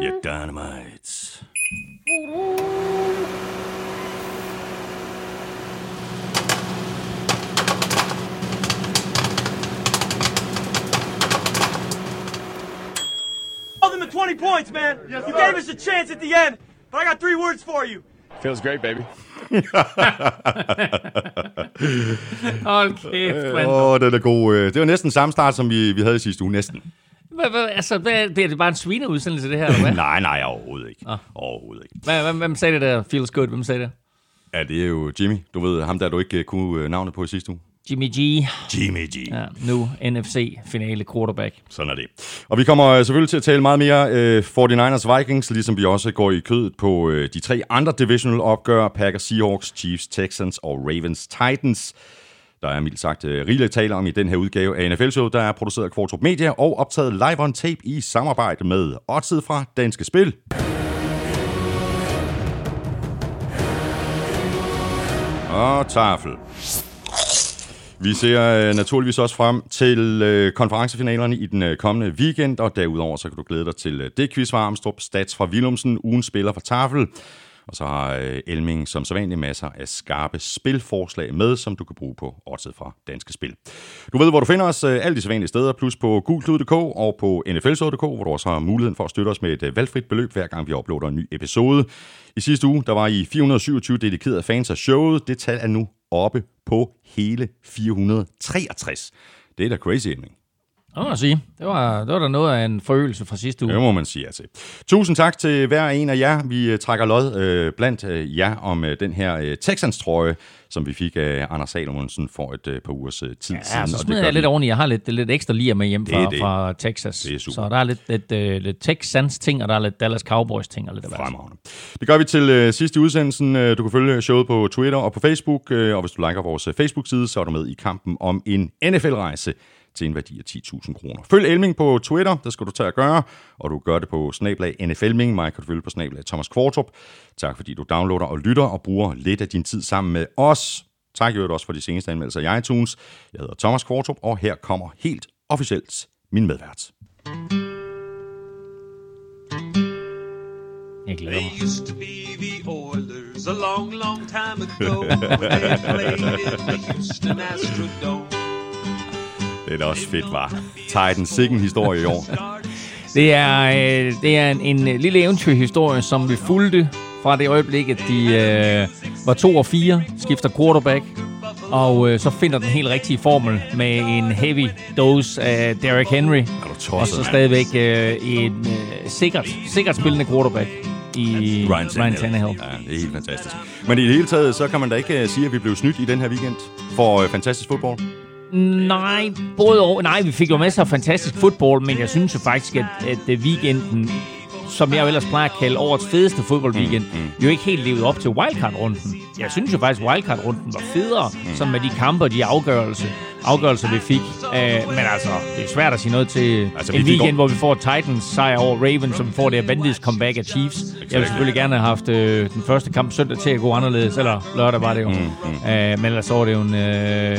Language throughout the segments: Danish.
Yeah, dynamites. them the 20 points, man. you gave us a chance at the end, but I got three words for you. Feels great, baby. Hold kæft, mand. Åh, oh, den er god. øh. Det var næsten samme start, som vi, vi havde i sidste uge. Næsten. Hvad, hvad, altså, hvad, det er det bare en svineudsendelse, det her, eller hvad? nej, nej, overhovedet ikke. Ah. Overhovedet ikke. Hvad, hvad, hvem sagde det der? Feels good. Hvem sagde det? Ja, det er jo Jimmy. Du ved, ham der du ikke øh, kunne øh, navnet på i sidste uge. Jimmy G. Jimmy G. Ja, nu NFC-finale quarterback. Sådan er det. Og vi kommer øh, selvfølgelig til at tale meget mere øh, 49ers Vikings, ligesom vi også går i kødet på øh, de tre andre divisional opgør, Packers Seahawks, Chiefs Texans og Ravens Titans. Der er mildt sagt øh, rigeligt tale om i den her udgave af NFL Show, der er produceret af Kvartrup Media og optaget live on tape i samarbejde med Odset fra Danske Spil. Og tafel. Vi ser øh, naturligvis også frem til øh, konferencefinalerne i den øh, kommende weekend, og derudover så kan du glæde dig til øh, det quiz fra Armstrong, Stats fra Willumsen, ugen spiller fra Tafel, og så har øh, Elming som sædvanlig masser af skarpe spilforslag med, som du kan bruge på oddset fra Danske Spil. Du ved, hvor du finder os øh, alle de sædvanlige steder, plus på gulklud.dk og på nflsod.dk, hvor du også har muligheden for at støtte os med et øh, valgfrit beløb, hver gang vi uploader en ny episode. I sidste uge, der var I 427 dedikerede fans af showet. Det tal er nu oppe på hele 463. Det er da crazy, Elming. Det må man sige. Det var, det var da noget af en forøgelse fra sidste uge. Det må man sige ja til. Tusind tak til hver en af jer. Vi øh, trækker lod øh, blandt øh, jer om øh, den her øh, Texans-trøje, som vi fik af Anders Salomonsen for et øh, par ugers øh, tid Ja, siden. så og smider jeg lidt vi- oveni. Jeg har lidt, lidt ekstra lir med hjem fra, det. fra Texas. Det er super. Så der er lidt, lidt, uh, lidt Texans ting, og der er lidt Dallas Cowboys ting. Og lidt af. Fremragende. Det gør vi til øh, sidst i udsendelsen. Øh, Du kan følge showet på Twitter og på Facebook, øh, og hvis du liker vores øh, Facebook-side, så er du med i kampen om en NFL-rejse til en værdi af 10.000 kroner. Følg Elming på Twitter, det skal du tage at gøre, og du gør det på snablag NFLming. Mig kan du følge på snablag Thomas Kvartrup. Tak fordi du downloader og lytter og bruger lidt af din tid sammen med os. Tak i øvrigt også for de seneste anmeldelser i iTunes. Jeg hedder Thomas Kvartrup, og her kommer helt officielt min medvært. Jeg glæder mig. They used to be the Oilers a long, long time ago. when they played in the Houston Astrodome. Det er også fedt, var. Titans sikken historie i år. Det er, øh, det er en, en øh, lille eventyrhistorie, som vi fulgte fra det øjeblik, at de øh, var 2 og 4, skifter quarterback, og øh, så finder den helt rigtige formel med en heavy dose af Derrick Henry, du tosset, og så stadigvæk øh, en øh, sikkert, sikkert spillende quarterback i Ryan Tannehill. Tannehill. Ja, det er helt fantastisk. Men i det hele taget, så kan man da ikke øh, sige, at vi blev snydt i den her weekend for øh, fantastisk fodbold. Nej, både og. Nej, vi fik jo masser af fantastisk fodbold, men jeg synes jo faktisk, at, at weekenden, som jeg jo ellers plejer at kalde årets fedeste fodboldweekend, mm, mm. jo ikke helt levede op til wildcard-runden. Jeg synes jo faktisk, at wildcard-runden var federe, mm. sådan med de kampe og de afgørelser, afgørelser vi fik. Uh, men altså, det er svært at sige noget til Altså, vi en fik weekend, over- hvor vi får Titans sejr over Ravens, som får det her vanvittigt comeback af Chiefs. Jeg ville selvfølgelig gerne have haft øh, den første kamp søndag til at gå anderledes, eller lørdag var det jo. Mm, mm. Uh, men ellers så var det jo en, øh, øh, ja,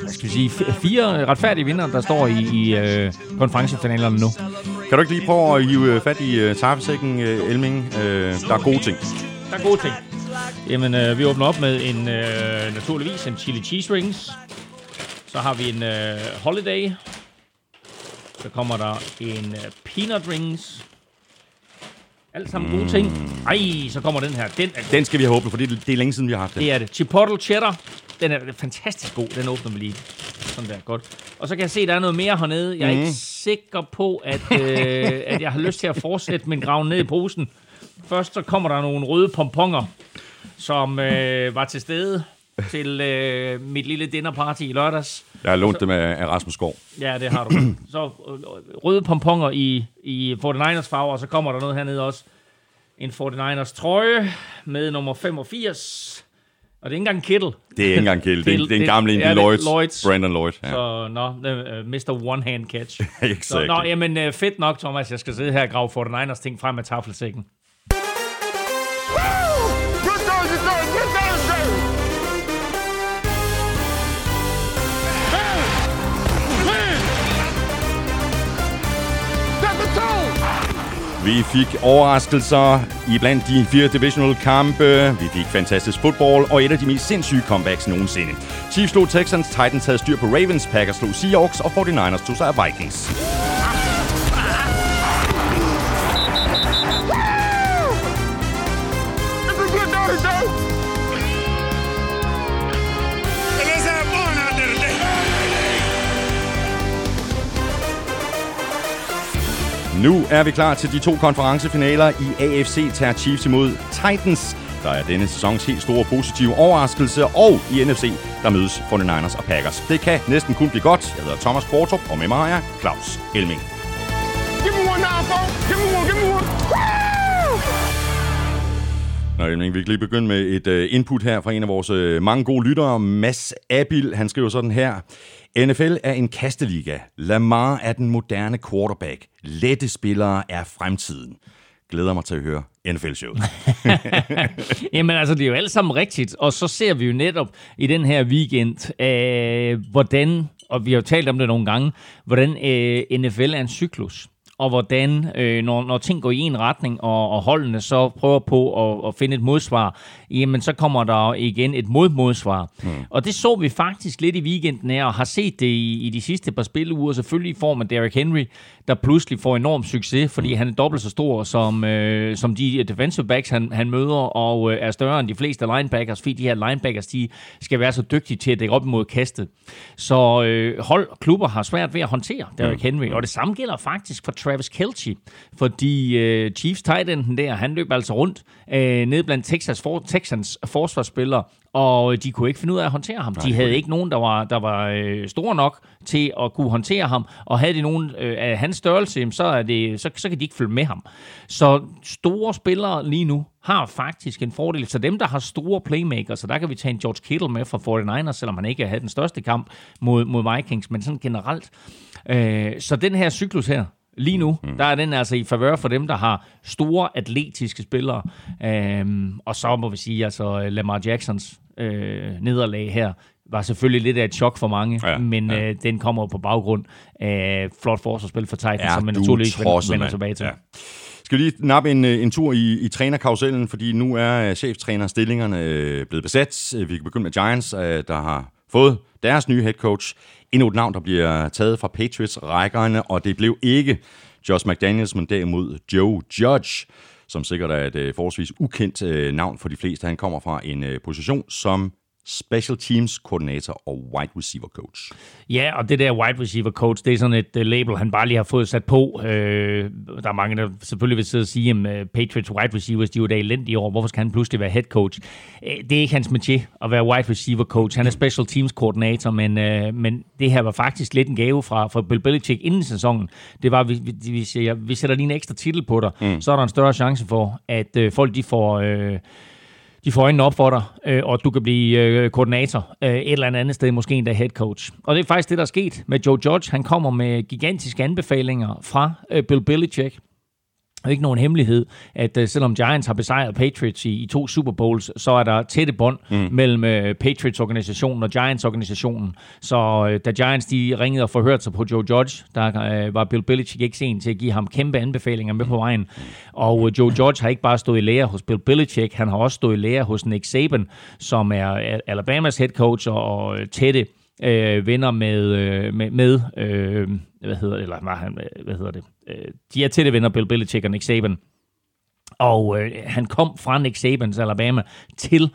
hvad skal vi sige, fire retfærdige vinder, der står i, i øh, konferencefinalerne nu. Kan du ikke lige prøve at hive øh, fat i øh, taffesækken, øh, Elming? Øh, der er gode ting. Der er gode ting. Jamen, øh, vi åbner op med en, øh, naturligvis en chili cheese rings. Så har vi en øh, holiday. Så kommer der en øh, peanut rings. Alt sammen gode ting. Ej, så kommer den her. Den er, Den skal vi have åbnet, for det, det er længe siden, vi har haft det. det er det. Chipotle cheddar. Den er fantastisk god. Den åbner vi lige. Sådan der, godt. Og så kan jeg se, at der er noget mere hernede. Jeg er ikke sikker på, at, øh, at jeg har lyst til at fortsætte min graven ned i posen. Først så kommer der nogle røde pomponger, som øh, var til stede til øh, mit lille dinnerparty i lørdags. Jeg har lånt dem af, af Rasmus Skov. Ja, det har du. Så øh, røde pomponger i, i 49ers farver, og så kommer der noget hernede også. En 49ers trøje med nummer 85. Og det er ikke engang en kittel. Det er ikke engang Kjell. Det, er en- det er en gammel en. ja, Lloyds. Lloyds. Brandon Lloyd. Ja. Så, nå, uh, Mr. One Hand Catch. Så, Exakt. nå, jamen, fedt nok, Thomas. Jeg skal sidde her og grave 49ers ting frem med tafelsækken. Vi fik overraskelser i blandt de fire divisional kampe. Vi fik fantastisk fodbold og et af de mest sindssyge comebacks nogensinde. Chiefs slog Texans, Titans havde styr på Ravens, Packers slog Seahawks og 49ers tog sig af Vikings. Nu er vi klar til de to konferencefinaler i AFC tager Chiefs imod Titans. Der er denne sæsons helt store positive overraskelse, og i NFC, der mødes 49ers og Packers. Det kan næsten kun blive godt. Jeg hedder Thomas Kvartrup, og med mig er Claus Elming. Give me one now, folks. Give me one. Give me one. Nå, Elming, vi kan lige begynde med et uh, input her fra en af vores uh, mange gode lyttere, Mads Abil. Han skriver sådan her. NFL er en kasteliga. Lamar er den moderne quarterback. Lette spillere er fremtiden. Glæder mig til at høre NFL-showet. Jamen altså, det er jo alt sammen rigtigt. Og så ser vi jo netop i den her weekend, øh, hvordan, og vi har jo talt om det nogle gange, hvordan øh, NFL er en cyklus. Og hvordan, øh, når, når ting går i en retning, og, og holdene så prøver på at, at finde et modsvar, jamen så kommer der igen et modmodsvar. Mm. Og det så vi faktisk lidt i weekenden her, og har set det i, i de sidste par spilleuger, selvfølgelig i form af Derrick Henry, der pludselig får enorm succes, fordi han er dobbelt så stor som, øh, som de defensive backs, han, han møder, og øh, er større end de fleste linebackers, fordi de her linebackers, de skal være så dygtige til at dække op imod kastet. Så øh, hold klubber har svært ved at håndtere Derrick Henry, og det samme gælder faktisk for Travis Kelce, fordi øh, Chiefs tight enden der, han løb altså rundt øh, ned blandt Texas for, Texans forsvarsspillere, og de kunne ikke finde ud af at håndtere ham. De havde ikke nogen, der var, der var øh, store nok til at kunne håndtere ham, og havde de nogen øh, af hans størrelse, så, er det, så, så kan de ikke følge med ham. Så store spillere lige nu har faktisk en fordel. Så dem, der har store playmakers, så der kan vi tage en George Kittle med fra 49ers, selvom han ikke havde den største kamp mod, mod Vikings, men sådan generelt. Øh, så den her cyklus her, Lige nu, mm. der er den altså i favør for dem, der har store atletiske spillere. Øhm, og så må vi sige, altså Lamar Jacksons øh, nederlag her var selvfølgelig lidt af et chok for mange, Ja, ja, men ja. ja. Øh, den kommer på baggrund af flot forsvarsspil for Titans, Er som man naturligvis vender, tosset, vender mand? tilbage til. Ja. Skal vi lige nappe en, øh, en tur i, i trænerkarusellen, fordi nu er øh, cheftrænerstillingerne øh, blevet besat. Vi kan begynde med Giants, der har fået deres nye head coach. Endnu et navn, der bliver taget fra Patriots-rækkerne, og det blev ikke Josh McDaniels, men derimod Joe Judge, som sikkert er et øh, forholdsvis ukendt øh, navn for de fleste. Han kommer fra en øh, position som special teams koordinator og wide receiver coach. Ja, og det der wide receiver coach, det er sådan et uh, label, han bare lige har fået sat på. Øh, der er mange, der selvfølgelig vil sidde og sige, at uh, Patriots wide receivers, de er jo da elendige år. Hvorfor skal han pludselig være head coach? Uh, det er ikke hans métier at være wide receiver coach. Han er special teams koordinator, men, uh, men det her var faktisk lidt en gave fra, fra Bill Belichick inden sæsonen. Det var, vi, vi, vi, siger, vi sætter lige en ekstra titel på dig, mm. så er der en større chance for, at uh, folk de får... Uh, de får øjnene op for dig, øh, og du kan blive øh, koordinator øh, et eller andet sted, måske endda head coach. Og det er faktisk det, der er sket med Joe Judge. Han kommer med gigantiske anbefalinger fra øh, Bill Belichick. Det er ikke nogen hemmelighed, at uh, selvom Giants har besejret Patriots i, i to Super Bowls, så er der tætte bånd mm. mellem uh, Patriots-organisationen og Giants-organisationen. Så uh, da Giants de ringede og forhørte sig på Joe Judge, der uh, var Bill Belichick ikke sen til at give ham kæmpe anbefalinger med på vejen. Og uh, Joe Judge har ikke bare stået i lære hos Bill Belichick, han har også stået i lære hos Nick Saban, som er Alabamas head coach og, og tætte øh, venner med, øh, med, med øh, hvad hedder eller var han, øh, hvad hedder det? Øh, de er tætte venner, Bill Belichick og Nick Saban. Og øh, han kom fra Nick Sabans Alabama til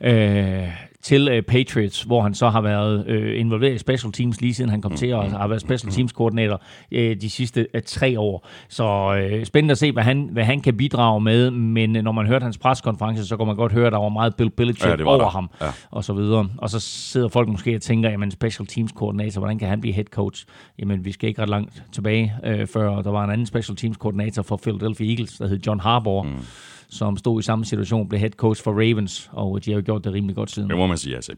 øh, til øh, Patriots, hvor han så har været øh, involveret i special teams lige siden han kom til, og har været special teams koordinator øh, de sidste øh, tre år. Så øh, spændende at se, hvad han, hvad han kan bidrage med, men øh, når man hørte hans preskonference, så kan man godt høre, at der var meget Bill Belichick Ja, over der. ham, Ja. og så videre. Og så sidder folk måske og tænker, jamen special teams koordinator, hvordan kan han blive head coach? Jamen vi skal ikke ret langt tilbage, øh, før der var en anden special teams koordinator for Philadelphia Eagles, der hed John Harbaugh, mm. Som stod i samme situation, blev head coach for Ravens, og de har jo gjort det rimelig godt siden. Det må man sige, altså.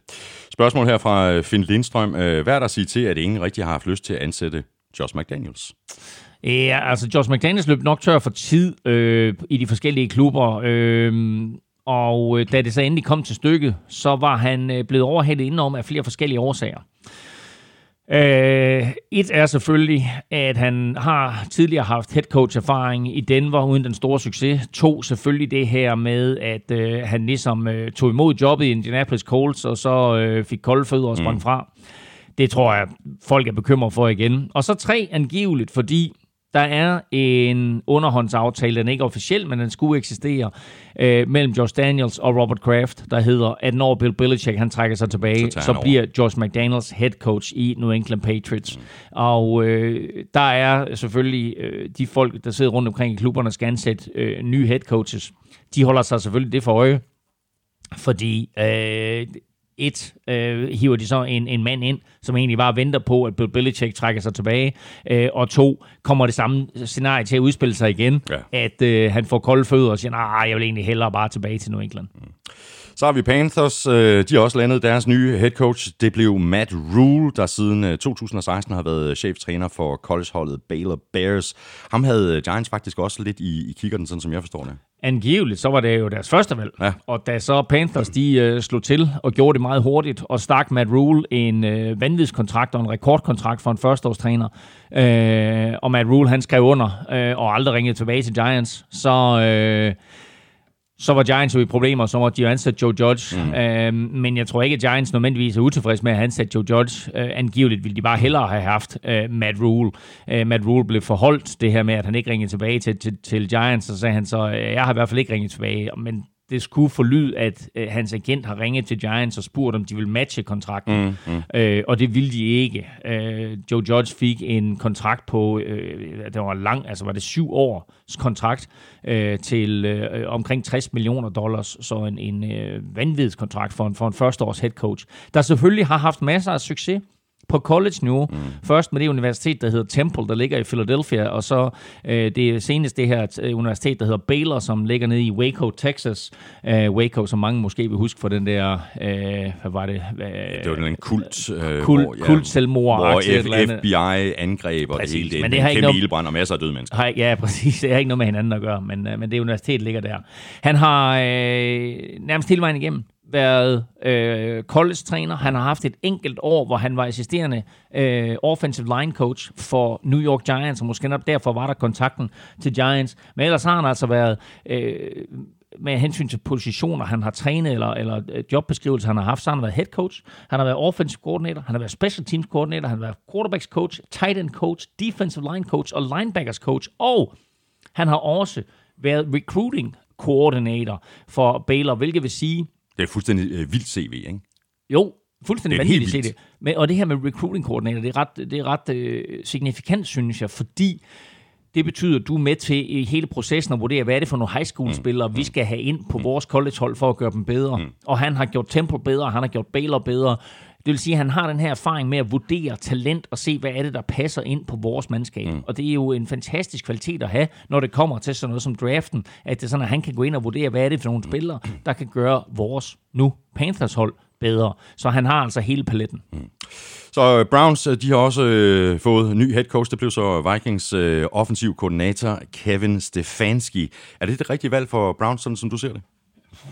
Spørgsmål her fra øh, Finn Lindstrøm. Øh, Hvad er der at sige til, at ingen rigtig har haft lyst til at ansætte Josh McDaniels? Ja, altså Josh McDaniels løb nok tør for tid øh, i de forskellige klubber, øh, og øh, da det så endelig kom til stykket, så var han blevet overhældet indenom af flere forskellige årsager. Øh, et er selvfølgelig, at han har tidligere haft head coach erfaring i Denver uden den store succes. To, selvfølgelig det her med, at øh, han ligesom øh, tog imod jobbet i Indianapolis Colts, og så øh, fik kolde fødder og sprang mm. fra. Det tror jeg, folk er bekymret for igen. Og så tre, angiveligt, fordi der er en underhåndsaftale, den er ikke officiel, men den skulle eksistere, øh, mellem Josh Daniels og Robert Kraft, der hedder, at når Bill Belichick han trækker sig tilbage, Så så, bliver Josh McDaniels head coach i New England Patriots. Mm. Og øh, der er selvfølgelig øh, de folk, der sidder rundt omkring i klubberne, skal ansætte øh, nye head coaches. De holder sig selvfølgelig det for øje, fordi øh, et, øh, hiver de så en, en mand ind, som egentlig bare venter på, at Bill Belichick trækker sig tilbage, øh, og to, kommer det samme scenarie til at udspille sig igen, Ja. at øh, han får kolde fødder og siger, nej, jeg vil egentlig hellere bare tilbage til New England. Så har vi Panthers. øh, De har også landet deres nye head coach. Det blev Matt Rule, der siden øh, 2016 har været cheftræner for collegeholdet Baylor Bears. Ham havde øh, Giants faktisk også lidt i, i kikkerten, sådan som jeg forstår det. Angiveligt, så var det jo deres første valg. Ja. Og da så Panthers, de øh, slog til og gjorde det meget hurtigt, og stak Matt Rule en øh, vanvidskontrakt og en rekordkontrakt for en førsteårstræner, øh, og Matt Rule, han skrev under øh, og aldrig ringede tilbage til Giants, så... Øh, så var Giants jo i problemer, så måtte de jo ansætte Joe Judge. Mm. Øh, men jeg tror ikke, at Giants nødvendigvis er utilfredse med at ansætte Joe Judge. Øh, angiveligt ville de bare hellere have haft øh, Matt Rule. Øh, Matt Rule blev forholdt det her med, at han ikke ringede tilbage til, til, til Giants, så sagde han så, øh, jeg har i hvert fald ikke ringet tilbage, men det skulle forlyde, at øh, hans agent har ringet til Giants og spurgt, om de vil matche kontrakten. Mm, mm. Øh, og det ville de ikke. Øh, Joe Judge fik en kontrakt på, øh, det var lang, altså var det syv års kontrakt øh, til øh, omkring 60 millioner dollars, så en, en øh, vanvidskontrakt for en, for en førsteårs head coach, der selvfølgelig har haft masser af succes på college-niveau. Mm. Først med det universitet, der hedder Temple, der ligger i Philadelphia, og så øh, det senest det her øh, universitet, der hedder Baylor, som ligger nede i Waco, Texas. Øh, Waco, som mange måske vil huske for den der, øh, hvad var det? Øh, Det var den en kult, øh, kult, hvor, kult selvmord. hvor. F- FBI angreb og det hele det. men det har ikke noget- og masser af døde mennesker. Har, ja, præcis. Det har ikke noget med hinanden at gøre, men, øh, men det universitet ligger der. Han har øh, nærmest hele vejen igennem været øh, college-træner. Han har haft et enkelt år, hvor han var assisterende øh, offensive line coach for New York Giants, og måske nok derfor var der kontakten til Giants. Men ellers har han altså været... Øh, med hensyn til positioner, han har trænet, eller, eller øh, jobbeskrivelser, han har haft, så har han været head coach, han har været offensive coordinator, han har været special teams coordinator, han har været quarterbacks coach, tight end coach, defensive line coach og linebackers coach, og han har også været recruiting coordinator for Baylor, hvilket vil sige, det er fuldstændig øh, vildt CV, ikke? jo, fuldstændig vanvittigt det. Men, og det her med recruiting coordinator, det er ret, det er ret øh, signifikant, synes jeg, fordi det betyder, at du er med til i hele processen at vurdere, hvad er det for nogle high school spillere, vi skal have ind på vores collegehold for at gøre dem bedre. Og han har gjort Temple bedre, han har gjort Baylor bedre. Vil sige, at han har den her erfaring med at vurdere talent og se, hvad er det, der passer ind på vores mandskab. Mm. Og det er jo en fantastisk kvalitet at have, når det kommer til sådan noget som draften, at det er sådan, at han kan gå ind og vurdere, hvad er det for nogle spillere, der kan gøre vores nu Panthers hold bedre. Så han har altså hele paletten. Så øh, Browns, øh, de har også øh, fået ny head coach. Det blev så Vikings øh, offensiv koordinator Kevin Stefanski. Er det det rigtige valg for Browns, sådan som du ser det?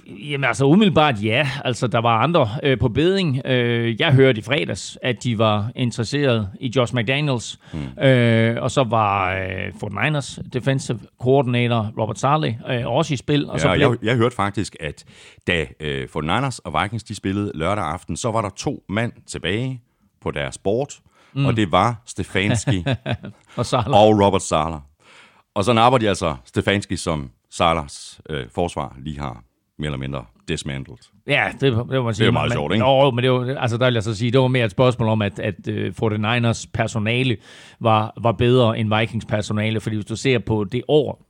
Jamen altså umiddelbart ja. Altså der var andre øh, på beding. Øh, jeg hørte i fredags, at de var interesseret i Josh McDaniels. Mm. Øh, og så var øh, Fort Niners defensive coordinator Robert Saleh øh, også i spil. Og så Ja, blev, jeg, jeg hørte faktisk, at da øh, 49ers og Vikings de spillede lørdag aften, så var der to mand tilbage på deres board, mm. og det var Stefanski og Saleh. og Robert Sala. Og så napper de altså Stefanski, som Salas øh, forsvar lige har mere eller mindre dismantled. Ja, det, det var man sige. Det er meget men, sjovt, ikke? Jo, men det var, altså, der vil jeg så sige, det var mere et spørgsmål om, at, at uh, 49ers personale var, var bedre end Vikings personale, fordi hvis du ser på det år,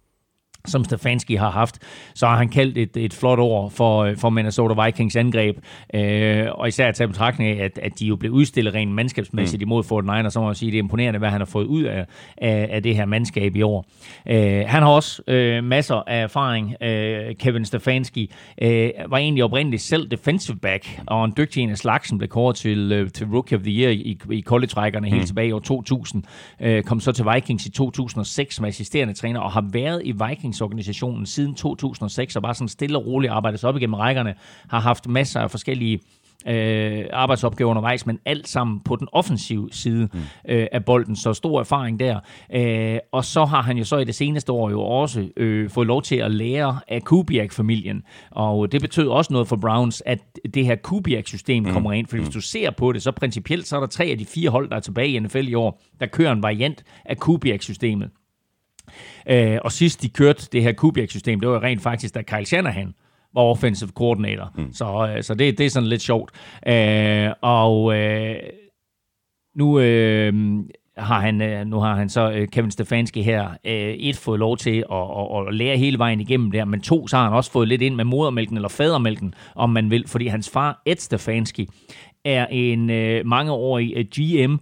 som Stefanski har haft, så har han kaldt et, et flot år for, øh, for Minnesota Vikings angreb. Øh, og især at tage i betragtning af, at, at de jo blev udstillet rent mandskabsmæssigt mm. imod Fort Niners, så må jeg sige, det er imponerende, hvad han har fået ud af, af, af det her mandskab i år. Øh, han har også øh, masser af erfaring. Øh, Kevin Stefanski øh, var egentlig oprindeligt selv defensive back, og en dygtig en af slagsen blev kåret til, øh, til Rookie of the Year i, i college-rækkerne helt tilbage i år 2000. Øh, kom så til Vikings i 2006 som assisterende træner, og har været i Vikings organisationen siden 2006, og bare sådan stille og roligt arbejdet sig op igennem rækkerne, har haft masser af forskellige øh, arbejdsopgaver undervejs, men alt sammen på den offensive side mm. øh, af bolden, så stor erfaring der. Øh, og så har han jo så i det seneste år jo også øh, fået lov til at lære af Kubiak-familien, og det betød også noget for Browns, at det her Kubiak-system mm. kommer ind, for hvis du ser på det, så principielt så er der tre af de fire hold, der er tilbage i NFL i år, der kører en variant af Kubiak-systemet. Øh, og sidst de kørte det her Kubiak-system, det var rent faktisk, da Kyle Shanahan var offensive coordinator. Mm. Så, øh, så det, det er sådan lidt sjovt. Øh, og øh, nu... Øh, har han, øh, nu har han så øh, Kevin Stefanski her et fået lov til at, at, at lære hele vejen igennem der, men to, så har han også fået lidt ind med modermælken eller fadermælken, om man vil, fordi hans far, Ed Stefanski, er en øh, mangeårig øh, GM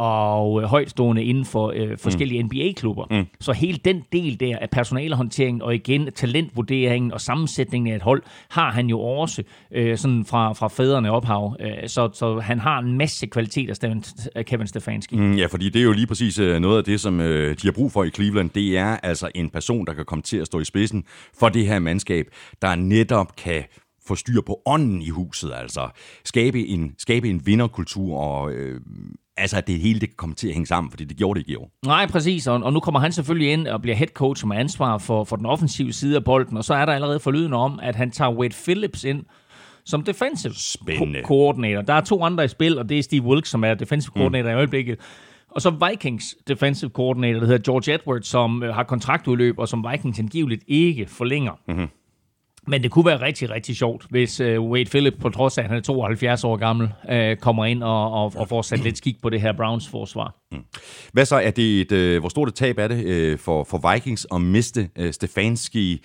og øh, højtstående inden for øh, forskellige mm. NBA-klubber. Mm. Så hele den del der af personalehåndteringen og igen talentvurderingen og sammensætningen af et hold, har han jo også øh, sådan fra, fra fædrene ophav. Øh, så, så han har en masse kvaliteter, af Kevin Stefanski. Mm, ja, fordi det er jo lige præcis øh, noget af det, som øh, de har brug for i Cleveland. Det er altså en person, der kan komme til at stå i spidsen for det her mandskab, der netop kan få styr på ånden i huset, altså skabe en, skabe en vinderkultur og øh, altså, at det hele det kan komme til at hænge sammen, fordi det gjorde det ikke i år. Nej, præcis, og, og nu kommer han selvfølgelig ind og bliver head coach med ansvar for, for den offensive side af bolden, og så er der allerede forlyden om, at han tager Wade Phillips ind som defensive ko- koordinator. Der er to andre i spil, og det er Steve Wilkes, som er defensive koordinator mm. i øjeblikket. Og så Vikings defensive coordinator, der hedder George Edwards, som øh, har kontraktudløb, og som Vikings angiveligt ikke forlænger. Mm-hmm. Men det kunne være rigtig, rigtig sjovt, hvis øh, Wade Phillips, på trods af at han er 72 år gammel, øh, kommer ind og, og, og får sat lidt skik på det her Browns forsvar. Mm. Hvad så er det et, øh, hvor stort et tab er det øh, for, for Vikings at miste øh, Stefanski,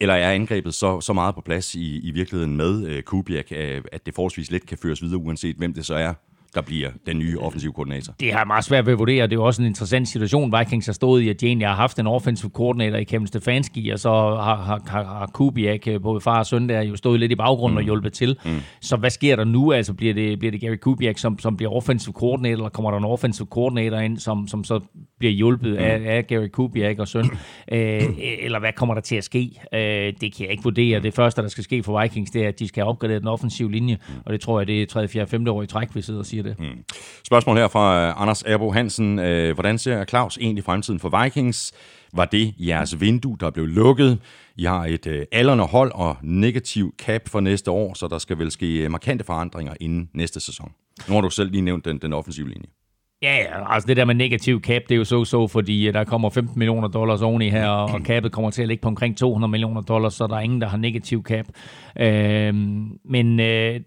eller er angrebet så, så meget på plads i, i virkeligheden med øh, Kubiak, øh, at det forholdsvis let kan føres videre, uanset hvem det så er? Der bliver den nye offensiv koordinator? Det har jeg meget svært ved at vurdere. Det er jo også en interessant situation, Vikings har stået i, at Jane har haft en offensiv koordinator i Kevin Stefanski, og så har, har, har, Kubiak, øh, både far og søn, der jo stået lidt i baggrunden mm. og hjulpet til. Mm. Så hvad sker der nu? Altså bliver det, bliver det Gary Kubiak, som, som bliver offensiv koordinator, eller kommer der en offensiv koordinator ind, som, som så bliver hjulpet mm. af, af Gary Kubiak og søn? øh, eller hvad kommer der til at ske? Øh, det kan jeg ikke vurdere. Det første, der skal ske for Vikings, det er, at de skal opgradere den offensive linje, mm. og det tror jeg, det er 3. 4. 5. år i træk, vi sidder og siger det. Mm. Spørgsmål her fra uh, Anders Erbo Hansen. Uh, hvordan ser Claus egentlig fremtiden for Vikings? Var det jeres vindue, der blev lukket? I har et uh, aldrende hold og negativ cap for næste år, så der skal vel ske markante forandringer inden næste sæson. Nu har du selv lige nævnt den, den offensive linje. Ja, ja, altså det der med negativ cap, det er jo så så, fordi der kommer 15 millioner dollars oveni her, og, og capet kommer til at ligge på omkring 200 millioner dollars, så der er ingen, der har negativ cap. Øh, men øh,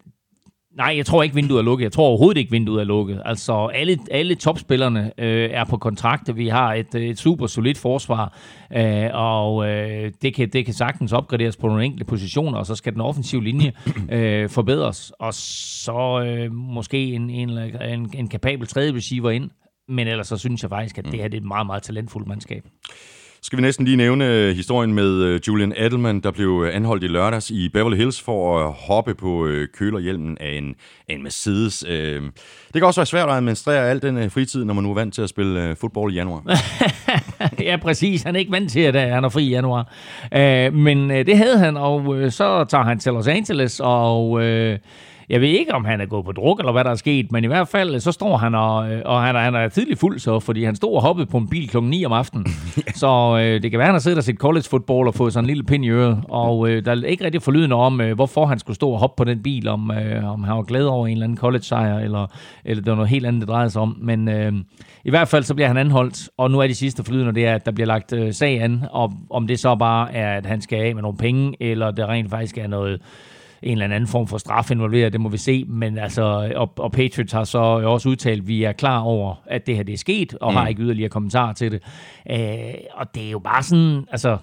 Nej, jeg tror ikke, vinduet er lukket. Jeg tror overhovedet ikke, vinduet er lukket. Altså, alle, alle topspillerne øh, er på kontrakt. Vi har et, et super solidt forsvar, øh, og øh, det, kan, det kan sagtens opgraderes på nogle enkelte positioner, og så skal den offensive linje øh, forbedres. Og så øh, måske en, en, en, en kapabel tredje receiver ind. Men ellers så synes jeg faktisk, at det her det er et meget, meget talentfuldt mandskab skal vi næsten lige nævne øh, historien med øh, Julian Edelman, der blev øh, anholdt i lørdags i Beverly Hills for at hoppe på kølerhjelmen af en, af en Mercedes. Det kan også være svært at administrere al den fritid, når man nu er vant til at spille fodbold i januar. ja, præcis. Han er ikke vant til, at han er fri i januar. Men det havde han, og så tager han til Los Angeles, og jeg ved ikke, om han er gået på druk, eller hvad der er sket, men i hvert fald, så står han, og, øh, og han, er, han er tidligt fuld, så, fordi han stod og hoppede på en bil klokken 9 om aftenen. så øh, det kan være, han har siddet og set college football og fået sådan en lille pind i øret, og øh, der er ikke rigtig forlydende om, øh, hvorfor han skulle stå og hoppe på den bil, om, øh, om han var glad over en eller anden college-sejr, eller, eller det var noget helt andet, det drejede sig om. Men øh, i hvert fald, så bliver han anholdt, og nu er de sidste forlydende, det er, at der bliver lagt øh, sag an, og om det så bare er, at han skal af med nogle penge, eller det rent faktisk er noget en eller anden form for straf involveret, det må vi se, men altså, og, og Patriots har så også udtalt, at vi er klar over, at det her det er sket, og mm. har ikke yderligere kommentarer til det. Øh, og det er jo bare sådan, altså,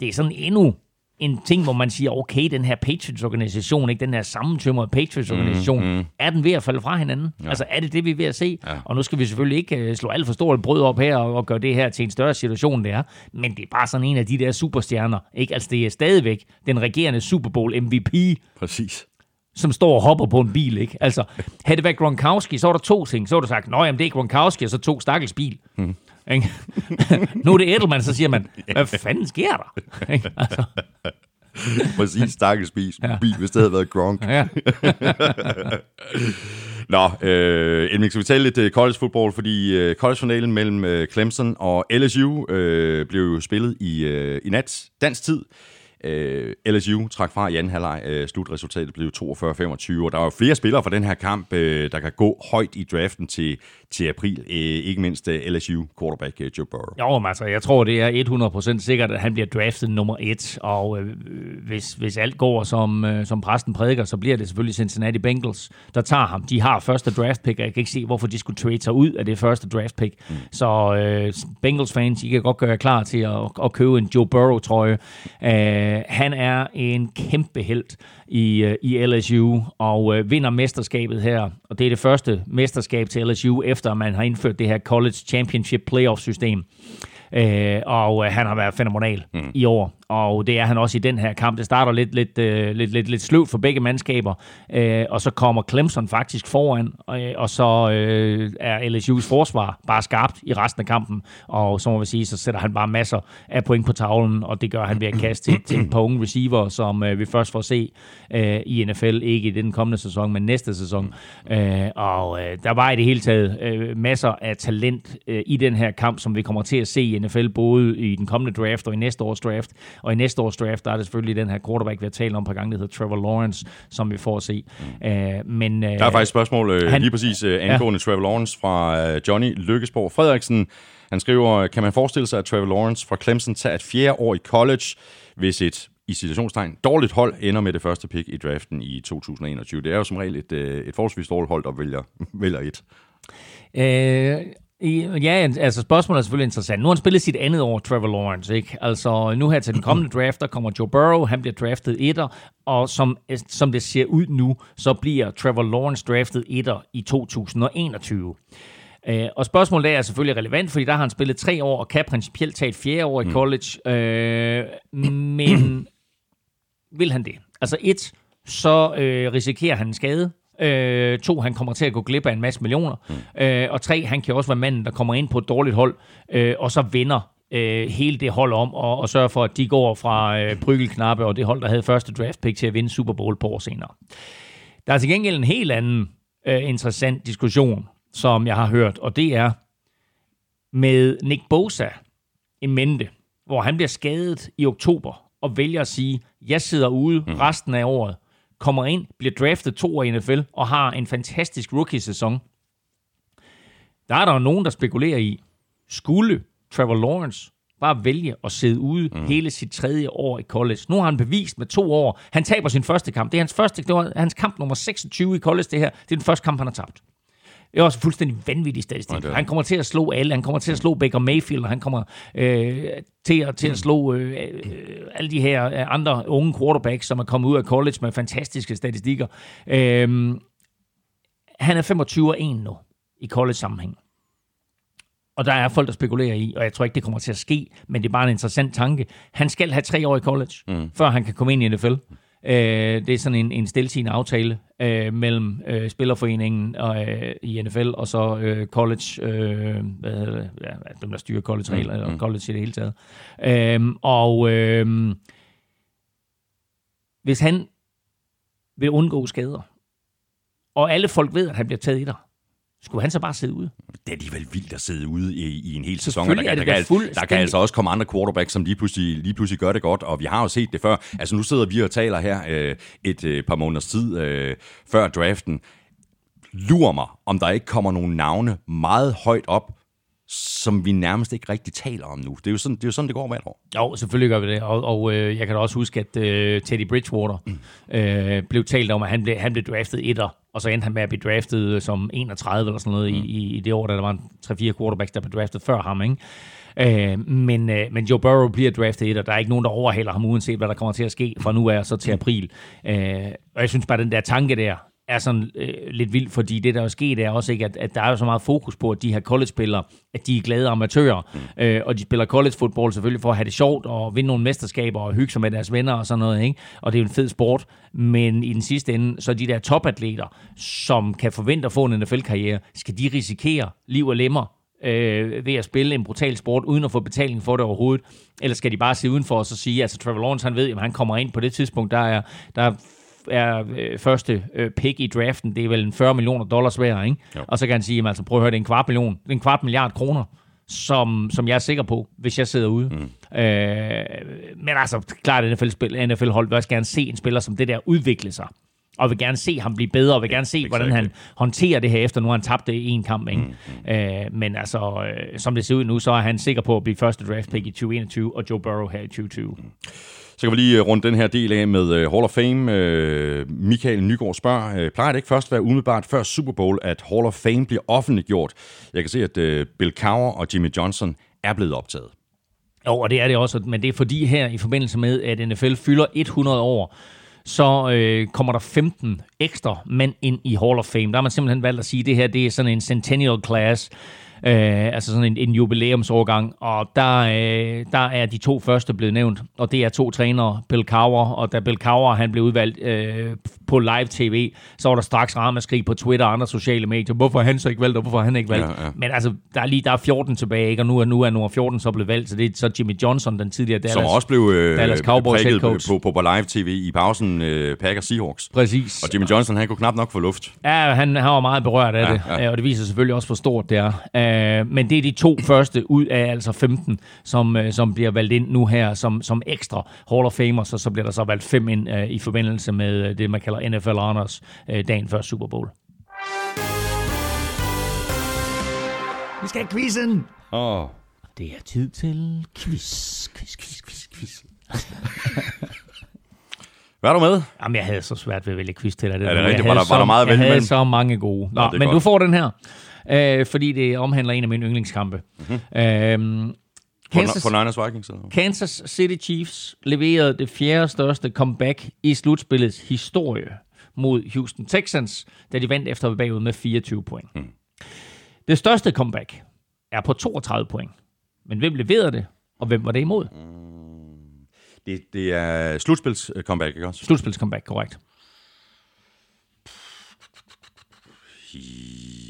det er sådan endnu en ting, hvor man siger, okay, den her Patriots-organisation, ikke den her sammentømrede Patriots-organisation, mm, mm. er den ved at falde fra hinanden? Ja. Altså, er det det, vi er ved at se? Ja. Og nu skal vi selvfølgelig ikke uh, slå alt for stort brød op her og, og gøre det her til en større situation, det er. Men det er bare sådan en af de der superstjerner, ikke? Altså, det er stadigvæk den regerende Super Bowl MVP. Præcis som står og hopper på en bil, ikke? Altså, havde det været Gronkowski, så var der to ting. Så var du sagt, nej, det er Gronkowski, og så to stakkels bil. Mm. nu er det Edelman, så siger man, hvad fanden sker der? altså. Præcis, stakkels bil, ja. bil, hvis det havde været Gronk. Ja. Nå, øh, Elming, skal vi tale lidt øh, college football, fordi øh, college-finalen mellem øh, Clemson og LSU øh, blev jo spillet i, øh, i nat, dansk tid. Øh, LSU trak fra i anden halvleg. Øh, slutresultatet blev 42-25, og der var jo flere spillere fra den her kamp, øh, der kan gå højt i draften til, til april. Øh, ikke mindst øh, LSU quarterback øh, Joe Burrow. Jo, men altså, jeg tror, det er 100% sikkert, at han bliver draftet nummer et, og øh, hvis, hvis alt går, som, øh, som præsten prædiker, så bliver det selvfølgelig Cincinnati Bengals, der tager ham. De har første draft pick, og jeg kan ikke se, hvorfor de skulle trade sig ud af det første draft pick. Mm. Så øh, Bengals fans, I kan godt gøre klar til at, at købe en Joe Burrow-trøje. Øh, han er en kæmpe held i, øh, i LSU og øh, vinder mesterskabet her. Og det er det første mesterskab til LSU, efter man har indført det her College Championship Playoff-system. Øh, og øh, han har været fænomenal mm. i år og det er han også i den her kamp. Det starter lidt, lidt, øh, lidt, lidt, lidt sløvt for begge mandskaber, øh, og så kommer Clemson faktisk foran, øh, og så øh, er LSU's forsvar bare skarpt i resten af kampen, og så må vi sige, så sætter han bare masser af point på tavlen, og det gør han ved at kaste til, til et par unge receiver, som øh, vi først får se øh, i NFL, ikke i den kommende sæson, men næste sæson. Øh, og øh, der var i det hele taget øh, masser af talent øh, i den her kamp, som vi kommer til at se i NFL, både i den kommende draft og i næste års draft. Og i næste års draft, der er det selvfølgelig den her quarterback, vi har talt om på gang, der hedder Trevor Lawrence, som vi får at se. Uh, men, uh, der er faktisk et spørgsmål uh, han, lige præcis uh, angående ja. Trevor Lawrence fra uh, Johnny Lykkesborg Frederiksen. Han skriver, kan man forestille sig, at Trevor Lawrence fra Clemson tager et fjerde år i college, hvis et i situationstegn dårligt hold ender med det første pick i draften i 2021. Det er jo som regel et, et forholdsvis dårligt hold, der vælger, vælger et. Øh, Ja, altså spørgsmålet er selvfølgelig interessant. Nu har han spillet sit andet år, Trevor Lawrence, ikke? Altså nu her til den kommende draft, der kommer Joe Burrow, han bliver draftet etter, og som, som det ser ud nu, så bliver Trevor Lawrence draftet etter i 2021. Uh, og spørgsmålet er selvfølgelig relevant, fordi der har han spillet tre år, og kan principielt tage et fjerde år i mm. college. Uh, men vil han det? Altså et, så uh, risikerer han en skade, Øh, to, han kommer til at gå glip af en masse millioner. Mm. Øh, og tre, han kan også være manden, der kommer ind på et dårligt hold, øh, og så vinder øh, hele det hold om, og, og sørger for, at de går fra øh, Bryggelknappe og det hold, der havde første draft pick til at vinde Super Bowl på år senere. Der er til gengæld en helt anden øh, interessant diskussion, som jeg har hørt, og det er med Nick Bosa i mente, hvor han bliver skadet i oktober, og vælger at sige, jeg sidder ude mm. resten af året, kommer ind, bliver draftet to år i NFL og har en fantastisk rookie-sæson. Der er der jo nogen, der spekulerer i, skulle Trevor Lawrence bare vælge at sidde ude mm. hele sit tredje år i college. Nu har han bevist med to år. Han taber sin første kamp. Det er hans, første, det var hans kamp nummer 26 i college, det her. Det er den første kamp, han har tabt. Det er også fuldstændig vanvittig statistik. Okay. Han kommer til at slå alle. Han kommer til at slå Baker Mayfield, og han kommer øh, til, at, til at slå øh, øh, alle de her øh, andre unge quarterbacks, som er kommet ud af college med fantastiske statistikker. Øh, han er 25 og 1 nu i college-sammenhæng. Og der er folk, der spekulerer i, og jeg tror ikke, det kommer til at ske, men det er bare en interessant tanke. Han skal have tre år i college, mm. før han kan komme ind i NFL. Øh, det er sådan en, en stiltigende aftale øh, mellem øh, Spillerforeningen og, øh, i NFL og så øh, college, øh, hvad hedder det, ja, dem der styrer college-regler, mm, eller mm. college i det hele taget. Øh, og øh, hvis han vil undgå skader, og alle folk ved, at han bliver taget i der, skulle han så bare sidde ude? Det er alligevel vildt at sidde ude i, i en hel sæson. Der, der, der, kan, der kan altså også komme andre quarterbacks, som lige pludselig, lige pludselig gør det godt, og vi har jo set det før. Altså nu sidder vi og taler her øh, et øh, par måneders tid øh, før draften. Lurer mig, om der ikke kommer nogle navne meget højt op, som vi nærmest ikke rigtig taler om nu. Det er jo sådan, det, er jo sådan, det går hvert år. Jo, selvfølgelig gør vi det. Og, og øh, jeg kan da også huske, at øh, Teddy Bridgewater mm. øh, blev talt om, at han blev, han blev draftet etter, og så endte han med at blive draftet som 31 eller sådan noget mm. i, i det år, da der var 3-4 quarterbacks, der blev draftet før ham. Ikke? Øh, men, øh, men Joe Burrow bliver draftet et, og der er ikke nogen, der overhaler ham, uanset hvad der kommer til at ske fra nu af så til april. Øh, og jeg synes bare, den der tanke der, er sådan øh, lidt vildt, fordi det, der er sket, er også ikke, at, at der er jo så meget fokus på, at de her college-spillere, at de er glade amatører, mm. øh, og de spiller college-fodbold selvfølgelig for at have det sjovt, og vinde nogle mesterskaber, og hygge sig med deres venner og sådan noget, ikke? og det er jo en fed sport, men i den sidste ende, så de der topatleter, som kan forvente at få en NFL-karriere, skal de risikere liv og lemmer øh, ved at spille en brutal sport, uden at få betaling for det overhovedet? Eller skal de bare se udenfor og så sige, altså Trevor Lawrence, han ved, at han kommer ind på det tidspunkt, der er, der er øh, første øh, pick i draften, det er vel en 40 millioner dollars værd, ikke? Jo. Og så kan han sige, jamen, altså, prøv at høre, det er en kvart million, er en kvart milliard kroner, som, som jeg er sikker på, hvis jeg sidder ude. Mm. Øh, men altså, klart, NFL-hold vil også gerne se en spiller som det der udvikle sig. Og vil gerne se ham blive bedre, og vil gerne se, hvordan han håndterer det her, efter nu har han tabt det i en kamp. Ikke? Mm. Øh, men altså, øh, som det ser ud nu, så er han sikker på at blive første draft pick i 2021, og Joe Burrow her i 2020. Så kan vi lige øh, runde den her del af med øh, Hall of Fame. Øh, Michael Nygaard spørger, plejer det ikke først at være umiddelbart før Super Bowl, at Hall of Fame bliver offentliggjort? Jeg kan se, at Bill Cowher og Jimmy Johnson er blevet optaget. Jo, og det er det også, men det er fordi her i forbindelse med, at NFL fylder 100 år, så øh, kommer der 15 ekstra mænd ind i Hall of Fame. Der har man simpelthen valgt at sige, at det her det er sådan en centennial class, øh, altså sådan en, en jubilæumsårgang, og der, øh, der er de to første blevet nævnt, og det er to trænere, Bill Cowher, og da Bill Cowher han blev udvalgt øh, på live tv, så var der straks ramaskrig på Twitter og andre sociale medier. Hvorfor er han så ikke valgt, og hvorfor er han ikke valgt? Ja, ja. Men altså, der er lige der er 14 tilbage, ikke? og nu er, nu er nummer 14 så blevet valgt, så det er så Jimmy Johnson, den tidligere Dallas. Som også blev øh, Dallas Cowboys head coach. på, på, på live tv i pausen øh, Packers Seahawks. Præcis. Og Jimmy Johnson, han kunne knap nok få luft. Ja, han, han var meget berørt af Ja, det, ja. ja. og det viser selvfølgelig også, hvor stort det er. Uh, men det er de to første ud af altså 15, som, uh, som bliver valgt ind nu her som, som ekstra Hall of Famers, og så bliver der så valgt fem ind uh, i forbindelse med uh, det, man kalder NFL Honors uh, dagen før Super Bowl. Vi skal have quizzen! Åh, oh. Det er tid til quiz, quiz, quiz, quiz, quiz. Hvad er du med? Jamen, jeg havde så svært ved at vælge quiz til dig. det nu. rigtigt? Jeg Var havde der- var der meget at jeg vælge havde imellem? så mange gode. Nå, det er men godt. du får den her, øh, fordi det omhandler en af mine yndlingskampe. Mm-hmm. Øh, For, Kansas, for Niners Vikings? Eller? Kansas City Chiefs leverede det fjerde største comeback i slutspillets historie mod Houston Texans, da de vandt efter bagud med 24 point. Mm. Det største comeback er på 32 point. Men hvem leverede det, og hvem var det imod? Det, det er slutspils comeback, ikke også? Slutspils comeback, korrekt.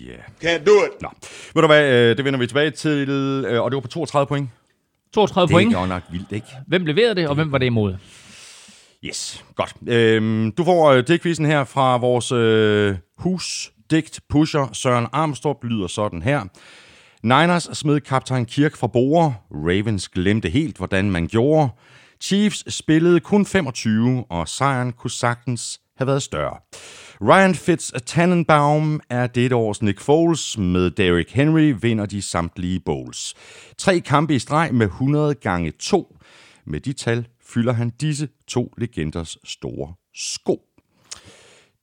Ja. Can't do it. Nå. Ved du hvad, øh, det vender vi tilbage til, øh, og det var på 32 point. 32 Det point. er godt nok vildt, ikke? Hvem leverede det, og hvem var det imod? Yes, godt. Øhm, du får øh, digtquizzen her fra vores øh, husdigt pusher Søren Armstrong lyder sådan her. Niners smed kaptajn Kirk fra bord. Ravens glemte helt, hvordan man gjorde. Chiefs spillede kun 25, og sejren kunne sagtens have været større. Ryan Fitz Tannenbaum er dette års Nick Foles. Med Derrick Henry vinder de samtlige bowls. Tre kampe i streg med 100 gange 2. Med de tal fylder han disse to legenders store sko.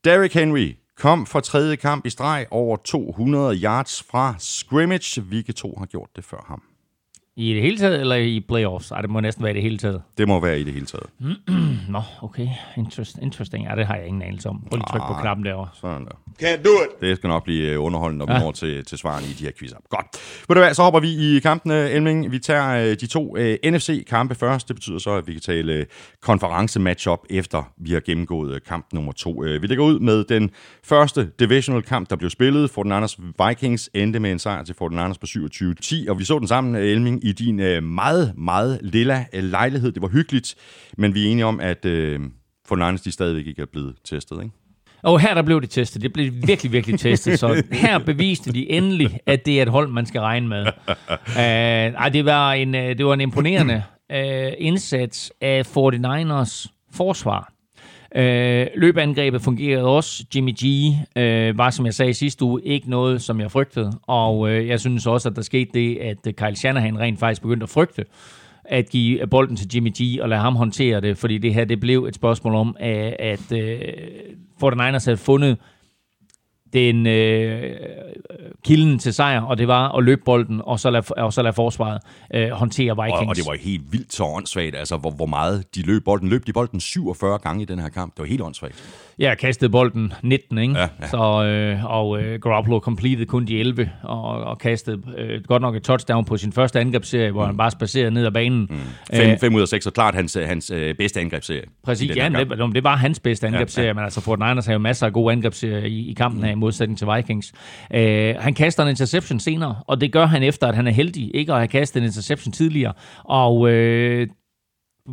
Derrick Henry kom for tredje kamp i streg over 200 yards fra scrimmage. Hvilke to har gjort det før ham? I det hele taget, eller i playoffs? Ej, det må næsten være i det hele taget. Det må være i det hele taget. Nå, okay. Interest, interesting. Ja, det har jeg ingen anelse om. Prøv lige at trykke på knappen derovre. Sådan der. Can't do it. Det skal nok blive øh, underholdende, når vi Ja. når til, til svarene i de her quizzer. Godt. Ved du hvad, så hopper vi i kampene, Elming. Vi tager øh, de to øh, NFC-kampe først. Det betyder så, at vi kan tale øh, konference-matchup efter vi har gennemgået kamp nummer to. Øh, vi lægger ud med den første divisional-kamp, der blev spillet. 49ers Vikings endte med en sejr til 49ers på 27-10, og vi så den sammen, Elming, i din øh, meget, meget lilla øh, lejlighed. Det var hyggeligt, men vi er enige om, at øh, 49ers de stadigvæk ikke er blevet testet, ikke? Og her der blev det testet. Det blev virkelig, virkelig testet. Så her beviste de endelig, at det er et hold, man skal regne med. Uh, ej, det var en, det var en imponerende uh, indsats af 49ers forsvar. Øh, løbeangrebet fungerede også. Jimmy G øh, var, som jeg sagde sidste uge, ikke noget, som jeg frygtede. Og øh, jeg synes også, at der skete det, at øh, Kyle Shanahan rent faktisk begyndte at frygte at give øh, bolden til Jimmy G og lade ham håndtere det, fordi det her det blev et spørgsmål om, at, at øh, 49ers havde fundet den øh, kilden til sejr, og det var at løbe bolden, og så lade, og så lade forsvaret øh, håndtere Vikings. Og, og det var helt vildt så åndssvagt, altså hvor, hvor meget de løb bolden. Løb de bolden 47 gange i den her kamp. Det var helt åndssvagt. Ja, kastede bolden 19, ikke? Ja, ja. Så, øh, og øh, Garoppolo completed kun de 11, og, og kastede øh, godt nok et touchdown på sin første angrebsserie, hvor mm. han bare spacerede ned ad banen. Mm. 5, 5 ud af 6, og klart hans, hans øh, bedste angrebsserie. Præcis, ja, det, det var hans bedste angrebsserie, Ja, ja, men altså Fort Niners har jo masser af gode angrebsserier i, i kampen her, i modsætning til Vikings. Øh, han kaster en interception senere, og det gør han efter, at han er heldig ikke at have kastet en interception tidligere. Og øh,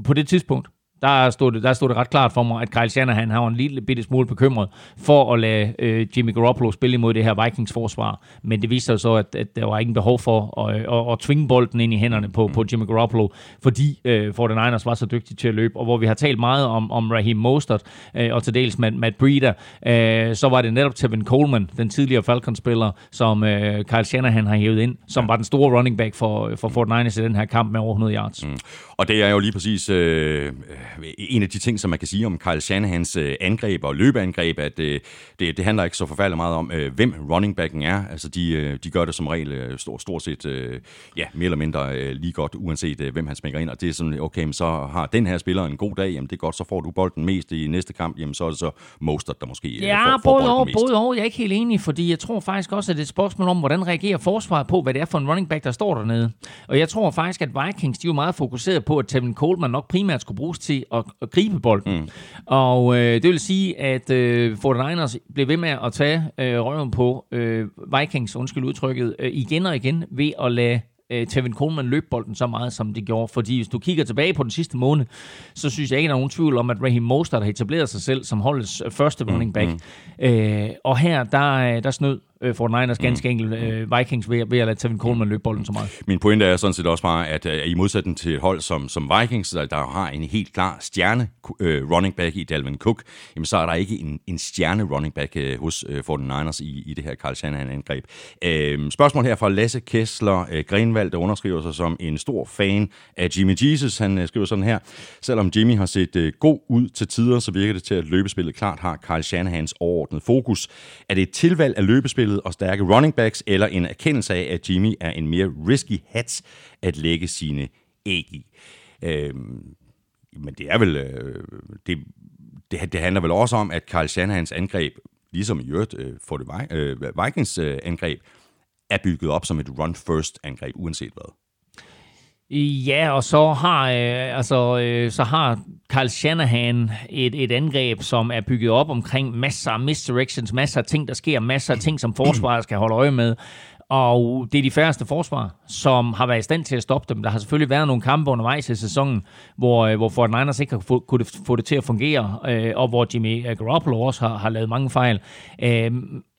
på det tidspunkt, der stod, det, der stod det ret klart for mig, at Kyle Shanahan har en lille bitte smule bekymret for at lade øh, Jimmy Garoppolo spille imod det her Vikings forsvar. Men det viste sig så, at, at der var ingen behov for at, at, at tvinge bolden ind i hænderne på, på Jimmy Garoppolo, fordi øh, 49ers var så dygtige til at løbe. Og hvor vi har talt meget om, om Raheem Mostert øh, og til dels Matt, Matt Breida, øh, så var det netop Tevin Coleman, den tidligere Falcons-spiller, som øh, Kyle Shanahan har hævet ind, som var den store running back for, for 49ers i den her kamp med over 100 yards. Mm. Og det er jo lige præcis øh, øh, en af de ting, som man kan sige om Kyle Shanahans øh, angreb og løbeangreb, at øh, det, det handler ikke så forfærdeligt meget om, øh, hvem running backen er. Altså, de, øh, de gør det som regel øh, stort, stort set øh, ja, mere eller mindre øh, lige godt, uanset øh, hvem han smækker ind. Og det er sådan, okay, men så har den her spiller en god dag, jamen det er godt, så får du bolden mest i næste kamp, jamen så er det så Mostert, der måske øh, Ja, får, får både og, mest. både og. Jeg er ikke helt enig, fordi jeg tror faktisk også, at det er et spørgsmål om, hvordan reagerer forsvaret på, hvad det er for en running back, der står dernede. Og jeg tror faktisk, at Vikings, de er jo meget fokuseret på, at Tevin Coleman nok primært skulle bruges til at, at gribe bolden. Mm. Og øh, det vil sige, at øh, 49ers blev ved med at tage øh, røven på øh, Vikings, undskyld udtrykket, øh, igen og igen ved at lade øh, Tevin Coleman løb bolden så meget, som det gjorde. Fordi hvis du kigger tilbage på den sidste måned, så synes jeg ikke, der er nogen tvivl om, at Raheem Mostert har etableret sig selv som holdets øh, første running back. Mm. Øh, og her, der, øh, der snød øh, 49ers ganske enkelt øh, Vikings ved, ved at lade Tevin Coleman løbe bolden så meget. Min pointe er sådan set også bare, at øh, i modsætning til et hold som, som Vikings, der, der har en helt klar stjerne øh, running back i Dalvin Cook, jamen så er der ikke en, en stjerne running back øh, hos øh, 49ers i, i det her Carl Shanahan-angreb. Øh, spørgsmål her fra Lasse Kessler øh, Grenvald, der underskriver sig som en stor fan af Jimmy Jesus. Han øh, skriver sådan her, selvom Jimmy har set øh, god ud til tider, så virker det til, at løbespillet klart har Carl Shanahans overordnede fokus. Er det et tilvalg af løbespillet og stærke running backs, eller en erkendelse af, at Jimmy er en mere risky hat at lægge sine æg i? Øh, men det er vel... Øh, det, det, det handler vel også om, at Carl Shanahans angreb, ligesom i øvrigt øh, for det øh, Vikings øh, angreb, er bygget op som et run-first-angreb, uanset hvad. Ja, og så har, øh, altså, øh, så har Carl Shanahan et, et angreb, som er bygget op omkring masser af misdirections, masser af ting, der sker, masser af ting, som forsvaret skal holde øje med. Og det er de færreste forsvar, som har været i stand til at stoppe dem. Der har selvfølgelig været nogle kampe undervejs i sæsonen, hvor, øh, hvor Fort Niners ikke har få, kunne det- få det til at fungere, øh, og hvor Jimmy Garoppolo også har, har lavet mange fejl. Øh,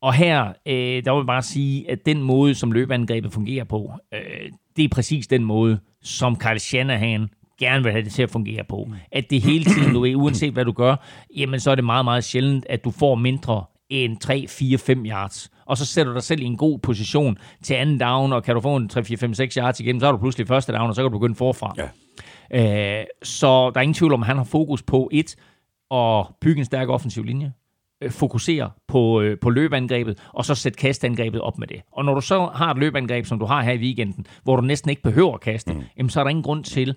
og her, øh, der vil jeg bare sige, at den måde, som løbeangrebet fungerer på, øh, det er præcis den måde, som Kyle Shanahan gerne vil have det til at fungere på. At det hele tiden, du ved, uanset hvad du gør, jamen så er det meget, meget sjældent, at du får mindre end 3, 4, 5 yards. Og så sætter du dig selv i en god position til anden down, og kan du få en 3, 4, 5, 6 yards igen, så er du pludselig første down, og så kan du begynde forfra. Ja. Øh, så der er ingen tvivl om, at han har fokus på et, at bygge en stærk offensiv linje, fokusere på, øh, på løbeangrebet, og så sætte kastangrebet op med det. Og når du så har et løbeangreb, som du har her i weekenden, hvor du næsten ikke behøver at kaste, mm. jamen, så er der ingen grund til,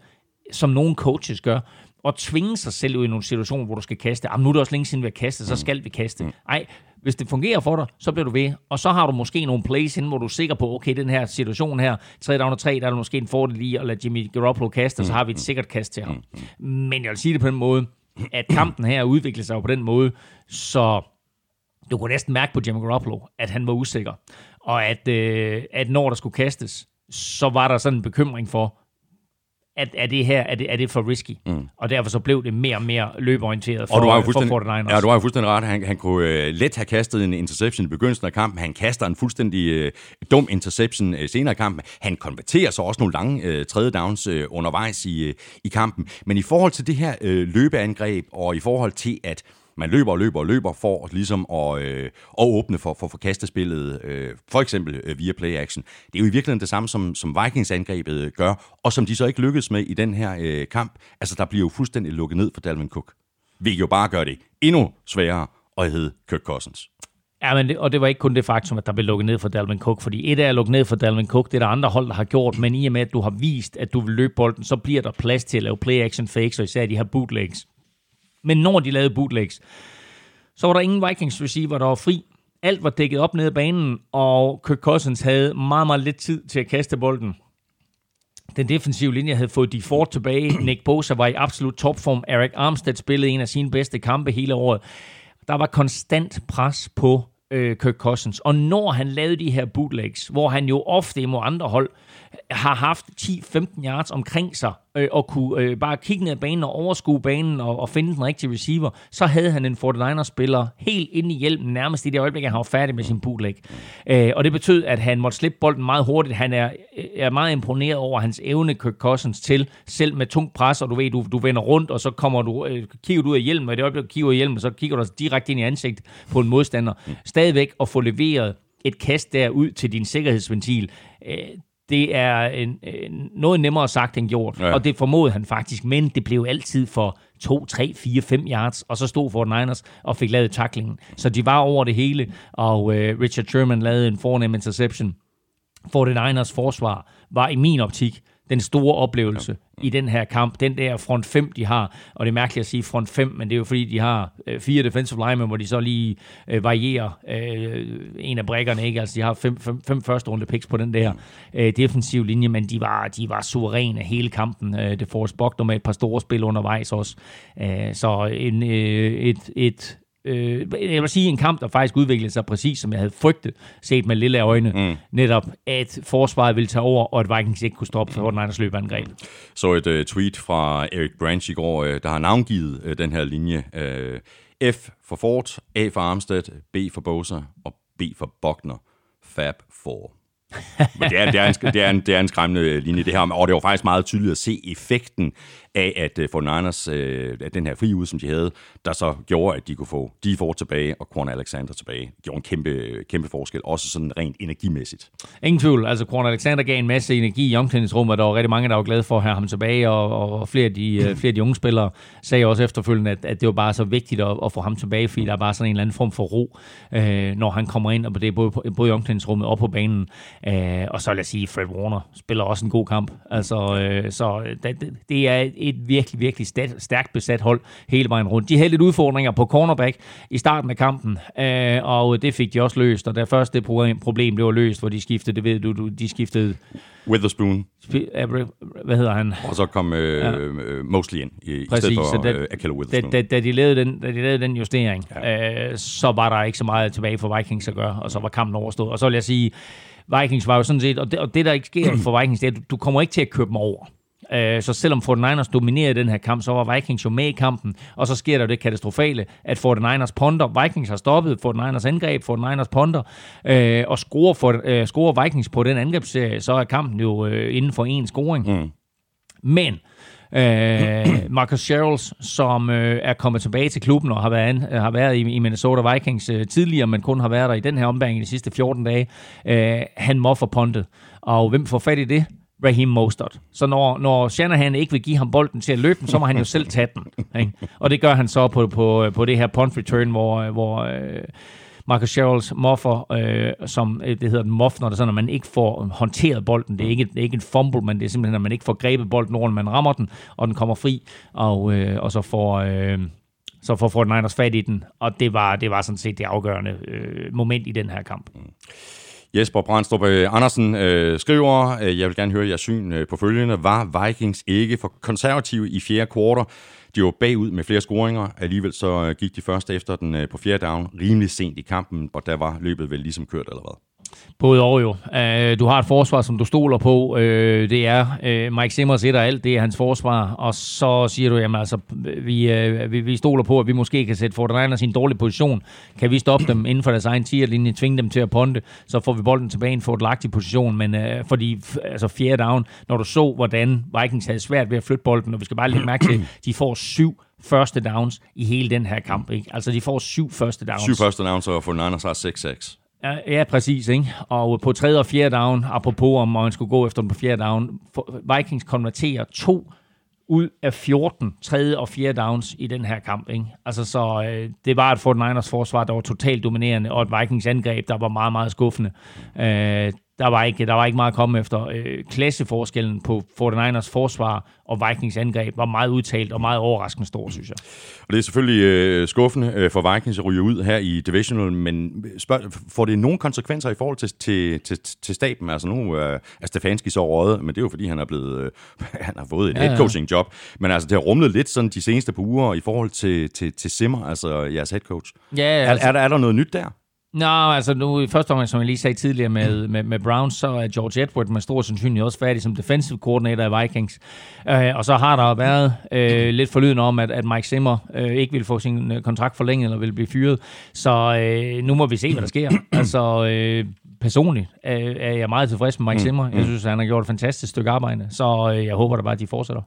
som nogle coaches gør, at tvinge sig selv ud i nogle situationer, hvor du skal kaste. Jamen, nu er det også længe siden, vi har kastet, så skal vi kaste. Nej, hvis det fungerer for dig, så bliver du ved. Og så har du måske nogle plays inden, hvor du er sikker på, okay, den her situation her, 3 down og 3, der er der måske en fordel i at lade Jimmy Garoppolo kaste, og så har vi et sikkert kast til ham. Men jeg vil sige det på den måde, at kampen her udviklede sig på den måde, så du kunne næsten mærke på Jimmy Garoppolo, at han var usikker. Og at, øh, at når der skulle kastes, så var der sådan en bekymring for, at er det her er det, er det for risky. Mm. Og derfor så blev det mere og mere løbeorienteret for, Og du har for fuldstændig, 49ers. ja, du har jo fuldstændig ret. Han, han kunne øh, let have kastet en interception i begyndelsen af kampen. Han kaster en fuldstændig øh, dum interception øh, senere i kampen. Han konverterer så også nogle lange øh, tredje downs øh, undervejs i, øh, i kampen. Men i forhold til det her øh, løbeangreb, og i forhold til, at man løber og løber og løber for ligesom at, øh, at åbne for, for, for kastespillet, øh, for eksempel øh, via play action. Det er jo i virkeligheden det samme, som, som Vikings angrebet gør, og som de så ikke lykkedes med i den her øh, kamp. Altså, der bliver jo fuldstændig lukket ned for Dalvin Cook. Hvilket jo bare gør det endnu sværere at hedde Kirk Cousins. Ja, men det, og det var ikke kun det faktum, at der blev lukket ned for Dalvin Cook, fordi et er at lukke ned for Dalvin Cook, det er der andre hold, der har gjort, men i og med, at du har vist, at du vil løbe bolden, så bliver der plads til at lave play-action fakes, og især de her bootlegs. Men når de lavede bootlegs, Så var der ingen Vikings receiver, der var fri. Alt var dækket op nede af banen, og Kirk Cousins havde meget, meget lidt tid til at kaste bolden. Den defensive linje havde fået de Ford tilbage. Nick Bosa var i absolut topform. Eric Armstead spillede en af sine bedste kampe hele året. Der var konstant pres på øh, Kirk Cousins. Og når han lavede de her bootlegs, hvor han jo ofte imod andre hold har haft 10-15 yards omkring sig, øh, og kunne øh, bare kigge ned ad banen og overskue banen og, og finde den rigtige receiver, så havde han en 49ers-spiller helt inde i hjelmen, nærmest i det øjeblik, han var færdig med sin bootleg. Øh, og det betød, at han måtte slippe bolden meget hurtigt. Han er, øh, er meget imponeret over hans evne, Kirk Cousins, til selv med tung pres, og du ved, du, du vender rundt, og så kommer du, øh, kigger du ud af hjelmen, og i det øjeblik, du kigger ud af hjelmen, så kigger du altså direkte ind i ansigt på en modstander. Stadigvæk at få leveret et kast der ud til din sikkerhedsventil, øh, det er en, en, noget nemmere sagt end gjort, ja. og det formodede han faktisk, men det blev altid for 2, 3, 4, 5 yards, og så stod Fort Niners og fik lavet taklingen. Så de var over det hele, og øh, Richard Sherman lavede en fornem interception. Fort Niners forsvar var i min optik den store oplevelse ja. i den her kamp. Den der front 5, de har, og det er mærkeligt at sige front 5, men det er jo fordi, de har øh, fire defensive linemen, hvor de så lige øh, varierer øh, en af brækkerne. Ikke? Altså, de har fem, fem, fem første runde picks på den der øh, defensive linje, men de var, de var suveræne hele kampen. Øh, det får Bogner med et par store spil undervejs også. Øh, så en, øh, et, et øh, jeg vil sige en kamp, der faktisk udviklede sig præcis, som jeg havde frygtet, set med lille øjne. Mm. Netop, at forsvaret ville tage over, og at Vikings ikke kunne stoppe for Niners løbeangreb. Så et uh, tweet fra Eric Branch i går, uh, der har navngivet uh, den her linje. Uh, F for Ford, A for Armstead, B for Bosa og B for Buckner. Fab 4. Men det er, det, er en, det, er en, det er en skræmmende linje, det her. Og det var faktisk meget tydeligt at se effekten af, at uh, for Niners, uh, at den her friude, som de havde, der så gjorde, at de kunne få de får tilbage og Quan Alexander tilbage. Det gjorde en kæmpe, kæmpe forskel, også sådan rent energimæssigt. Ingen tvivl. Altså, Quan Alexander gav en masse energi i omklædningsrummet, og der var rigtig mange, der var glade for at have ham tilbage, og, og flere, af de, uh, flere af de unge spillere sagde også efterfølgende, at, at det var bare så vigtigt at, at få ham tilbage, fordi der er bare sådan en eller anden form for ro, uh, når han kommer ind, og det er både, både i omklædningsrummet og på banen. Uh, og så lad os sige, Fred Warner spiller også en god kamp. Altså, uh, så det, det er et virkelig, virkelig stærkt besat hold hele vejen rundt. De havde lidt udfordringer på cornerback i starten af kampen, øh, og det fik de også løst. Og da først det problem blev løst, hvor de skiftede, det ved du, de skiftede... Witherspoon. Hvad hedder han? Og så kom øh, ja. øh, Mosley ind i, Præcis, i stedet for da, øh, Akello Witherspoon. Da, da, da, de lavede den, da de lavede den justering, ja. øh, så var der ikke så meget tilbage for Vikings at gøre, og så var kampen overstået. Og så vil jeg sige, Vikings var jo sådan set, og det, og det der ikke sker for Vikings, det er, at du, du kommer ikke til at købe dem over. Øh, så selvom 49ers dominerede den her kamp, så var Vikings jo med i kampen, og så sker der det katastrofale, at 49ers ponder, Vikings har stoppet 49ers angreb, 49ers ponder, øh, og scorer, for, øh, scorer Vikings på den angrebsserie, så er kampen jo inden for en scoring. Mm. Men øh, Marcus Sherrills, som øh, er kommet tilbage til klubben og har været, har været i, i Minnesota Vikings øh, tidligere, men kun har været der i den her ombæring i de sidste 14 dage, øh, han moffer pondet. Og hvem får fat i det? Raheem Mostert. Så når, når Shanahan ikke vil give ham bolden til at løbe den, så må han jo selv tage den. Ikke? Og det gør han så på, på, på det her punt return, hvor, hvor øh, Marcus Sherrills moffer, øh, som øh, det hedder den moff, når det sådan, at man ikke får håndteret bolden. Det er ikke, det er ikke en fumble, men det er simpelthen, at man ikke får grebet bolden, når man rammer den, og den kommer fri, og, øh, og så får... Øh, så får Fort Niners fat i den, og det var, det var sådan set det afgørende øh, moment i den her kamp. Mm. Jesper Brandstrup øh, Andersen øh, skriver, øh, jeg vil gerne høre jeres syn øh, på følgende. Var Vikings ikke for konservative i fjerde kvartal? De var bagud med flere scoringer. Alligevel så øh, gik de først efter den øh, på fjerde down rimelig sent i kampen, og der var løbet vel ligesom kørt eller hvad? Både og jo. Uh, du har et forsvar, som du stoler på. Uh, det er uh, Mike Simmers et og alt. Det er hans forsvar. Og så siger du, jamen altså, vi, vi, vi stoler på, at vi måske kan sætte 49ers i en dårlig position. Kan vi stoppe dem inden for deres egen tierlinje, tvinge dem til at ponte, så får vi bolden tilbage i en fordelagtig position. Men fordi, altså fjerde down, når du så, hvordan Vikings havde svært ved at flytte bolden, og vi skal bare lægge mærke til, de får syv første downs i hele den her kamp. Ikke? Altså, de får syv første downs. Syv første downs, og for Niners har 6-6. Ja, ja, præcis. Ikke? Og på tredje og fjerde down, apropos om man skulle gå efter den på fjerde down, Vikings konverterer to ud af 14 tredje og fjerde downs i den her kamp. Ikke? Altså, så øh, det var et 49ers forsvar, der var totalt dominerende, og et Vikings angreb, der var meget, meget skuffende. Øh, der var ikke, der var ikke meget at komme efter. Øh, klasseforskellen på 49ers forsvar og Vikings angreb var meget udtalt og meget overraskende stor, synes jeg. Og det er selvfølgelig øh, skuffende øh, for Vikings at ryge ud her i Divisional, men spørg, får det nogen konsekvenser i forhold til, til, til, til staben? Altså nu øh, er Stefanski så røget, men det er jo fordi, han er blevet, øh, han har fået et Ja, ja, ja. head coaching job. Men altså, det har rumlet lidt sådan de seneste par uger i forhold til, til, til Simmer, altså jeres head coach. Ja, Er, er, der, er der noget nyt der? Nå, altså nu i første omgang, som jeg lige sagde tidligere med, med, med Browns, så er George Edward med stor sandsynlighed også færdig som defensive coordinator i Vikings. Øh, og så har der været øh, lidt forlyden om, at, at Mike Zimmer øh, ikke vil få sin øh, kontrakt forlænget eller vil blive fyret. Så øh, nu må vi se, hvad der sker. altså øh, personligt øh, er jeg meget tilfreds med Mike Zimmer. Jeg synes, at han har gjort et fantastisk stykke arbejde. Så øh, jeg håber da bare, at de fortsætter.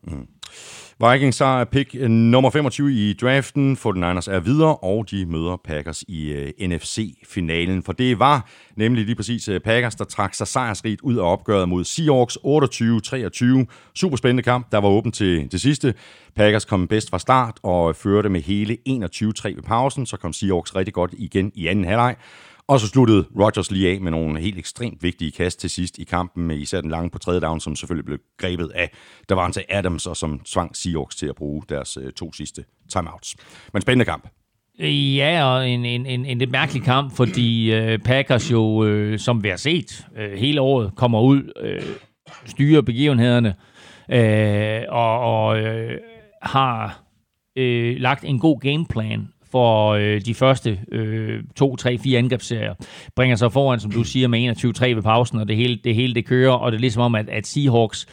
Vikings har pick øh, nummer 25 i draften. 49ers er videre, og de møder Packers i øh, uh, NFC-finalen. For det var nemlig lige præcis uh, Packers, der trak sig sejrsrigt ud af opgøret mod Seahawks 28-23. Super spændende kamp, der var åben til det sidste. Packers kom bedst fra start og førte med hele 21-3 ved pausen. Så kom Seahawks rigtig godt igen i anden halvleg. Og så sluttede Rodgers lige af med nogle helt ekstremt vigtige kast til sidst i kampen, med især den lange på tredje down, som selvfølgelig blev grebet af Davante Adams, og som tvang Seahawks til at bruge deres øh, to sidste timeouts. Men spændende kamp. Ja, og en, en, en, en lidt mærkelig kamp, fordi øh, Packers jo, øh, som vi har set øh, hele året, kommer ud, øh, styrer begivenhederne, øh, og, og øh, har øh, lagt en god gameplan for øh, de første øh, to, tre, fire angrebsserier. Bringer sig foran, som du siger, med 21-3 ved pausen, og det hele det, hele, det kører, og det er ligesom om, at, at Seahawks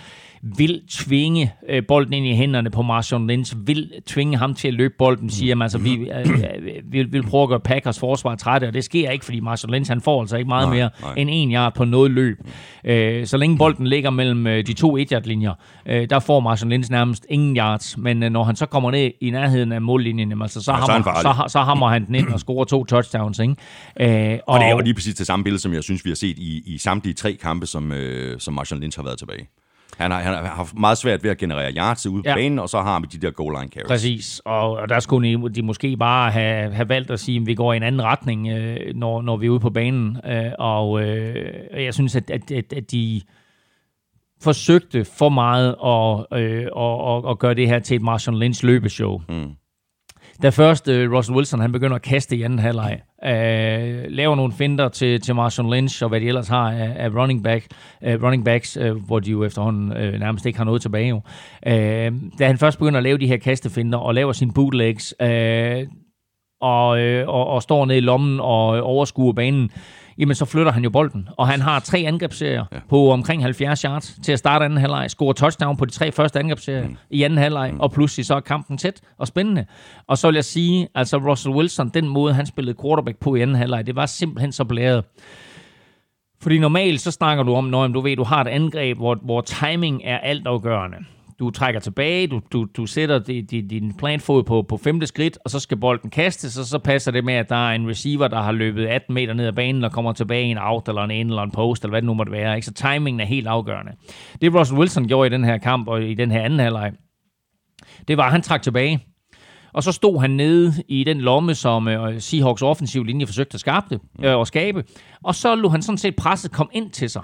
vil tvinge øh, bolden ind i hænderne på Marshawn Lynch, vil tvinge ham til at løbe bolden, siger man. Altså, vi øh, øh, vil, vil prøve at gøre Packers forsvar trætte, og det sker ikke, fordi Marshawn Lynch, han får altså ikke meget Nej, mere nej. end en yard på noget løb. Øh, så længe bolden ligger mellem øh, de to 1 linjer øh, der får Marshawn Lynch nærmest ingen yards, men øh, når han så kommer ned i nærheden af mållinjen, jamen, altså, så, Ja, så er han hammer, så, har- så hammer han den ind og scorer to touchdowns. Ikke? Øh, Og det er jo lige præcis det samme billede, som jeg synes, vi har set i, i samtlige tre kampe, som, øh, som Marshall Lynch har været tilbage. Han har, han har haft meget svært ved at generere yards ude på Ja. banen, og så har vi de der goal line carries. Præcis, og, og der skulle de, de måske bare have, have valgt at sige, at vi går i en anden retning, øh, når, når vi er ude på banen. Øh, og øh, jeg synes, at, at, at, at de forsøgte for meget at, øh, at, at, at gøre det her til et Marshall Lynch løbeshow. Mm. Da først øh, Russell Wilson han begynder at kaste i anden halvleg, øh, laver nogle finder til, til Marshall Lynch og hvad de ellers har af, af running, back, øh, running backs, øh, hvor de jo efterhånden øh, nærmest ikke har noget tilbage. Jo. Øh, da han først begynder at lave de her kastefinder og laver sine bootlegs, øh, og, øh, og, og står ned i lommen og overskuer banen, jamen så flytter han jo bolden. Og han har tre angrebsserier ja. på omkring 70 yards til at starte anden halvleg, scorer touchdown på de tre første angrebsserier mm. i anden halvleg, mm. og pludselig så er kampen tæt og spændende. Og så vil jeg sige, altså Russell Wilson, den måde han spillede quarterback på i anden halvleg, det var simpelthen så blæret. Fordi normalt så snakker du om, når du ved, du har et angreb, hvor, hvor timing er altafgørende. Du trækker tilbage, du, du, du sætter din, din, din planfod på, på femte skridt, og så skal bolden kastes, og så passer det med, at der er en receiver, der har løbet 18 meter ned ad banen, og kommer tilbage i en out, eller en in, eller en post, eller hvad det nu måtte være. Ikke? Så timingen er helt afgørende. Det Russell Wilson gjorde i den her kamp, og i den her anden halvleg, det var, at han trak tilbage. Og så stod han nede i den lomme, som øh, Seahawks offensiv linje forsøgte at skabe, øh, og skabe. Og så lå han sådan set presset kom ind til sig.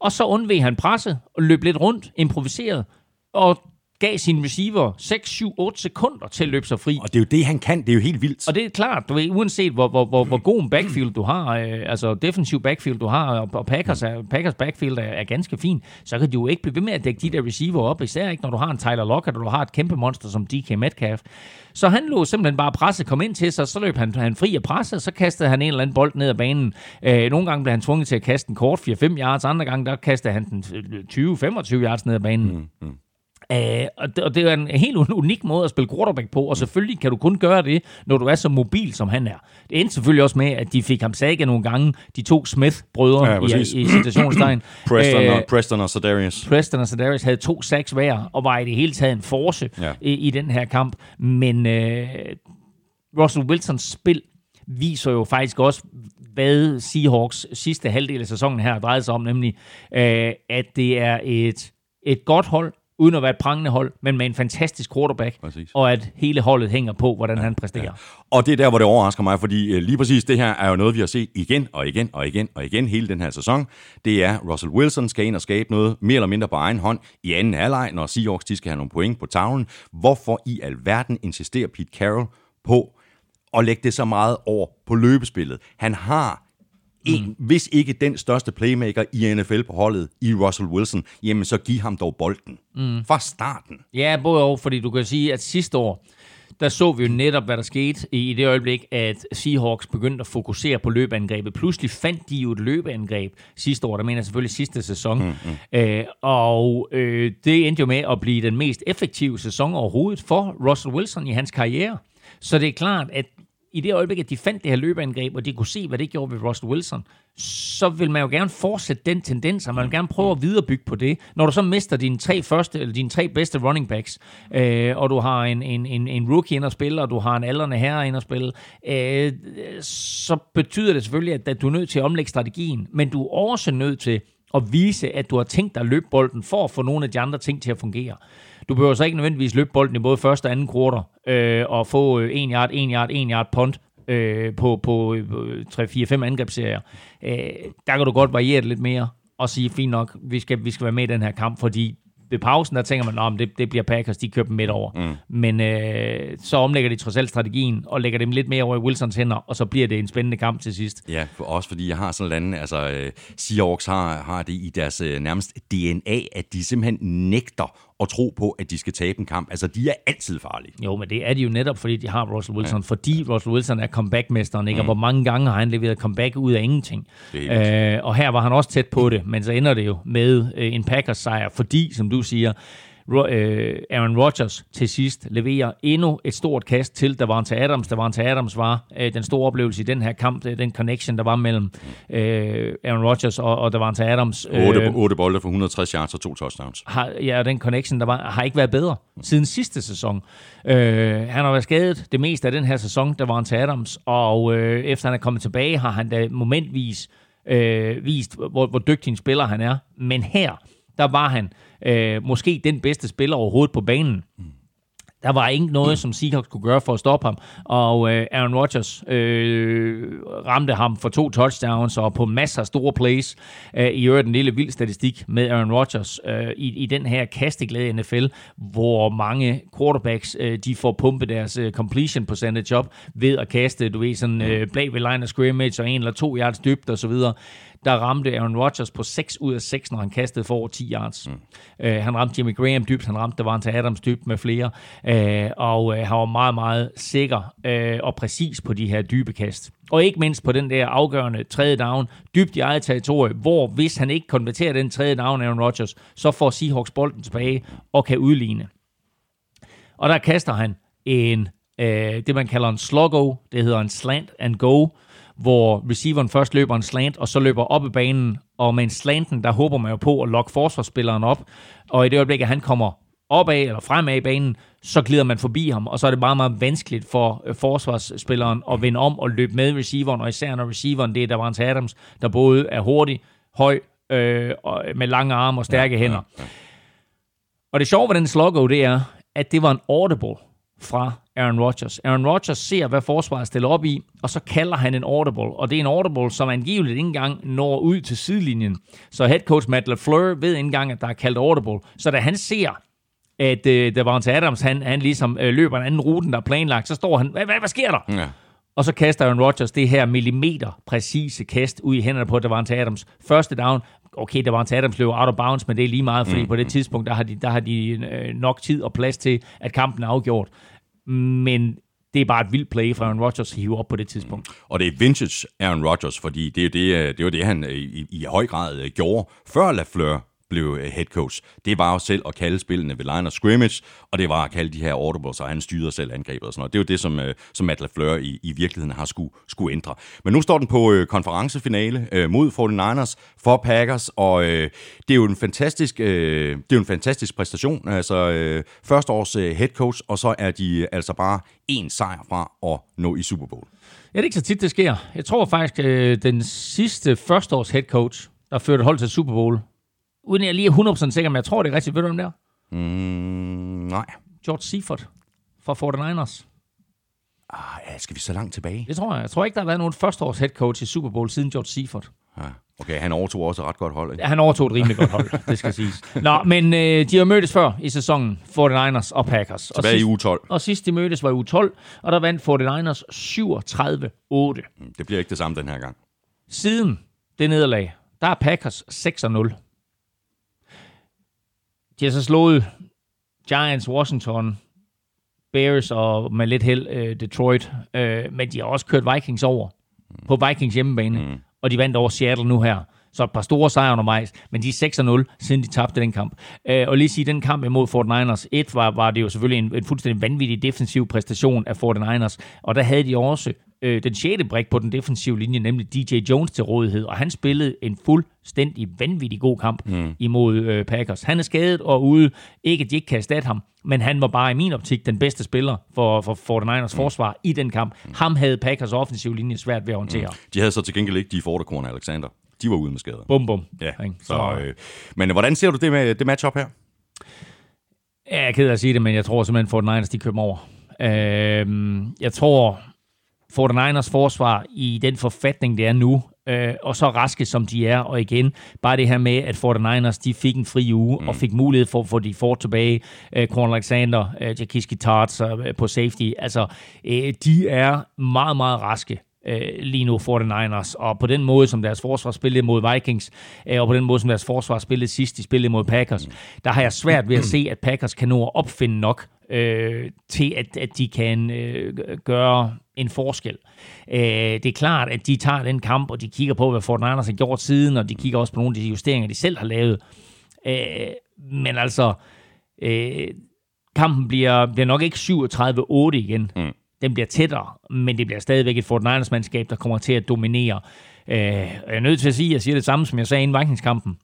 Og så undveg han presset og løb lidt rundt, improviseret, og gav sin receiver 6, 7, 8 sekunder til at løbe sig fri. Og det er jo det, han kan. Det er jo helt vildt. Og det er klart, du ved, uanset hvor, hvor, hvor, hvor god en backfield du har, øh, altså defensiv backfield du har, og, og Packers, er, Packers backfield er, er ganske fin, så kan du jo ikke blive ved med at dække de der receiver op, især ikke når du har en Tyler Lockett, og du har et kæmpe monster som DK Metcalf. Så han lå simpelthen bare presset kom ind til sig, så løb han, han fri af presset, så kastede han en eller anden bold ned ad banen. Øh, nogle gange blev han tvunget til at kaste den kort 4-5 yards, andre gange der kastede han den 20-25 yards ned ad banen. Mm, mm. Uh, og, det, og det er en helt un- unik måde at spille quarterback på, og selvfølgelig kan du kun gøre det, når du er så mobil, som han er. Det endte selvfølgelig også med, at de fik ham saget nogle gange, de to Smith-brødre Ja, præcis. i, i citationstegn. Preston, Øh, og, Preston og Sedarius. Preston og Sedaris havde to sacks hver, og var i det hele taget en force ja. i, i den her kamp. Men øh, Russell Wilsons spil viser jo faktisk også, hvad Seahawks sidste halvdel af sæsonen her drejede sig om, nemlig øh, at det er et, et godt hold, uden at være et prangende hold, men med en fantastisk quarterback, Præcis. og at hele holdet hænger på, hvordan han præsterer. Og det er der, hvor det overrasker mig, fordi øh, lige præcis det her er jo noget, vi har set igen og igen og igen og igen hele den her sæson. Det er, Russell Wilson skal ind og skabe noget mere eller mindre på egen hånd i anden halvleg, når Seahawks de skal have nogle point på tavlen. Hvorfor i alverden insisterer Pete Carroll på at lægge det så meget over på løbespillet? Han har en, mm. hvis ikke den største playmaker i NFL på holdet, i Russell Wilson, jamen så giv ham dog bolden. Mm. Fra starten. Ja, både og, fordi du kan sige, at sidste år, der så vi jo netop, hvad der skete i det øjeblik, at Seahawks begyndte at fokusere på løbeangrebet. Pludselig fandt de jo et løbeangreb sidste år, der mener jeg selvfølgelig sidste sæson. Mm, mm. Øh, og øh, det endte jo med at blive den mest effektive sæson overhovedet for Russell Wilson i hans karriere. Så det er klart, at i det øjeblik, at de fandt det her løbeangreb, og de kunne se, hvad det gjorde ved Russell Wilson, så vil man jo gerne fortsætte den tendens, og man vil gerne prøve at viderebygge på det. Når du så mister dine tre første, eller dine tre bedste running backs, øh, og du har en, en, en, en rookie ind at spille, og du har en aldrende herre ind at spille, øh, så betyder det selvfølgelig, at, at du er nødt til at omlægge strategien, men du er også nødt til at vise, at du har tænkt dig at løbe bolden for at få nogle af de andre ting til at fungere. Du behøver så ikke nødvendigvis løbe bolden i både første og anden kvartal øh, og få øh, en yard, en yard, en yard punt øh, på, på øh, 3-4-5 angrebsserier. Øh, der kan du godt variere det lidt mere og sige, fint nok, vi skal, vi skal være med i den her kamp, fordi ved pausen, der tænker man, at det, det bliver Packers, de køber dem midt over. Mm. Men øh, så omlægger de trods alt strategien, og lægger dem lidt mere over i Wilsons hænder, og så bliver det en spændende kamp til sidst. Ja, for også fordi jeg har sådan andet, altså øh, Seahawks har, har det i deres øh, nærmest DNA, at de simpelthen nægter at tro på, at de skal tabe en kamp. Altså, de er altid farlige. Jo, men det er de jo netop, fordi de har Russell Wilson. Ja. Fordi Russell Wilson er comeback-mesteren, ikke? Mm. Og hvor mange gange har han leveret comeback ud af ingenting. Øh, og her var han også tæt på det, men så ender det jo med øh, en Packers-sejr, fordi, som du siger, Aaron Rodgers til sidst leverer endnu et stort kast til Davante Adams. Davante Adams var øh, den store oplevelse i den her kamp, den connection, der var mellem øh, Aaron Rodgers og, og Davante Adams. Øh, 8, 8 bolde for 160 yards og to touchdowns. Har, ja, den connection, der var, har ikke været bedre siden sidste sæson. Øh, han har været skadet det meste af den her sæson, der var han til Adams, og øh, efter han er kommet tilbage, har han da momentvis øh, vist, hvor, hvor dygtig en spiller han er. Men her, der var han øh, måske den bedste spiller overhovedet på banen. Der var ikke noget, som Seahawks kunne gøre for at stoppe ham. Og øh, Aaron Rodgers øh, ramte ham for to touchdowns og på masser af store plays. Øh, I øvrigt en lille vild statistik med Aaron Rodgers øh, i, i den her kasteglæde NFL, hvor mange quarterbacks øh, de får pumpet deres øh, completion percentage op ved at kaste, du ved, sådan øh, bag ved line of scrimmage og en eller to yards dybt og så videre der ramte Aaron Rodgers på 6 ud af 6, når han kastede for over 10 yards. Mm. Uh, han ramte Jimmy Graham dybt, han ramte Davante Adams dybt med flere, uh, og uh, han var meget, meget sikker uh, og præcis på de her dybe kast. Og ikke mindst på den der afgørende tredje down, dybt i eget territorie, hvor hvis han ikke konverterer den tredje down, Aaron Rodgers, så får Seahawks bolden tilbage og kan udligne. Og der kaster han en, uh, det man kalder en sluggo, det hedder en slant and go, hvor receiveren først løber en slant, og så løber op i banen, og med en slanten, der håber man jo på at lokke forsvarsspilleren op, og i det øjeblik, at han kommer opad eller fremad i banen, så glider man forbi ham, og så er det meget, meget vanskeligt for øh, forsvarsspilleren at vende om og løbe med receiveren, og især når receiveren, det er Davante Adams, der både er hurtig, høj, øh, og med lange arme og stærke ja, hænder. Ja, ja. Og det sjove ved den sluggo, det er, at det var en audible fra Aaron Rodgers. Aaron Rodgers ser, hvad forsvaret stiller op i, og så kalder han en audible. Og det er en audible, som angiveligt ikke engang når ud til sidelinjen. Så head coach Matt LaFleur ved ikke engang, at der er kaldt audible. Så da han ser, at øh, der var til Adams, han, han ligesom øh, løber en anden rute, der er planlagt, så står han, hvad, hvad, hvad sker der? Ja. Og så kaster Aaron Rodgers det her millimeter præcise kast ud i hænderne på Davante Adams. Første down, okay, Davante Adams løber out of bounds, men det er lige meget, fordi mm. på det tidspunkt, der har de, der har de øh, nok tid og plads til, at kampen er afgjort men det er bare et vildt play fra Aaron Rodgers at hive op på det tidspunkt. Mm. Og det er vintage Aaron Rodgers, fordi det er det, øh, det, var det han øh, i, i høj grad øh, gjorde før LaFleur blev øh, head coach, det var jo selv at kalde spillene ved line of scrimmage, og det var at kalde de her audibles, og han styrede selv angrebet og sådan noget. Det er jo det, som, øh, som Matt LaFleur i, i virkeligheden har skulle, skulle ændre. Men nu står den på øh, konferencefinale øh, mod 49ers for Packers, og øh, det er jo en fantastisk, øh, det er jo en fantastisk præstation. Altså øh, første års øh, head coach, og så er de øh, altså bare en sejr fra at nå i Super Bowl. Ja, det er ikke så tit, det sker. Jeg tror faktisk, øh, den sidste førsteårs head coach, der førte hold til Super Bowl, uden jeg lige er 100% sikker, men jeg tror, det er rigtigt. Ved du, om det er? Mm, nej. George Seifert fra 49ers. Ah, skal vi så langt tilbage? Det tror jeg. Jeg tror ikke, der har været nogen førsteårs head coach i Super Bowl siden George Seifert. Ja. Okay, han overtog også et ret godt hold, ikke? Han overtog et rimelig godt hold, det skal siges. Nå, men øh, de har mødtes før i sæsonen, 49ers og Packers. Og Tilbage i sidst, uge 12. og sidst de mødtes var i uge 12, og der vandt 49ers 37-8. Mm, Det bliver ikke det samme den her gang. Siden det nederlag, der er Packers 6-0. De har så slået Giants, Washington, Bears og med lidt held øh, Detroit. Øh, men de har også kørt Vikings over på Vikings hjemmebane. Mm. Og de vandt over Seattle nu her. Så et par store sejre undervejs, men de er 6-0, siden de tabte den kamp. Øh, og lige sige, den kamp imod 49ers, et var, var det jo selvfølgelig en, en fuldstændig vanvittig defensiv præstation af 49ers, og der havde de også øh, den sjette brik på den defensive linje, nemlig DJ Jones til rådighed, og han spillede en fuldstændig vanvittig god kamp mm. imod øh, Packers. Han er skadet og ude, ikke at de ikke kan erstatte ham, men han var bare i min optik den bedste spiller for, for 49ers mm. forsvar i den kamp. Ham havde Packers offensive linje svært ved at håndtere. Mm. De havde så til gengæld ikke de forderkorn Alexander. De var ude med skader. Bum, bum. Ja, så, øh, men hvordan ser du det med det matchup her? Ja, jeg er ked af at sige det, men jeg tror simpelthen, 49ers de køber over. Øhm, jeg tror, 49ers forsvar i den forfatning, det er nu, øh, og så raske som de er, og igen, bare det her med, at 49ers, de fik en fri uge, mm. og fik mulighed for at få de for tilbage, øh, Cornel Alexander, øh, Jakiski Tarts øh, på safety, altså, øh, de er meget, meget raske øh, lige nu 49ers, og på den måde, som deres forsvar spillede mod Vikings, øh, og på den måde, som deres forsvar spillede sidst, de spillede mod Packers, der har jeg svært ved at se, at Packers kan nå at opfinde nok øh, til, at, at de kan øh, gøre en forskel. Øh, det er klart, at de tager den kamp, og de kigger på, hvad 49ers har gjort siden, og de kigger også på nogle af de justeringer, de selv har lavet. Øh, men altså, øh, kampen bliver, bliver nok ikke 37-8 igen. Mm. Den bliver tættere, men det bliver stadigvæk et 49ers-mandskab, der kommer til at dominere. Øh, jeg er nødt til at sige, at jeg siger det samme, som jeg sagde inden Vikingskampen.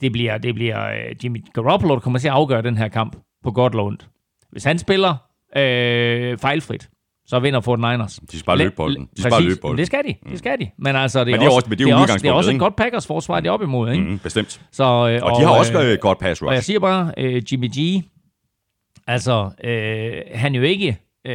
Det bliver, det bliver øh, Jimmy Garoppolo, der kommer til at afgøre den her kamp på godt eller ondt. Hvis han spiller øh, fejlfrit, så vinder 49ers. De skal bare løbe bolden. De skal bare løbe bolden. Det skal de. Det skal de. Men altså, det er, Men det er også, også- men det er også, det er også et godt Packers forsvar, det er op imod. Ikke? Mm, bestemt. Så, øh, Og de har også øh, et godt pass og jeg rush. siger bare, øh, Jimmy G, altså, øh, han er jo ikke, øh,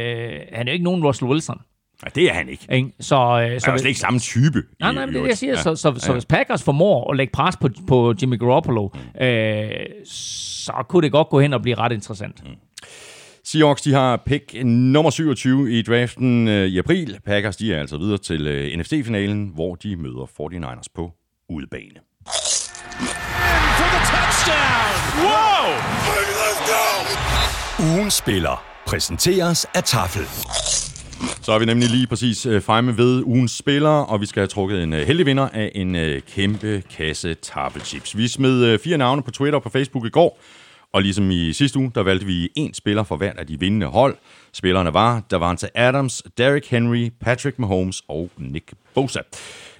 han er jo ikke nogen Russell Wilson. Nej, det er han ikke. Ikke? Så, øh, så Han er slet ikke samme type. Nej, nej, men det er jeg siger. Ja. Så, så, så Ja. hvis Packers formår at lægge pres på, på Jimmy Garoppolo, øh, så kunne det godt gå hen og blive ret interessant. Mm. Seahawks, de har pick nummer 27 i draften øh, i april. Packers, de er altså videre til øh, NFC-finalen, hvor de møder 49ers på udebane. Go! Ugen spiller præsenteres af Tafel. Så er vi nemlig lige præcis øh, fremme ved ugens spillere, og vi skal have trukket en heldig vinder af en kæmpe kasse tafelchips. Vi smed fire navne på Twitter og på Facebook i går, og ligesom i sidste uge, der valgte vi en spiller for hvert af de vindende hold. Spillerne var Davante Adams, Derrick Henry, Patrick Mahomes og Nick Bosa.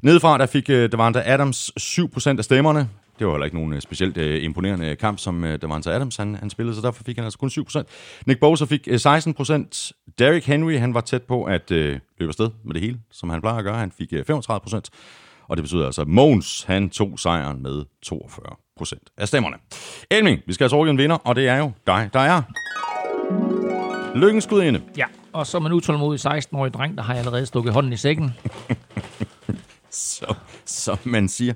Nedefra der fik øh, Davante Adams 7% af stemmerne. Det var heller ikke nogen øh, specielt øh, imponerende kamp, som øh, Davante Adams han, han spillede, så derfor fik han altså kun 7%. Nick Bosa fik øh, 16%. Derrick Henry han var tæt på at øh, løbe afsted med det hele, som han plejer at gøre. Han fik øh, 35%. Og det betyder altså, at Mons han tog sejren med 42% af stemmerne. Elming, vi skal have trukket en vinder, og det er jo dig, der er. Lykkens gudinde. Ja, og som en utålmodig 16-årig dreng, der har jeg allerede stukket hånden i sækken. Så, som man siger.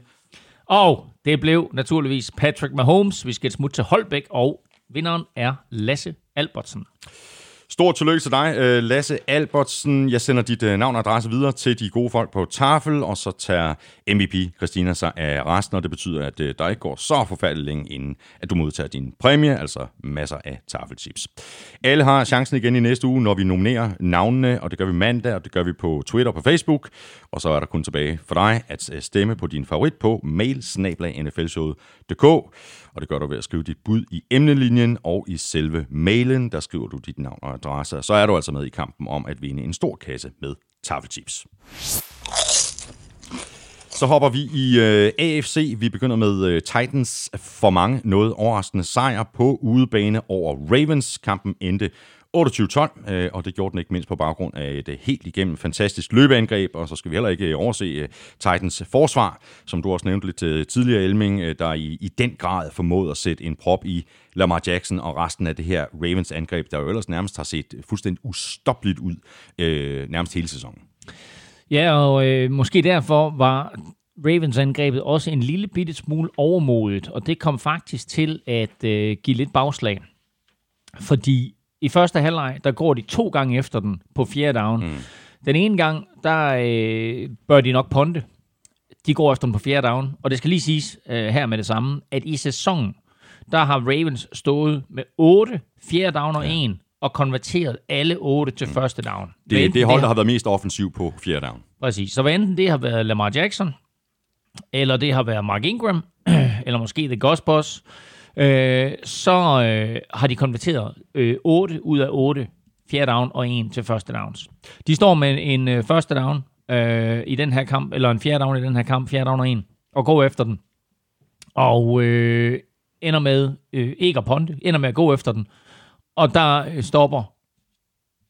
Og det blev naturligvis Patrick Mahomes. Vi skal et smut til Holbæk, og vinderen er Lasse Albertsen. Stort tillykke til dig, øh, Lasse Albertsen. Jeg sender dit øh, navn og adresse videre til de gode folk på Tafel, og så tager MVP Christina sig af resten, og det betyder, at øh, der ikke går så forfærdeligt længe, inden at du modtager din præmie, altså masser af tafelchips. Alle har chancen igen i næste uge, når vi nominerer navnene, og det gør vi mandag, og det gør vi på Twitter og på Facebook, og så er der kun tilbage for dig at stemme på din favorit på mail og det gør du ved at skrive dit bud i emnelinjen og i selve mailen, der skriver du dit navn og adresse. Og så er du altså med i kampen om at vinde en stor kasse med taffelchips. Så hopper vi i øh, AFC. Vi begynder med øh, Titans for mange noget overraskende sejr på udebane over Ravens. Kampen endte 28-12, øh, og det gjorde den ikke mindst på baggrund af et øh, helt igennem fantastisk løbeangreb, og så skal vi heller ikke øh, overse øh, Titans forsvar, som du også nævnte lidt øh, tidligere, Elming, øh, der i, i den grad formåede at sætte en prop i Lamar Jackson og resten af det her Ravens angreb, der jo ellers nærmest har set fuldstændig ustoppeligt ud øh, nærmest hele sæsonen. Ja, og øh, måske derfor var Ravens angrebet også en lille bitte smule overmodet, og det kom faktisk til at øh, give lidt bagslag. Fordi i første halvleg, der går de to gange efter den på fjerde down. Mm. Den ene gang, der øh, bør de nok ponte. De går efter den på fjerde down. Og det skal lige siges øh, her med det samme, at i sæsonen, der har Ravens stået med 8 fjerde down og 1, og konverteret alle 8 til første down. Det, enten det hold, der har- været mest offensiv på fjerde down. Præcis. Så hvad enten det har været Lamar Jackson, eller det har været Mark Ingram, eller måske The Ghost Boss, øh, så øh, har de konverteret øh, 8 ud af 8 fjerde down og en til første downs. De står med en øh, første down øh, i den her kamp, eller en fjerde down i den her kamp, fjerde down og en, og går efter den. Og øh, ender med øh, ikke at ponte, ender med at gå efter den. Og der øh, stopper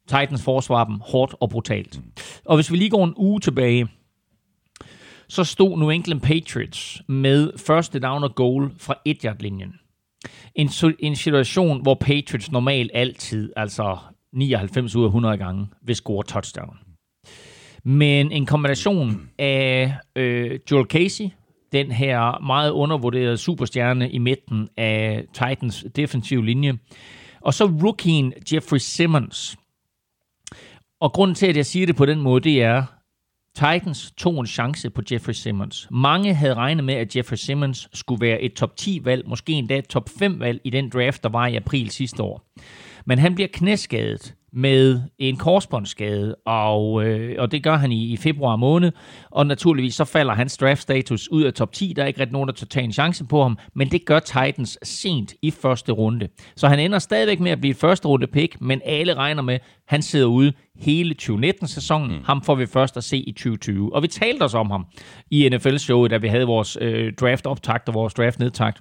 Titans forsvar dem hårdt og brutalt. Og hvis vi lige går en uge tilbage, så stod New England Patriots med første down og goal fra 1-yard-linjen. En, en situation, hvor Patriots normalt altid, altså 99 ud af 100 gange, vil score touchdown. Men en kombination af øh, Joel Casey, den her meget undervurderede superstjerne i midten af Titans defensive linje, og så rookien Jeffrey Simmons. Og grunden til, at jeg siger det på den måde, det er, Titans tog en chance på Jeffrey Simmons. Mange havde regnet med, at Jeffrey Simmons skulle være et top 10-valg, måske endda et top 5-valg i den draft, der var i april sidste år. Men han bliver knæskadet med en korsbåndsskade, og, øh, og det gør han i, i februar måned, og naturligvis så falder hans draftstatus ud af top 10. Der er ikke rigtig nogen, der tør tage en chance på ham, men det gør Titans sent i første runde. Så han ender stadigvæk med at blive et første runde pick, men alle regner med, han sidder ude hele 2019-sæsonen. Mm. Ham får vi først at se i 2020. Og vi talte os om ham i NFL-showet, da vi havde vores øh, draft-optakt og vores draft-nedtakt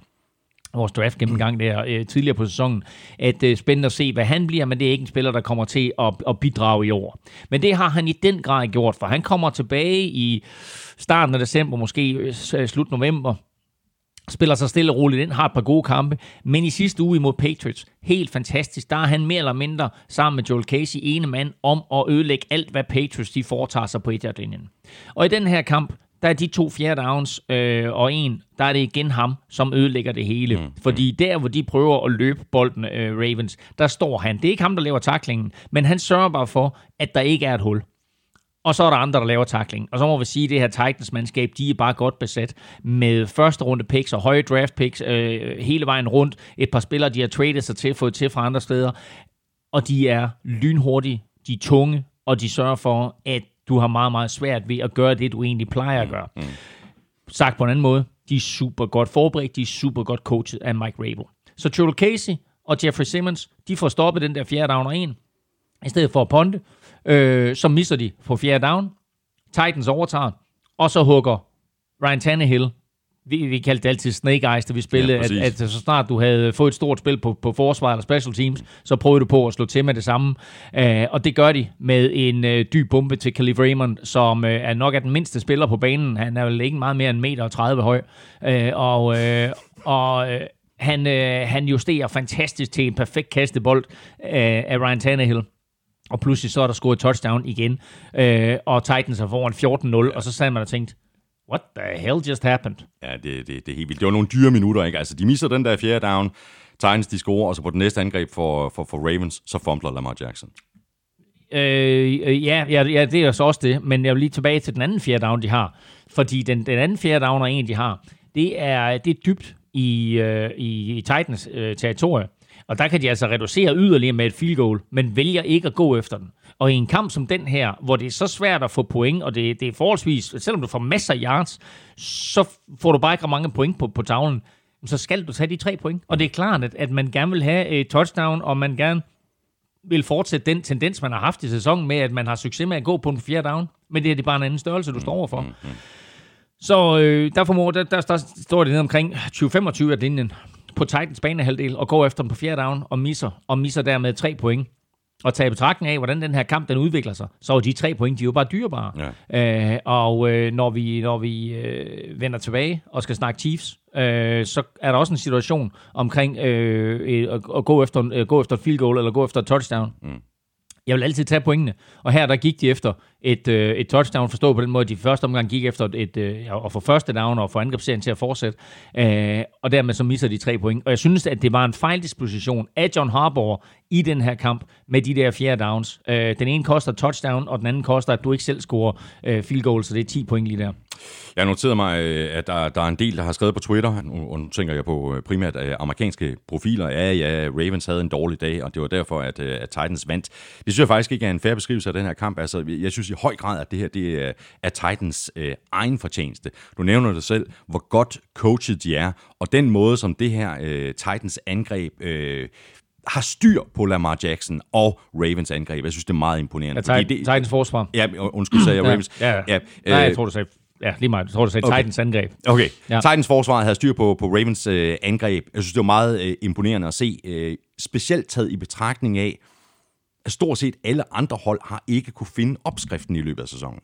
vores draft gennemgang der øh, tidligere på sæsonen, at øh, spændende at se, hvad han bliver, men det er ikke en spiller, der kommer til at, at bidrage i år. Men det har han i den grad gjort, for han kommer tilbage i starten af december, måske øh, øh slut november, spiller sig stille og roligt ind, har et par gode kampe, men i sidste uge imod Patriots, helt fantastisk, der er han mere eller mindre sammen med Joel Casey ene mand om at ødelægge alt, hvad Patriots de foretager sig på et linjen Og i den her kamp, der er de to fjerde downs øh, og en, der er det igen ham, som ødelægger det hele. Mm. Fordi der, hvor de prøver at løbe bolden, øh, Ravens, der står han. Det er ikke ham, der laver taklingen, men han sørger bare for, at der ikke er et hul. Og så er der andre, der laver tackling. Og så må vi sige, at det her Titans-mandskab, de er bare godt besat med første runde picks og høje draft picks øh, hele vejen rundt. Et par spillere, de har traded sig til, fået til fra andre steder. Og de er lynhurtige, de er tunge, og de sørger for, at du har meget, meget svært ved at gøre det, du egentlig plejer at gøre. Mm. Sagt på en anden måde, de er super godt forberedt, de er super godt coachet af Mike Rabel. Så Joel Casey og Jeffrey Simmons, de får stoppet den der fjerde down og en, i stedet for at ponte. Øh, så misser de på fjerde down. Titans overtager, og så hugger Ryan Tannehill. Vi, vi kaldte det altid snake eyes, da vi spillede, Ja, ja, at, at så snart du havde fået et stort spil på, på forsvar eller special teams, så prøvede du på at slå til med det samme. Uh, og det gør de med en uh, dyb bombe til Khalif Raymond, som uh, er nok er den mindste spiller på banen. Han er vel ikke meget mere end 1,30 meter 30 høj. Uh, og uh, og uh, han, uh, han justerer fantastisk til en perfekt kastebold uh, af Ryan Tannehill. Og pludselig så er der scoret touchdown igen. Øh, og Titans er foran 14-0, og så sad man og tænkte, what the hell just happened? Ja, det, det, det er helt vildt. Det var nogle dyre minutter, ikke? Altså, de misser den der fjerde down, Titans de scorer, og så på den næste angreb for, for, for Ravens, så fumbler Lamar Jackson. Øh, øh, ja, ja, ja, det er så også det, men jeg vil lige tilbage til den anden fjerde down, de har. Fordi den, den anden fjerde down en, de har, det er, det er dybt i, øh, i, i Titans øh, territorie. Og der kan de altså reducere yderligere med et field goal, men vælger ikke at gå efter den. Og i en kamp som den her, hvor det er så svært at få point, og det, det er forholdsvis, selvom du får masser af yards, så får du bare ikke mange point på, på tavlen, så skal du tage de tre point. Og det er klart, at, at man gerne vil have et touchdown, og man gerne vil fortsætte den tendens, man har haft i sæsonen med, at man har succes med at gå på en fjerde down. Men det er det bare en anden størrelse, du står overfor. Så øh, der, formår, der, der, der står det nede omkring 20-25 af linjen på Titans banehalvdel og går efter dem på fjerde down og misser, og misser dermed tre point. Og tage i betragtning af, hvordan den her kamp den udvikler sig, så er de tre point, de er jo bare dyrebare. Ja. Øh, og øh, når vi, når vi øh, vender tilbage og skal snakke Chiefs, øh, så er der også en situation omkring øh, at, at gå, efter, øh, gå efter et field goal eller gå efter et touchdown. Mm. Jeg vil altid tage pointene. Og her der gik de efter et, øh, et touchdown, forstået på den måde, at de første omgang gik efter et, øh, at få første down og få angrebsserien til at fortsætte. Øh, og dermed så misser de tre point. Og jeg synes, at det var en fejldisposition af John Harbour i den her kamp med de der fjerde downs. Øh, den ene koster touchdown, og den anden koster, at du ikke selv scorer øh, field goal, så det er 10 point lige der. Jeg noterede mig, øh, at der, der er en del, der har skrevet på Twitter, nu, og nu tænker jeg på øh, primært amerikanske profiler, ja, ja, Ravens havde en dårlig dag, og det var derfor, at, uh, at Titans vandt. Det synes jeg faktisk ikke er en færre beskrivelse af den her kamp. Altså, jeg synes i høj grad, at det her det er, er Titans uh, egen fortjeneste. Du nævner det selv, hvor godt coachet de er, og den måde, som det her uh, Titans angreb uh, har styr på Lamar Jackson og Ravens angreb. Jeg synes, det er meget imponerende. Ja, Titans, Titans forsvar. Ja, undskyld, sagde jeg Ravens. Ja, ja. ja. Nej, jeg tror, du sagde Ja, lige meget. Jeg tror, du sagde okay. Titans angreb. Okay. Ja. Titans forsvar havde styr på, på Ravens øh, angreb. Jeg synes, det var meget øh, imponerende at se. Øh, specielt taget i betragtning af, at stort set alle andre hold har ikke kunne finde opskriften i løbet af sæsonen.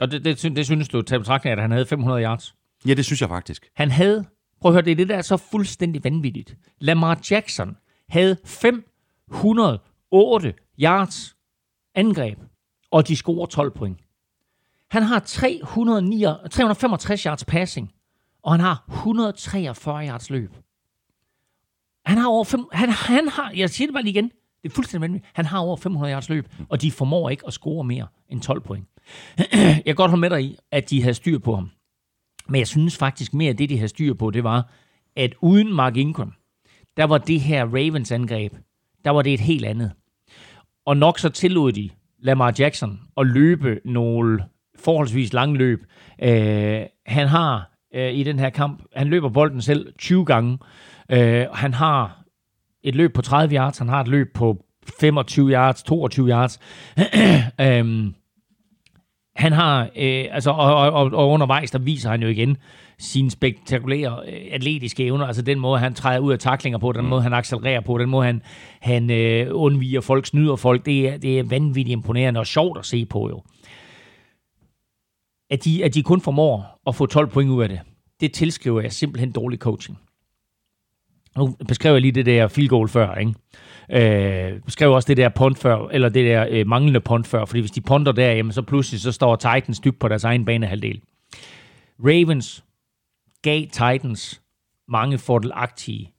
Og det, det, det synes du, taget i betragtning af, at han havde 500 yards? Ja, det synes jeg faktisk. Han havde, prøv at høre, det er det, der er så fuldstændig vanvittigt. Lamar Jackson havde 508 yards angreb, og de scorer 12 point. Han har 309, 365 yards passing, og han har 143 yards løb. Han har over fem, han, han har, jeg siger det bare lige igen, det er fuldstændig vanvittigt. Han har over 500 yards løb, og de formår ikke at score mere end 12 point. jeg kan godt holde med dig i, at de havde styr på ham. Men jeg synes faktisk mere, at det, de havde styr på, det var, at uden Mark Ingram, der var det her Ravens angreb, der var det et helt andet. Og nok så tillod de Lamar Jackson at løbe nogle forholdsvis lang løb. Øh, han har øh, i den her kamp, han løber bolden selv 20 gange. Øh, han har et løb på 30 yards, han har et løb på 25 yards, 22 yards. øh, han har, øh, altså, og, og, og undervejs, der viser han jo igen sine spektakulære øh, atletiske evner, altså den måde, han træder ud af taklinger på, den mm. måde, han accelererer på, den måde, han, han øh, undviger folk, snyder folk, det er, det er vanvittigt imponerende og sjovt at se på jo at de, at de kun formår at få 12 point ud af det, det tilskriver jeg simpelthen dårlig coaching. Nu beskrev jeg lige det der field goal før, ikke? Øh, beskrev også det der punt før, eller det der øh, manglende punt før, fordi hvis de punter der, jamen, så pludselig så står Titans dybt på deres egen banehalvdel. Ravens gav Titans mange fordelagtige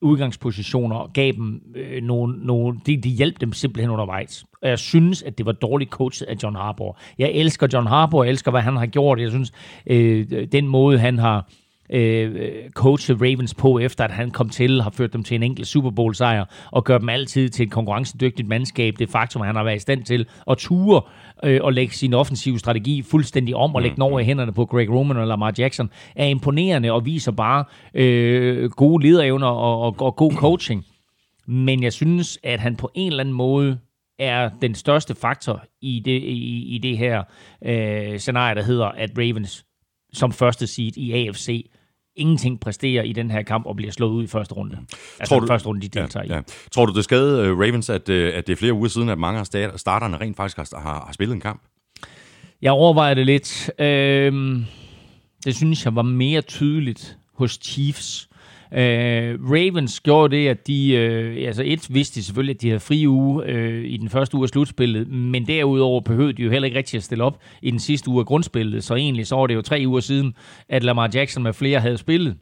udgangspositioner og gav dem øh, nogle, nogle de, de hjalp dem simpelthen undervejs. Og jeg synes, at det var dårligt coachet af John Harbour. Jeg elsker John Harbour, jeg elsker, hvad han har gjort. Jeg synes, øh, den måde, han har øh, coachet Ravens på, efter at han kom til, har ført dem til en enkelt Super Bowl sejr, og gør dem altid til et konkurrencedygtigt mandskab. Det faktum, at han har været i stand til at ture øh, og lægge sin offensive strategi fuldstændig om og lægge den over i hænderne på Greg Roman og Lamar Jackson, er imponerende og viser bare øh, gode lederevner og, og, og god coaching. Men jeg synes, at han på en eller anden måde er den største faktor i det, i, i det her øh, scenarie, der hedder, at Ravens som første seed i AFC ingenting præsterer i den her kamp og bliver slået ud i første runde. Altså Tror du, første runde, de deltager ja, i. ja. Tror du, det skade uh, Ravens, at, uh, at det er flere uger siden, at mange af starterne rent faktisk har, har, har spillet en kamp? Jeg overvejer det lidt. Øhm, det synes jeg var mere tydeligt hos Chiefs. Øh, Ravens gjorde det, at de, øh, altså et vidste de selvfølgelig, at de havde fri uge øh, i den første uge af slutspillet, men derudover behøvede de jo heller ikke rigtig at stille op i den sidste uge af grundspillet, så egentlig så var det jo tre uger siden, at Lamar Jackson med flere havde spillet.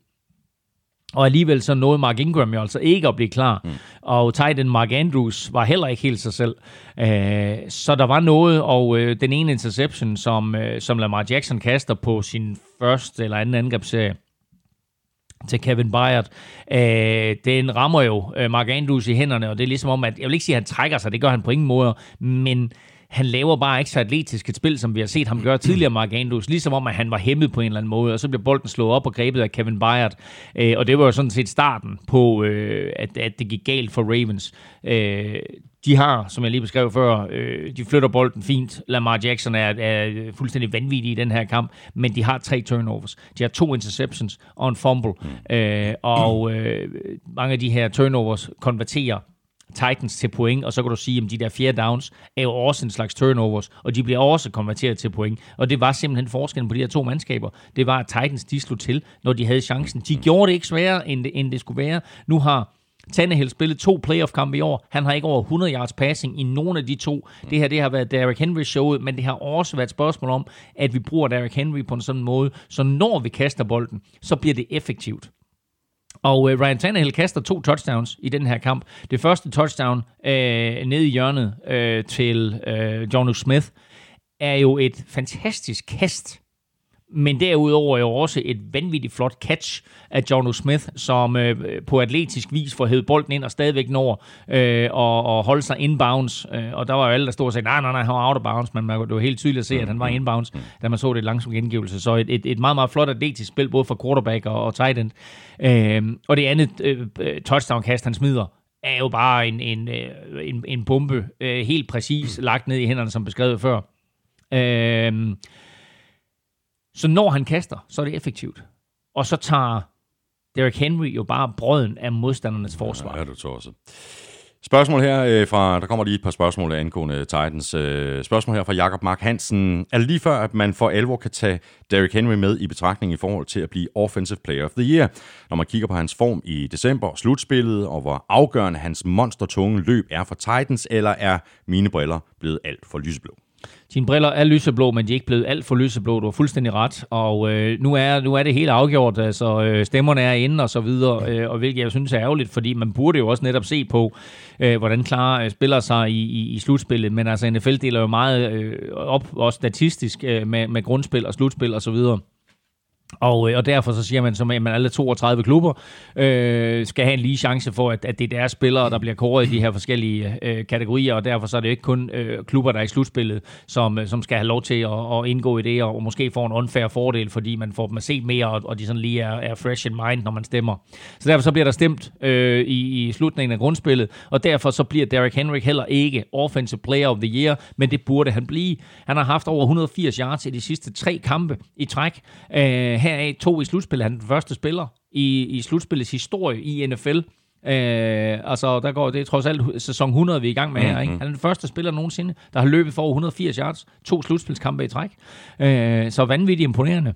Og alligevel så nåede Mark Ingram jo altså ikke at blive klar. Mm. Og tight Mark Andrews var heller ikke helt sig selv. Øh, så der var noget, og øh, den ene interception, som, øh, som Lamar Jackson kaster på sin første eller anden angrebsserie, til Kevin Byard. Øh, den rammer jo øh, Mark Andrews i hænderne, og det er ligesom om, at jeg vil ikke sige, at han trækker sig, det gør han på ingen måde, men han laver bare ikke så atletisk et spil, som vi har set ham gøre tidligere, Mark Andrews. Ligesom om, at han var hæmmet på en eller anden måde, og så bliver bolden slået op og grebet af Kevin Byard. Øh, og det var jo sådan set starten på, øh, at, at det gik galt for Ravens. Øh, de har, som jeg lige beskrev før, øh, de flytter bolden fint. Lamar Jackson er, er fuldstændig vanvittig i den her kamp, men de har tre turnovers. De har to interceptions og en fumble. Mm. Øh, og øh, mange af de her turnovers konverterer Titans til point, og så kan du sige, at de der fjerde downs er jo også en slags turnovers, og de bliver også konverteret til point. Og det var simpelthen forskellen på de her to mandskaber. Det var, at Titans de slog til, når de havde chancen. De gjorde det ikke sværere, end det, end det skulle være. Nu har Tannehill spillede to playoff-kampe i år. Han har ikke over 100 yards passing i nogen af de to. Det her det har været Derrick Henry showet, men det har også været et spørgsmål om, at vi bruger Derrick Henry på en sådan måde, så når vi kaster bolden, så bliver det effektivt. Og øh, Ryan Tannehill kaster to touchdowns i den her kamp. Det første touchdown øh, nede i hjørnet øh, til øh, John Smith er jo et fantastisk kast men derudover er jo også et vanvittigt flot catch af John Smith, som øh, på atletisk vis får hævet bolden ind og stadigvæk når øh, og, og holde sig inbounds. Øh, og der var jo alle, der stod og sagde, nej, nej, nej, han var out of bounds, men man, det var helt tydeligt at se, at han var inbounds, da man så det langsomt gengivelse. Så et, et, et meget, meget flot atletisk spil, både for quarterback og, og tight end. Øh, og det andet øh, touchdown-kast, han smider, er jo bare en, en, øh, en, en bombe, øh, helt præcis lagt ned i hænderne, som beskrevet før. Øh, så når han kaster, så er det effektivt. Og så tager Derrick Henry jo bare brøden af modstandernes forsvar. Ja, du tror også. Spørgsmål her øh, fra, der kommer lige et par spørgsmål angående Titans. Øh, spørgsmål her fra Jakob Mark Hansen. Er det lige før, at man for alvor kan tage Derrick Henry med i betragtning i forhold til at blive Offensive Player of the Year, når man kigger på hans form i december, slutspillet, og hvor afgørende hans monstertunge løb er for Titans, eller er mine briller blevet alt for lyseblå? Dine briller er lyseblå, men de er ikke blevet alt for lyseblå. Du har fuldstændig ret. Og øh, nu, er, nu er det helt afgjort. Altså, øh, stemmerne er inde og så videre, øh, og hvilket jeg synes er ærgerligt, fordi man burde jo også netop se på, øh, hvordan klar øh, spiller sig i, i, i slutspillet. Men altså, NFL deler jo meget øh, op, også statistisk, øh, med, med grundspil og slutspil og så videre. Og, øh, og derfor så siger man, som, at alle 32 klubber øh, skal have en lige chance for, at, at det er deres spillere, der bliver kåret i de her forskellige øh, kategorier, og derfor så er det ikke kun øh, klubber, der er i slutspillet, som, øh, som skal have lov til at, at indgå i det, og måske få en unfair fordel, fordi man får dem at se mere, og, og de sådan lige er, er fresh in mind, når man stemmer. Så derfor så bliver der stemt øh, i, i slutningen af grundspillet, og derfor så bliver Derrick Henry heller ikke Offensive Player of the Year, men det burde han blive. Han har haft over 180 yards i de sidste tre kampe i træk. Øh, heraf to i slutspillet. Han er den første spiller i, i slutspillets historie i NFL. Øh, altså, der går det er trods alt sæson 100, vi er i gang med her. Ikke? Han er den første spiller nogensinde, der har løbet for over 180 yards. To slutspilskampe i træk. Øh, så vanvittigt imponerende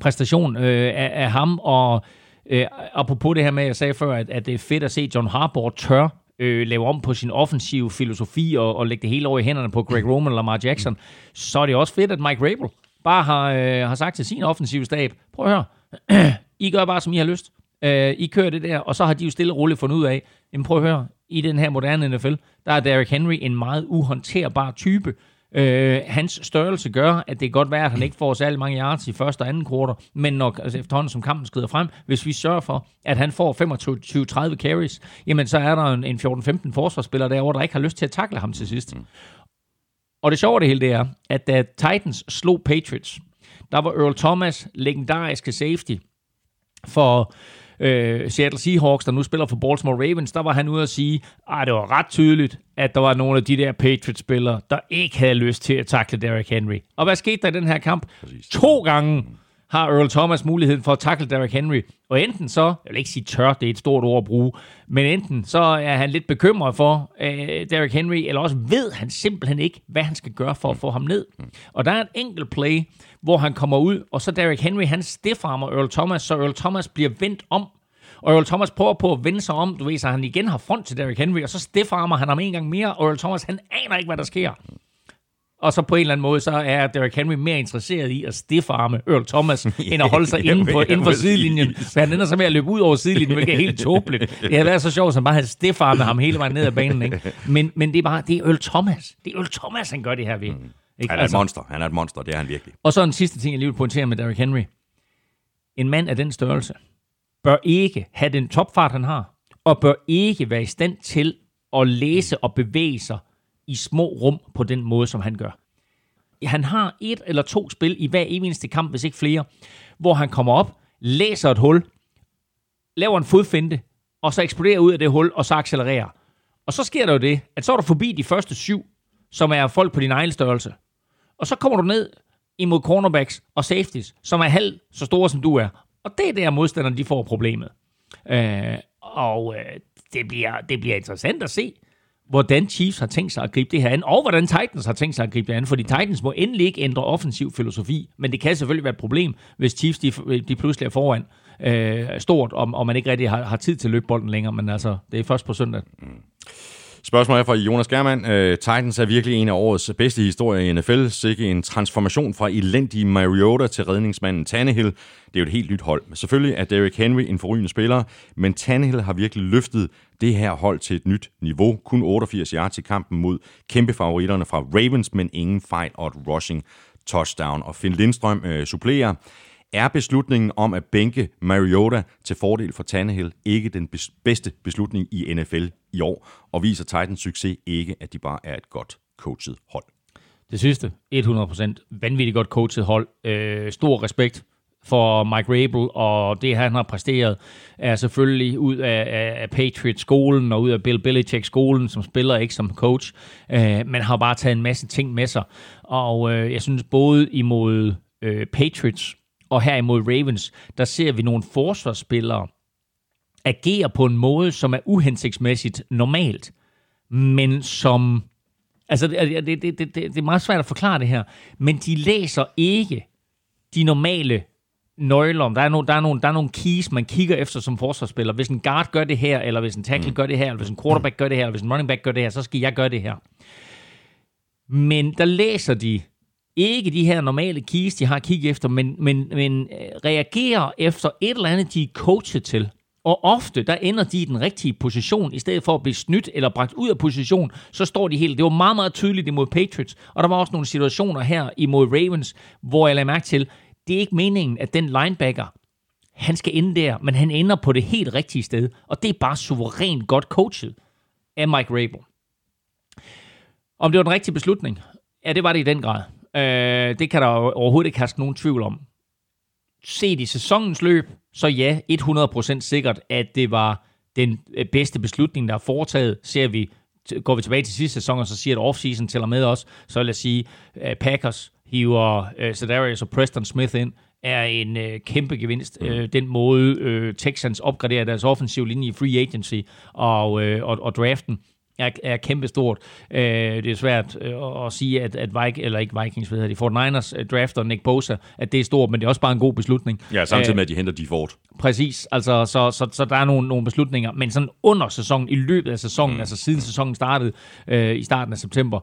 præstation øh, af, af ham. Og øh, apropos det her med, at jeg sagde før, at, at det er fedt at se John Harbaugh tør øh, lave om på sin offensive filosofi og, og lægge det hele over i hænderne på Greg Roman og Lamar Jackson, så er det også fedt, at Mike Rabel bare har, øh, har sagt til sin offensive stab, prøv at høre, I gør bare, som I har lyst. Øh, I kører det der, og så har de jo stille og roligt fundet ud af, jamen prøv at høre, i den her moderne NFL, der er Derrick Henry en meget uhåndterbar type. Øh, hans størrelse gør, at det kan godt være, at han ikke får særlig mange yards i første og anden kvartal, men nok altså efterhånden som kampen skrider frem, hvis vi sørger for, at han får 25-30 carries, jamen så er der en, en 14-15 forsvarsspiller derovre, der ikke har lyst til at takle ham til sidst. Mm. Og det sjove af det hele, det er, at da Titans slog Patriots, der var Earl Thomas legendariske safety for øh, Seattle Seahawks, der nu spiller for Baltimore Ravens, der var han ude at sige, at det var ret tydeligt, at der var nogle af de der Patriots-spillere, der ikke havde lyst til at takle Derrick Henry. Og hvad skete der i den her kamp? Præcis. To gange har Earl Thomas muligheden for at takle Derrick Henry. Og enten så, jeg vil ikke sige tør, det er et stort ord at bruge, men enten så er han lidt bekymret for øh, Derrick Henry, eller også ved han simpelthen ikke, hvad han skal gøre for at få ham ned. Og der er en enkelt play, hvor han kommer ud, og så Derrick Henry, han stiffarmer Earl Thomas, så Earl Thomas bliver vendt om og Earl Thomas prøver på at vende sig om, du ved, så han igen har front til Derrick Henry, og så stiffarmer han ham en gang mere, og Earl Thomas, han aner ikke, hvad der sker. Og så på en eller anden måde, så er Derrick Henry mere interesseret i at stiffarme Earl Thomas, end at holde sig inden, på, inden for sidelinjen. Så han ender så med at løbe ud over sidelinjen, hvilket er helt tåbeligt. Det havde været så sjovt, at han bare havde stiffarmet ham hele vejen ned ad banen. Ikke? Men, men det er bare, det er Earl Thomas. Det er Earl Thomas, han gør det her ved. Mm. Ikke? Han er altså, et monster. Han er et monster, det er han virkelig. Og så en sidste ting, jeg lige vil pointere med Derrick Henry. En mand af den størrelse bør ikke have den topfart, han har, og bør ikke være i stand til at læse og bevæge sig i små rum på den måde, som han gør. Han har et eller to spil i hver eneste kamp, hvis ikke flere, hvor han kommer op, læser et hul, laver en fodfinte, og så eksploderer ud af det hul, og så accelererer. Og så sker der jo det, at så er du forbi de første syv, som er folk på din egen størrelse. Og så kommer du ned imod cornerbacks og safeties, som er halvt så store, som du er. Og det er der modstanderne, de får problemet. Øh, og øh, det, bliver, det bliver interessant at se, hvordan Chiefs har tænkt sig at gribe det her an, og hvordan Titans har tænkt sig at gribe det an, fordi Titans må endelig ikke ændre offensiv filosofi, men det kan selvfølgelig være et problem, hvis Chiefs de, de pludselig er foran øh, stort, og, og man ikke rigtig har, har tid til at løbe bolden længere, men altså, det er først på søndag. Mm. Spørgsmålet er fra Jonas Germann. Øh, Titans er virkelig en af årets bedste historier i NFL. Sikke en transformation fra elendig Mariota til redningsmanden Tannehill. Det er jo et helt nyt hold. Selvfølgelig er Derrick Henry en forrygende spiller, men Tannehill har virkelig løftet det her hold til et nyt niveau. Kun 88 yards i kampen mod kæmpe favoritterne fra Ravens, men ingen fejl og et rushing touchdown. Og Finn Lindstrøm øh, supplerer. Er beslutningen om at bænke Mariota til fordel for Tannehill ikke den bes- bedste beslutning i NFL i år, og viser Titans succes ikke, at de bare er et godt coachet hold? Det sidste, 100% vanvittigt godt coachet hold. Øh, stor respekt for Mike Rabel, og det han har præsteret, er selvfølgelig ud af, af, af Patriots-skolen og ud af Bill Belichick-skolen, som spiller ikke som coach, øh, men har bare taget en masse ting med sig. Og øh, jeg synes både imod øh, Patriots og her imod Ravens, der ser vi nogle forsvarsspillere agere på en måde, som er uhensigtsmæssigt normalt, men som... Altså, det, det, det, det, det er meget svært at forklare det her, men de læser ikke de normale nøgler. Der er, nogle, der, er nogle, der er nogle keys, man kigger efter som forsvarsspiller. Hvis en guard gør det her, eller hvis en tackle gør det her, eller hvis en quarterback gør det her, eller hvis en running back gør det her, så skal jeg gøre det her. Men der læser de ikke de her normale keys, de har kigget efter, men, men, men øh, reagerer efter et eller andet, de er coachet til. Og ofte, der ender de i den rigtige position, i stedet for at blive snydt eller bragt ud af position, så står de helt. Det var meget, meget tydeligt imod Patriots, og der var også nogle situationer her imod Ravens, hvor jeg lagde mærke til, det er ikke meningen, at den linebacker, han skal ende der, men han ender på det helt rigtige sted, og det er bare suverænt godt coachet af Mike Rabel. Om det var den rigtige beslutning? Ja, det var det i den grad. Øh, det kan der overhovedet ikke have nogen tvivl om. Set i sæsonens løb, så ja, 100% sikkert, at det var den øh, bedste beslutning, der er foretaget. Ser vi, går vi tilbage til sidste sæson, og så siger, at offseason tæller med os, så vil jeg sige, at Packers hiver uh, Zedarius og Preston Smith ind, er en uh, kæmpe gevinst. Mm. Uh, den måde, uh, Texans opgraderer deres offensiv linje i free agency og, uh, og, og draften, er, er kæmpestort. Øh, det er svært øh, at sige, at, at Viking, eller ikke Vikings, ved de Fort Niners øh, drafter Nick Bosa, at det er stort, men det er også bare en god beslutning. Ja, samtidig med, at de henter de Ford. Præcis, altså, så, så, så der er nogle, nogle beslutninger, men sådan under sæsonen, i løbet af sæsonen, mm. altså siden sæsonen startede øh, i starten af september,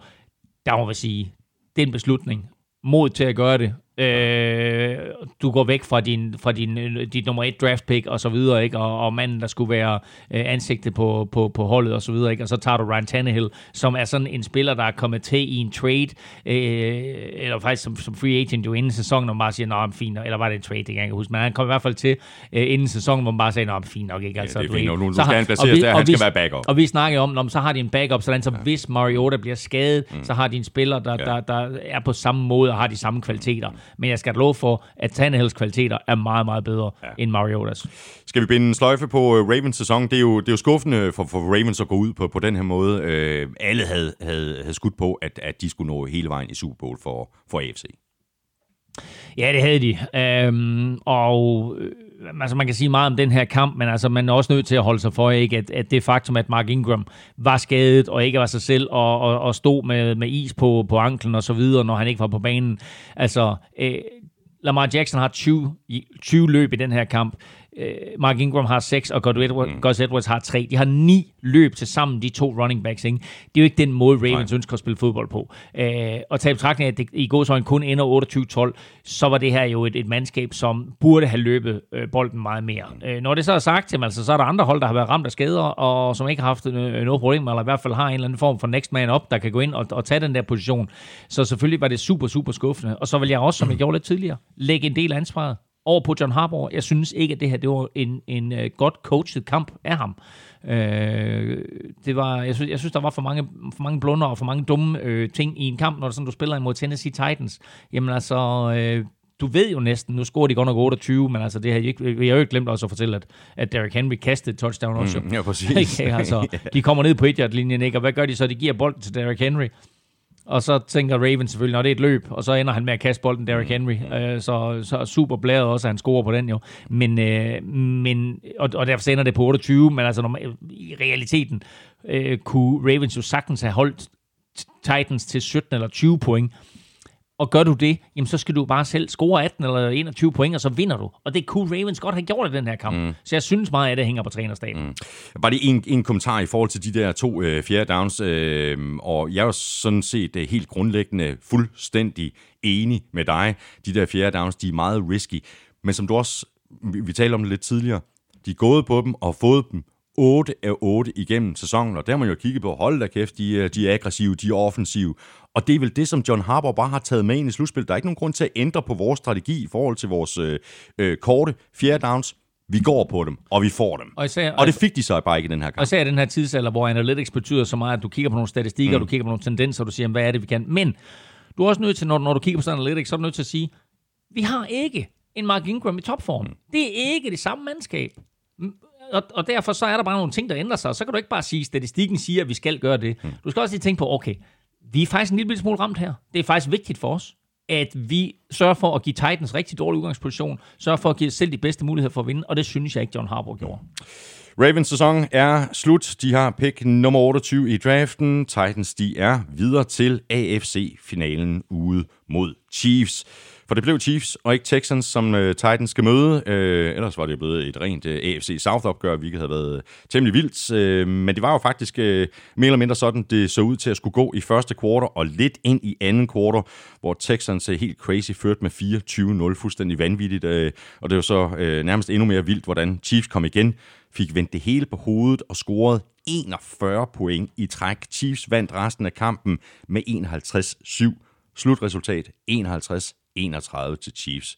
der må vi sige, den beslutning, mod til at gøre det, Øh, du går væk fra din, fra din, dit nummer et draft pick og så videre, ikke? Og, og manden, der skulle være øh, ansigtet på, på, på holdet og så videre, ikke? Og så tager du Ryan Tannehill, som er sådan en spiller, der er kommet til i en trade, øh, eller faktisk som, som free agent jo inden sæsonen, og man bare siger, nå, men fint, eller var det en trade, det kan jeg ikke huske, men han kom i hvert fald til øh, inden sæsonen, hvor man bare sagde, nå, men fint nok, ikke? Altså, ja, det er fint, nu, nu skal han placeres der, han skal være backup. Og vi snakker om, så har de en backup, sådan så ja. hvis Mariota bliver skadet, mm. så har de en spiller, der, ja. der, der er på samme måde og har de samme kvaliteter. Mm. Men jeg skal lov for, at Tannehills kvaliteter er meget, meget bedre ja. end Mariotas. Skal vi binde en sløjfe på øh, Ravens sæson? Det er jo, det er jo skuffende for, for Ravens at gå ud på, på den her måde. Øh, alle havde, havde, havde skudt på, at, at de skulle nå hele vejen i Super Bowl for, for AFC. Ja, det havde de. Øhm, og øh, altså man kan sige meget om den her kamp, men altså man er også nødt til at holde sig for, ikke, at, at det faktum, at Mark Ingram var skadet og ikke var sig selv og, og, og stod med, med is på, på anklen og så videre, når han ikke var på banen. Altså, øh, Lamar Jackson har 20, 20 løb i den her kamp. Øh, Mark Ingram har 6, og Gus Edwards, mm. Gus Edwards har 3. De har 9 løb til sammen, de to running backs. Ikke? Det er jo ikke den måde, Ravens Nej. ønsker at spille fodbold på. Øh, og tage betragtning af, at det i godsøjne kun ender 28-12, så var det her jo et, et mandskab, som burde have løbet øh, bolden meget mere. Mm. Øh, når det så er sagt, jamen, altså, så er der andre hold, der har været ramt af skader, og som ikke har haft øh, noget problem, eller i hvert fald har en eller anden form for next man up, der kan gå ind og, og tage den der position. Så selvfølgelig var det super, super skuffende. Og så vil jeg også, som jeg gjorde lidt tidligere, lægge en del af ansvaret over på John Harbaugh. Jeg synes ikke, at det her det var en, en uh, godt coachet kamp af ham. Øh, det var, jeg, synes, jeg synes, der var for mange, for mange blunder og for mange dumme øh, ting i en kamp, når det sådan, du spiller imod Tennessee Titans. Jamen altså, øh, du ved jo næsten, nu scorer de godt nok 28, men altså det har jeg ikke, vi har jo ikke glemt også at fortælle, at, at Derrick Henry kastede touchdown også. Mm, ja, præcis. okay, altså, de kommer ned på 1 linjen ikke? Og hvad gør de så? De giver bolden til Derrick Henry. Og så tænker Raven selvfølgelig, når det er et løb, og så ender han med at kaste bolden Derrick Henry. Øh, så, så super blæret også, at han scorer på den jo. Men, øh, men, og, og derfor ender det på 28, men altså når man, i realiteten øh, kunne Ravens jo sagtens have holdt Titans til 17 eller 20 point. Og gør du det, jamen så skal du bare selv score 18 eller 21 point, og så vinder du. Og det kunne Ravens godt have gjort i den her kamp. Mm. Så jeg synes meget, at det hænger på trænerstaben. Mm. Bare lige en, en kommentar i forhold til de der to øh, fjerde downs. Øh, og jeg er jo sådan set øh, helt grundlæggende fuldstændig enig med dig. De der fjerde downs, de er meget risky. Men som du også, vi, vi talte om det lidt tidligere, de er gået på dem og fået dem 8 af 8 igennem sæsonen, og der har man jo kigget på, hold da kæft, de, de er aggressive, de er offensive. Og det er vel det, som John Harbaugh bare har taget med ind i slutspillet. Der er ikke nogen grund til at ændre på vores strategi i forhold til vores øh, øh, korte fjerde downs. Vi går på dem, og vi får dem. Og især- og det fik de så bare ikke i den her Og kamp. især i den her tidsalder, hvor analytics betyder så meget, at du kigger på nogle statistikker, mm. du kigger på nogle tendenser, og du siger, hvad er det, vi kan. Men du er også nødt til, når, når du kigger på sådan analytics, så er du nødt til at sige, vi har ikke en Mark Ingram i topform. Mm. Det er ikke det samme mandskab. Og, og derfor så er der bare nogle ting, der ændrer sig. Og så kan du ikke bare sige, at statistikken siger, at vi skal gøre det. Mm. Du skal også lige tænke på, okay, vi er faktisk en lille smule ramt her. Det er faktisk vigtigt for os, at vi sørger for at give Titans rigtig dårlig udgangsposition, sørger for at give selv de bedste muligheder for at vinde, og det synes jeg ikke, John Harbaugh gjorde. Ravens sæson er slut. De har pick nummer 28 i draften. Titans, de er videre til AFC-finalen ude mod Chiefs. For det blev Chiefs og ikke Texans, som øh, Titans skal møde. Øh, ellers var det blevet et rent øh, AFC South-opgør, hvilket havde været temmelig vildt. Øh, men det var jo faktisk øh, mere eller mindre sådan, det så ud til at skulle gå i første kvartal og lidt ind i anden kvartal, hvor Texans uh, helt crazy førte med 24-0, fuldstændig vanvittigt. Øh, og det var så øh, nærmest endnu mere vildt, hvordan Chiefs kom igen, fik vendt det hele på hovedet og scorede 41 point i træk. Chiefs vandt resten af kampen med 51-7. Slutresultat 51 51-31 til Chiefs.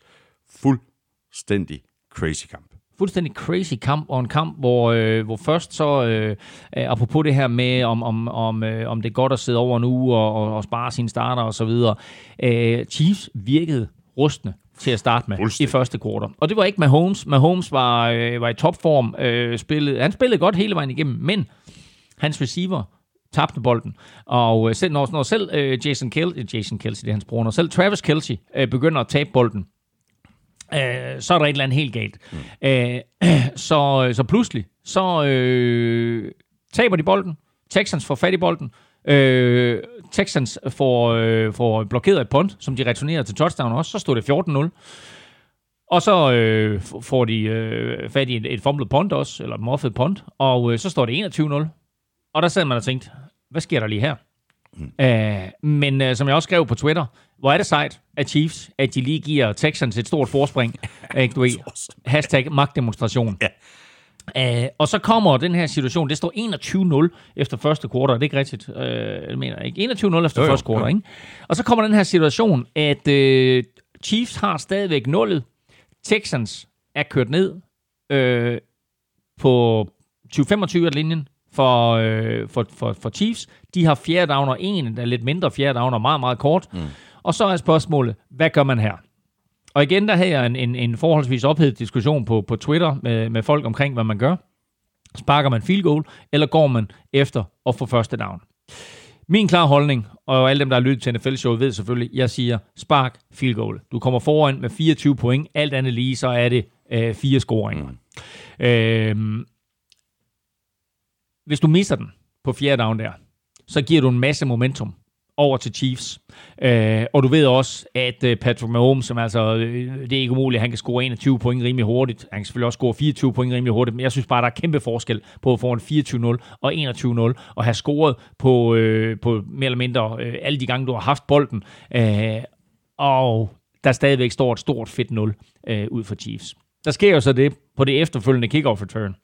Fuldstændig crazy kamp. fuldstændig crazy kamp, og en kamp, hvor, øh, hvor først så, øh, øh, apropos det her med, om, om, om, øh, om det er godt at sidde over nu og, og, og spare sine starter og så videre, øh, Chiefs virkede rustne til at starte med i første kvartal. Og det var ikke Mahomes. Mahomes var, øh, var i topform. Øh, spillede, han spillede godt hele vejen igennem, men hans receiver tabte bolden. Og øh, selv, når, når selv øh, Jason, Kel- Jason Kelsey, det er hans bror, når selv Travis Kelsey øh, begynder at tabe bolden, øh, så er der et eller andet helt galt. Mm. Øh, så, så pludselig, så øh, taber de bolden. Texans får fat i bolden. Øh, Texans får, øh, får blokeret et punt, som de returnerer til touchdown også. Så stod det 14-0. Og så øh, får de øh, fat i et, et fumbled punt også, eller et muffet punt, og øh, så står det 21-0. Og der sad man og tænkte, hvad sker der lige her? Mm. Øh, men øh, som jeg også skrev på Twitter, hvor er det sejt af Chiefs, at de lige giver Texans et stort forspring. ikke, du ved, hashtag magtdemonstration. Ja. Øh, og så kommer den her situation, det står 21-0 efter første kvartal, er det ikke rigtigt? Øh, jeg mener ikke. 21-0 efter Jo, første kvartal, ikke? Og så kommer den her situation, at øh, Chiefs har stadigvæk nullet, Texans er kørt ned øh, på 20-25 linjen for, øh, for, for, for Chiefs. De har fjerde down og en, der er lidt mindre fjerde down og meget, meget kort. Mm. Og så er spørgsmålet, hvad gør man her? Og igen, der havde jeg en, en, en forholdsvis ophedet diskussion på, på Twitter med, med folk omkring, hvad man gør. Sparker man field goal, eller går man efter at få første down? Min klare holdning, og alle dem, der har lyttet til NFL-showet, ved selvfølgelig, jeg siger, spark field goal. Du kommer foran med 24 point. Alt andet lige, så er det øh, fire scoringer. Mm. Øh, hvis du misser den på fjerde down der, så giver du en masse momentum over til Chiefs. Øh, og du ved også, at øh, Patrick Mahomes, som altså, øh, det er ikke umuligt, han kan score 21 point rimelig hurtigt. Han kan selvfølgelig også score 24 point rimelig hurtigt, men jeg synes bare, der er kæmpe forskel på at få en 24-0 og 21-0, og have scoret på, øh, på mere eller mindre øh, alle de gange, du har haft bolden. Øh, og der stadigvæk står et stort fedt 0 øh, ud for Chiefs. Der sker jo så det på det efterfølgende kickoff return,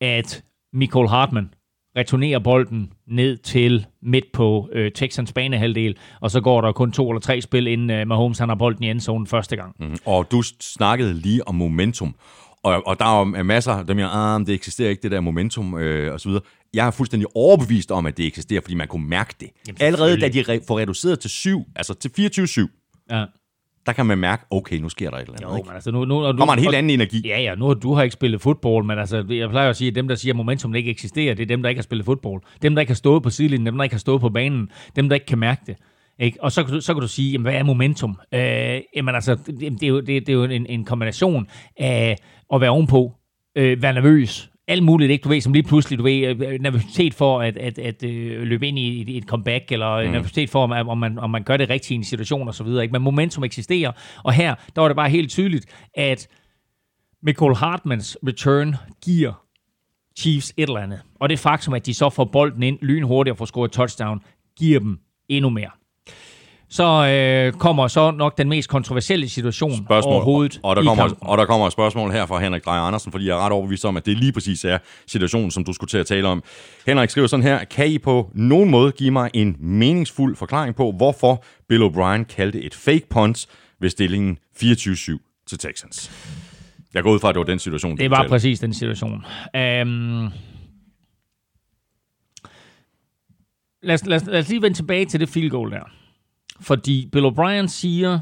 at Nicole Hartman returnerer bolden ned til midt på øh, Texans banehalvdel, og så går der kun to eller tre spil, inden øh, Mahomes han har bolden i endzone første gang. Mm. Og du snakkede lige om momentum. Og, og der er jo masser, der mener, ah, det eksisterer ikke, det der momentum øh, og så videre. Jeg er fuldstændig overbevist om, at det eksisterer, fordi man kunne mærke det. Jamen, Allerede da de re- får reduceret til 7, altså til 24-7, Ja. Der kan man mærke, okay, nu sker der et eller andet. Jo, ikke? men altså nu... nu du, kommer en helt anden energi. Ja, ja, nu har du har ikke spillet fodbold, men altså, jeg plejer at sige, at dem, der siger, at momentum ikke eksisterer, det er dem, der ikke har spillet fodbold. Dem, der ikke har stået på sidelinjen, dem, der ikke har stået på banen, dem, der ikke kan mærke det. Ikke? Og så så kan du sige, jamen, hvad er momentum? Øh, jamen altså, det, det, er jo, det, det er jo en, en kombination af at være ovenpå, øh, være nervøs, alt muligt, ikke? Du ved, som lige pludselig, du ved, øh, nervøsitet for at, at, at øh, løbe ind i et, et comeback, eller mm. nervøsitet for, om, om, man, om man gør det rigtigt i en situation, og så videre, ikke? Men momentum eksisterer, og her, der var det bare helt tydeligt, at Michael Hartmans return giver Chiefs et eller andet. Og det faktum, at de så får bolden ind lynhurtigt og får scoret touchdown, giver dem endnu mere. Så øh, kommer så nok den mest kontroversielle situation spørgsmål. overhovedet Og der, kommer, og der kommer et spørgsmål her fra Henrik Drejer Andersen, fordi jeg er ret overbevist om, at det lige præcis er situationen, som du skulle til at tale om. Henrik skriver sådan her, kan I på nogen måde give mig en meningsfuld forklaring på, hvorfor Bill O'Brien kaldte et fake punt ved stillingen 24-7 til Texans? Jeg går ud fra, at det var den situation, Det var fortalte. præcis den situation. Um, lad, os, lad, os, lad os lige vende tilbage til det field goal der. Fordi Bill O'Brien siger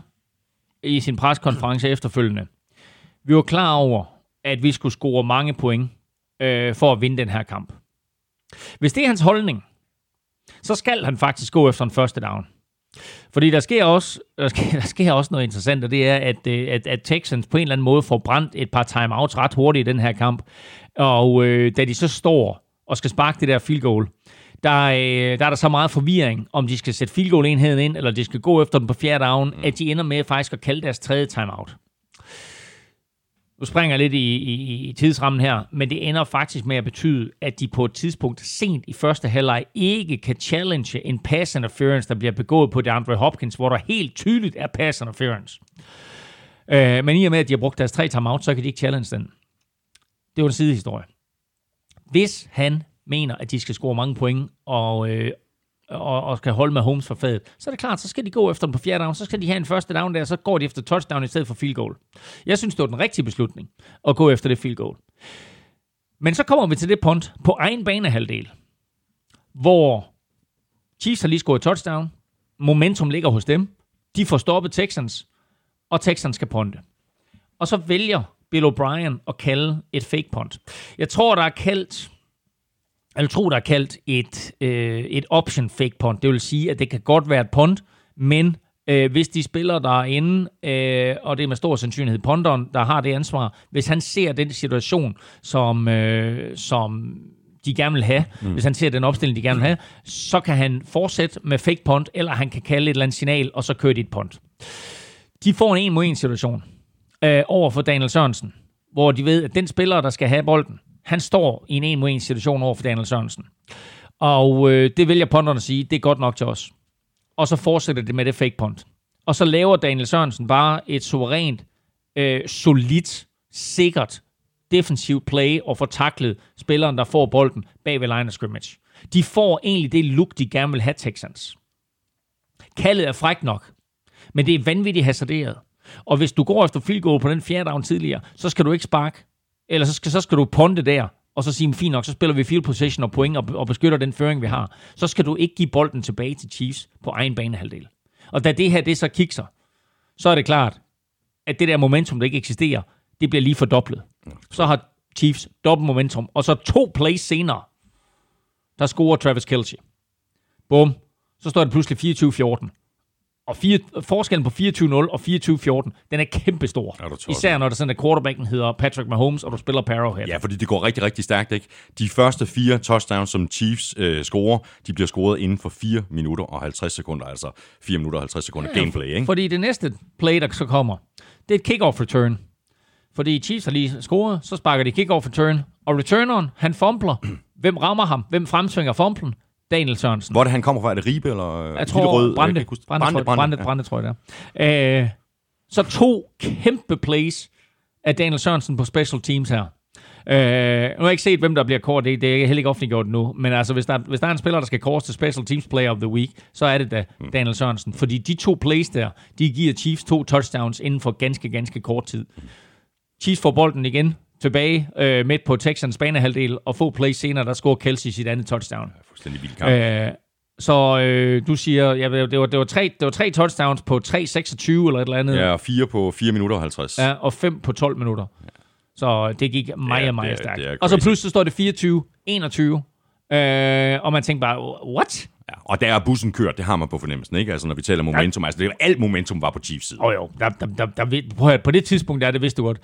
i sin preskonference efterfølgende, vi var klar over, at vi skulle score mange point øh, for at vinde den her kamp. Hvis det er hans holdning, så skal han faktisk gå efter en første down. Fordi der sker også, der sker, der sker også noget interessant, og det er, at, øh, at, at Texans på en eller anden måde får brændt et par timeouts ret hurtigt i den her kamp. Og øh, da de så står og skal sparke det der field goal, der, øh, der er der så meget forvirring, om de skal sætte field goal enheden ind, eller de skal gå efter den på fjerde down, mm. at de ender med faktisk at kalde deres tredje timeout. Nu springer jeg lidt i, i, i tidsrammen her, men det ender faktisk med at betyde, at de på et tidspunkt sent i første halvleg ikke kan challenge en pass interference, der bliver begået på DeAndre Hopkins, hvor der helt tydeligt er pass interference. Øh, men i og med, at de har brugt deres tre timeout, så kan de ikke challenge den. Det var en sidehistorie. Hvis han mener, at de skal score mange point og, øh, og, og skal holde med Holmes for fadet, så er det klart, så skal de gå efter den på fjerde down, så skal de have en første down der, så går de efter touchdown i stedet for field goal. Jeg synes, det var den rigtige beslutning at gå efter det field goal. Men så kommer vi til det punt på egen banehalvdel, hvor Chiefs har lige scoret touchdown, momentum ligger hos dem, de får stoppet Texans, og Texans skal ponte. Og så vælger Bill O'Brien at kalde et fake punt. Jeg tror, der er kaldt jeg tror, der er kaldt et, øh, et option fake punt. Det vil sige, at det kan godt være et punt, men øh, hvis de spiller derinde, øh, og det er med stor sandsynlighed punteren, der har det ansvar, hvis han ser den situation, som, øh, som de gerne vil have, mm. hvis han ser den opstilling, de gerne vil have, så kan han fortsætte med fake punt, eller han kan kalde et eller andet signal, og så køre de et punt. De får en en mod en situation øh, over for Daniel Sørensen, hvor de ved, at den spiller, der skal have bolden, han står i en en mod en situation over for Daniel Sørensen. Og øh, det vælger punterne at sige, det er godt nok til os. Og så fortsætter det med det fake punt. Og så laver Daniel Sørensen bare et suverænt, øh, solidt, sikkert defensivt play og får taklet spilleren, der får bolden bag ved line of scrimmage. De får egentlig det look, de gerne vil have Texans. Kaldet er frækt nok, men det er vanvittigt hasarderet. Og hvis du går efter field goal på den fjerde down tidligere, så skal du ikke sparke, eller så skal, så skal du ponde der, og så sige, fint nok, så spiller vi field position og point og, og beskytter den føring, vi har. Så skal du ikke give bolden tilbage til Chiefs på egen banehalvdel. Og da det her, det så kikser, så er det klart, at det der momentum, der ikke eksisterer, det bliver lige fordoblet. Så har Chiefs dobbelt momentum, og så to plays senere, der scorer Travis Kelce. Bum. Så står det pludselig 24-14. Og fire, forskellen på 24-0 og 24-14, den er kæmpestor. Er? Især når der sådan, at quarterbacken hedder Patrick Mahomes, og du spiller Arrowhead. Ja, fordi det går rigtig, rigtig stærkt, ikke? De første fire touchdowns, som Chiefs øh, scorer, de bliver scoret inden for 4 minutter og 50 sekunder, altså 4 minutter og 50 sekunder gameplay, ikke? Fordi det næste play, der så kommer, det er et kickoff return. Fordi Chiefs har lige scoret, så sparker de kickoff return, og returneren, han fumbler. Hvem rammer ham? Hvem fremsvinger fumblen? Daniel Sørensen. Hvor er det, han kommer fra? Er det Ribe eller Jeg Hillerød? tror, Jeg Brande, kan ikke huske- Brande, Brande, Brande, Brande. Brande, tror jeg det. Øh, så to kæmpe plays af Daniel Sørensen på special teams her. Øh, nu har jeg ikke set, hvem der bliver kort. Det, det er heller ikke offentliggjort nu. Men altså, hvis der, hvis der er en spiller, der skal kores til Special Teams Player of the Week, så er det da Mm. Daniel Sørensen. Fordi de to plays der, de giver Chiefs to touchdowns inden for ganske, ganske kort tid. Chiefs får bolden igen tilbage øh, midt på Texans banehalvdel, og få plays senere, der scorer Kelsey sit andet touchdown. Fuldstændig vild kamp. Øh, så øh, du siger, ja, det, var, det, var tre, det var tre touchdowns på 3.26 eller et eller andet. Ja, og fire på 4 minutter og 50. Ja, og 5 på 12 minutter. Så det gik meget, Ja, meget det er- stærkt. det er og så pludselig står det 24-21. Øh, og man tænker bare, what? Ja, og der er bussen kørt, det har man på fornemmelsen, ikke? Altså, når vi taler momentum, altså, det alt momentum var på Chiefs side. Åh oh, jo, der, der, der, der, prøv at, på det tidspunkt der, det vidste du godt,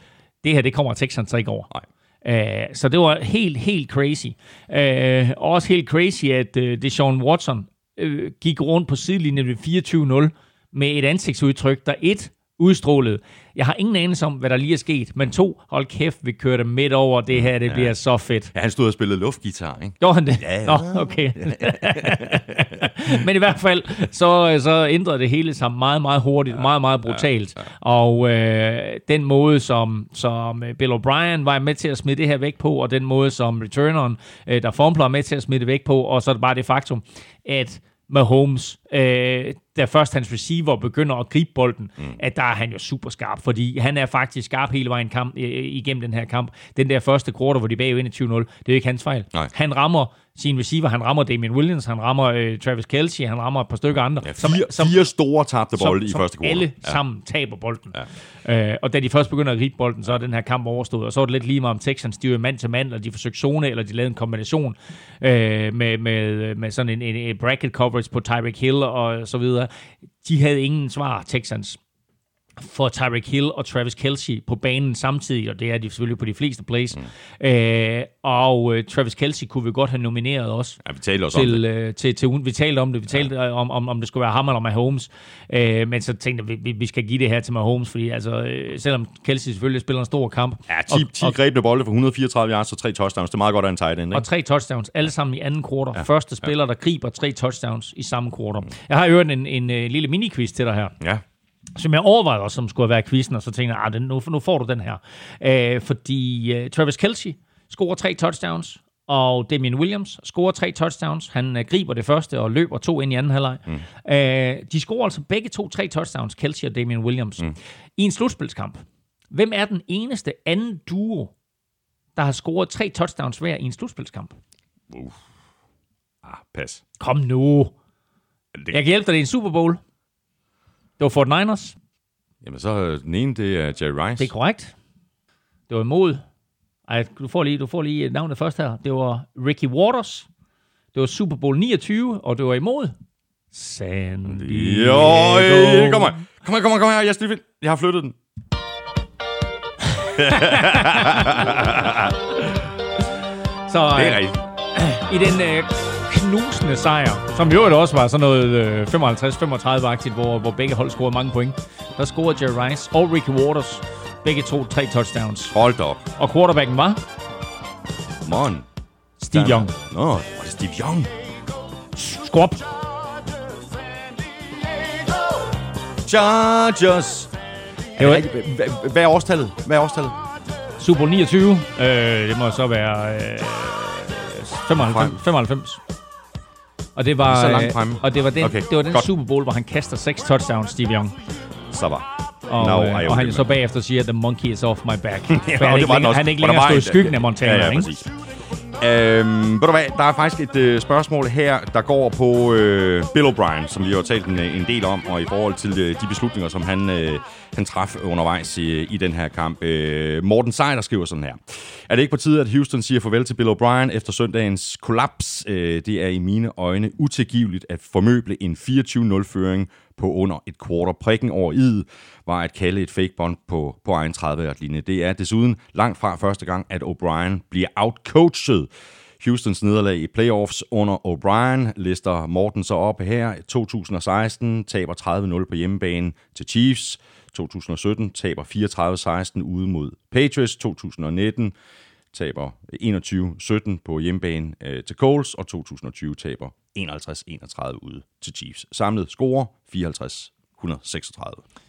det her, det kommer Texans ikke over. Nej. Øh, så det var helt, helt crazy. Og også helt crazy, at øh, Deshaun Watson øh, gik rundt på sidelinjen ved 24-0 med et ansigtsudtryk, der et udstrålede. Jeg har ingen anelse om, hvad der lige er sket, men to, hold kæft, vi kører det midt over, det her, det bliver så fedt. Ja, han stod og spillede luftgitar, ikke? Gjorde han det? Ja, ja. Nå, okay. Men i hvert fald, så, så ændrede det hele sig meget, meget hurtigt, ja, meget, meget brutalt. Ja, ja. Og øh, den måde, som, som øh, Bill O'Brien var med til at smide det her væk på, og den måde, som returneren, øh, der Fompler er med til at smide det væk på, og så er det bare det faktum, at Mahomes, øh, da først hans receiver begynder at gribe bolden, mm. at der er han jo super skarp, fordi han er faktisk skarp hele vejen kamp, øh, igennem den her kamp. Den der første quarter, hvor de bagud 21-0, det er jo ikke hans fejl. Nej. Han rammer sin receiver, han rammer Damian Williams, han rammer øh, Travis Kelce, han rammer et par stykker andre. Ja, fire, fire store tabte bolde i som første quarter. alle ja. sammen taber bolden. Ja. Øh, og da de først begynder at gribe bolden, så er den her kamp overstået. Og så er det lidt lige meget om Texans, de jo mand til mand, eller de forsøgte zone, eller de lavede en kombination øh, med, med, med sådan en, en, en bracket coverage på Tyreek Hill og så videre. De havde ingen svar, Texans for Tyreek Hill og Travis Kelce på banen samtidig, og det er de selvfølgelig på de fleste plays. Mm. Øh, og øh, Travis Kelce kunne vi godt have nomineret også Ja, vi talte også om til, det. øh, til, til, vi talte om det, vi talte ja. om, om, om det skulle være ham eller Mahomes, øh, men så tænkte jeg, vi, vi skal give det her til Mahomes, fordi altså, øh, selvom Kelsey selvfølgelig spiller en stor kamp, Ja, 10, 10 og, grebne bolde for 134 yards og tre touchdowns. Det er meget godt af en tight end, og ikke? tre touchdowns, alle sammen i anden kvartal. Ja. Første spiller, der griber tre touchdowns i samme kvartal. Jeg har jo en, en, en, en lille mini-quiz til dig her. Ja. Som jeg overvejede også, som skulle være quizzen, og så tænkte jeg, ah, den, nu, nu får du den her. Øh, fordi øh, Travis Kelce scorer tre touchdowns, og Damian Williams scorer tre touchdowns. Han øh, griber det første og løber to ind i anden halvleg. Mm. Øh, de scorer altså begge to tre touchdowns, Kelce og Damian Williams, mm. i en slutspilskamp. Hvem er den eneste anden duo, der har scoret tre touchdowns hver i en slutspilskamp? Ah, pas. Kom nu. Det, Jeg kan hjælpe dig, det er en Super Bowl. Det var Fort Niners. Jamen, så øh, den ene, det er Jerry Rice. Det er korrekt. Det var imod. Ej, du får lige, du får lige navnet først her. Det var Ricky Waters. Det var Super Bowl 29, og det var imod San Diego. Jo, kom her. Kom her, kom her, kom her. Jeg, finde- jeg har flyttet den. Så Det er øh, rigtigt. i den øh, knusende sejr, som jo også var sådan noget øh, 55-35-agtigt, hvor, hvor begge hold scorede mange point, der scorede Jerry Rice og Ricky Waters begge to tre touchdowns. Hold op. Og quarterbacken var Come on. Steve Young. Nå, var det Steve Young? Squab. Chargers. Det var Hvad- er årstallet? Hvad er årstallet? Super Bowl 29. Øh, det må så være øh, 95. 95. Og det var, Så langt øh, fremme. og det var den, Okay, det var den godt. Super Bowl, hvor han kaster seks touchdowns, Steve Young. Så var. Og, Nå, øh, og han så bagefter siger, the monkey is off my back. Ja, han, ikke længere, han ikke længere stået i en- skyggen af Montana. Ja, ja, ikke? præcis. Øhm, ved du hvad, der er faktisk et øh, spørgsmål her, der går på øh, Bill O'Brien, som vi har talt en, øh, en del om, og i forhold til øh, de beslutninger, som han, øh, han traf undervejs i, i den her kamp. Øh, Morten Seider skriver sådan her. Er det ikke på tide, at Houston siger farvel til Bill O'Brien efter søndagens kollaps? Øh, det er i mine øjne utilgiveligt at formøble en 24-0-føring på under et quarter. Prikken over i'et var at kalde et fake bond på, på egen 30 linje. Det er desuden langt fra første gang, at O'Brien bliver outcoached. Houstons nederlag i playoffs under O'Brien lister Morten så op her. 2016 taber 30-0 på hjemmebane til Chiefs. 2017 taber 34-16 ude mod Patriots. 2019 taber 21-17 på hjemmebane øh, til Coles, og 2020 taber 51-31 ude til Chiefs. Samlet score 54-136.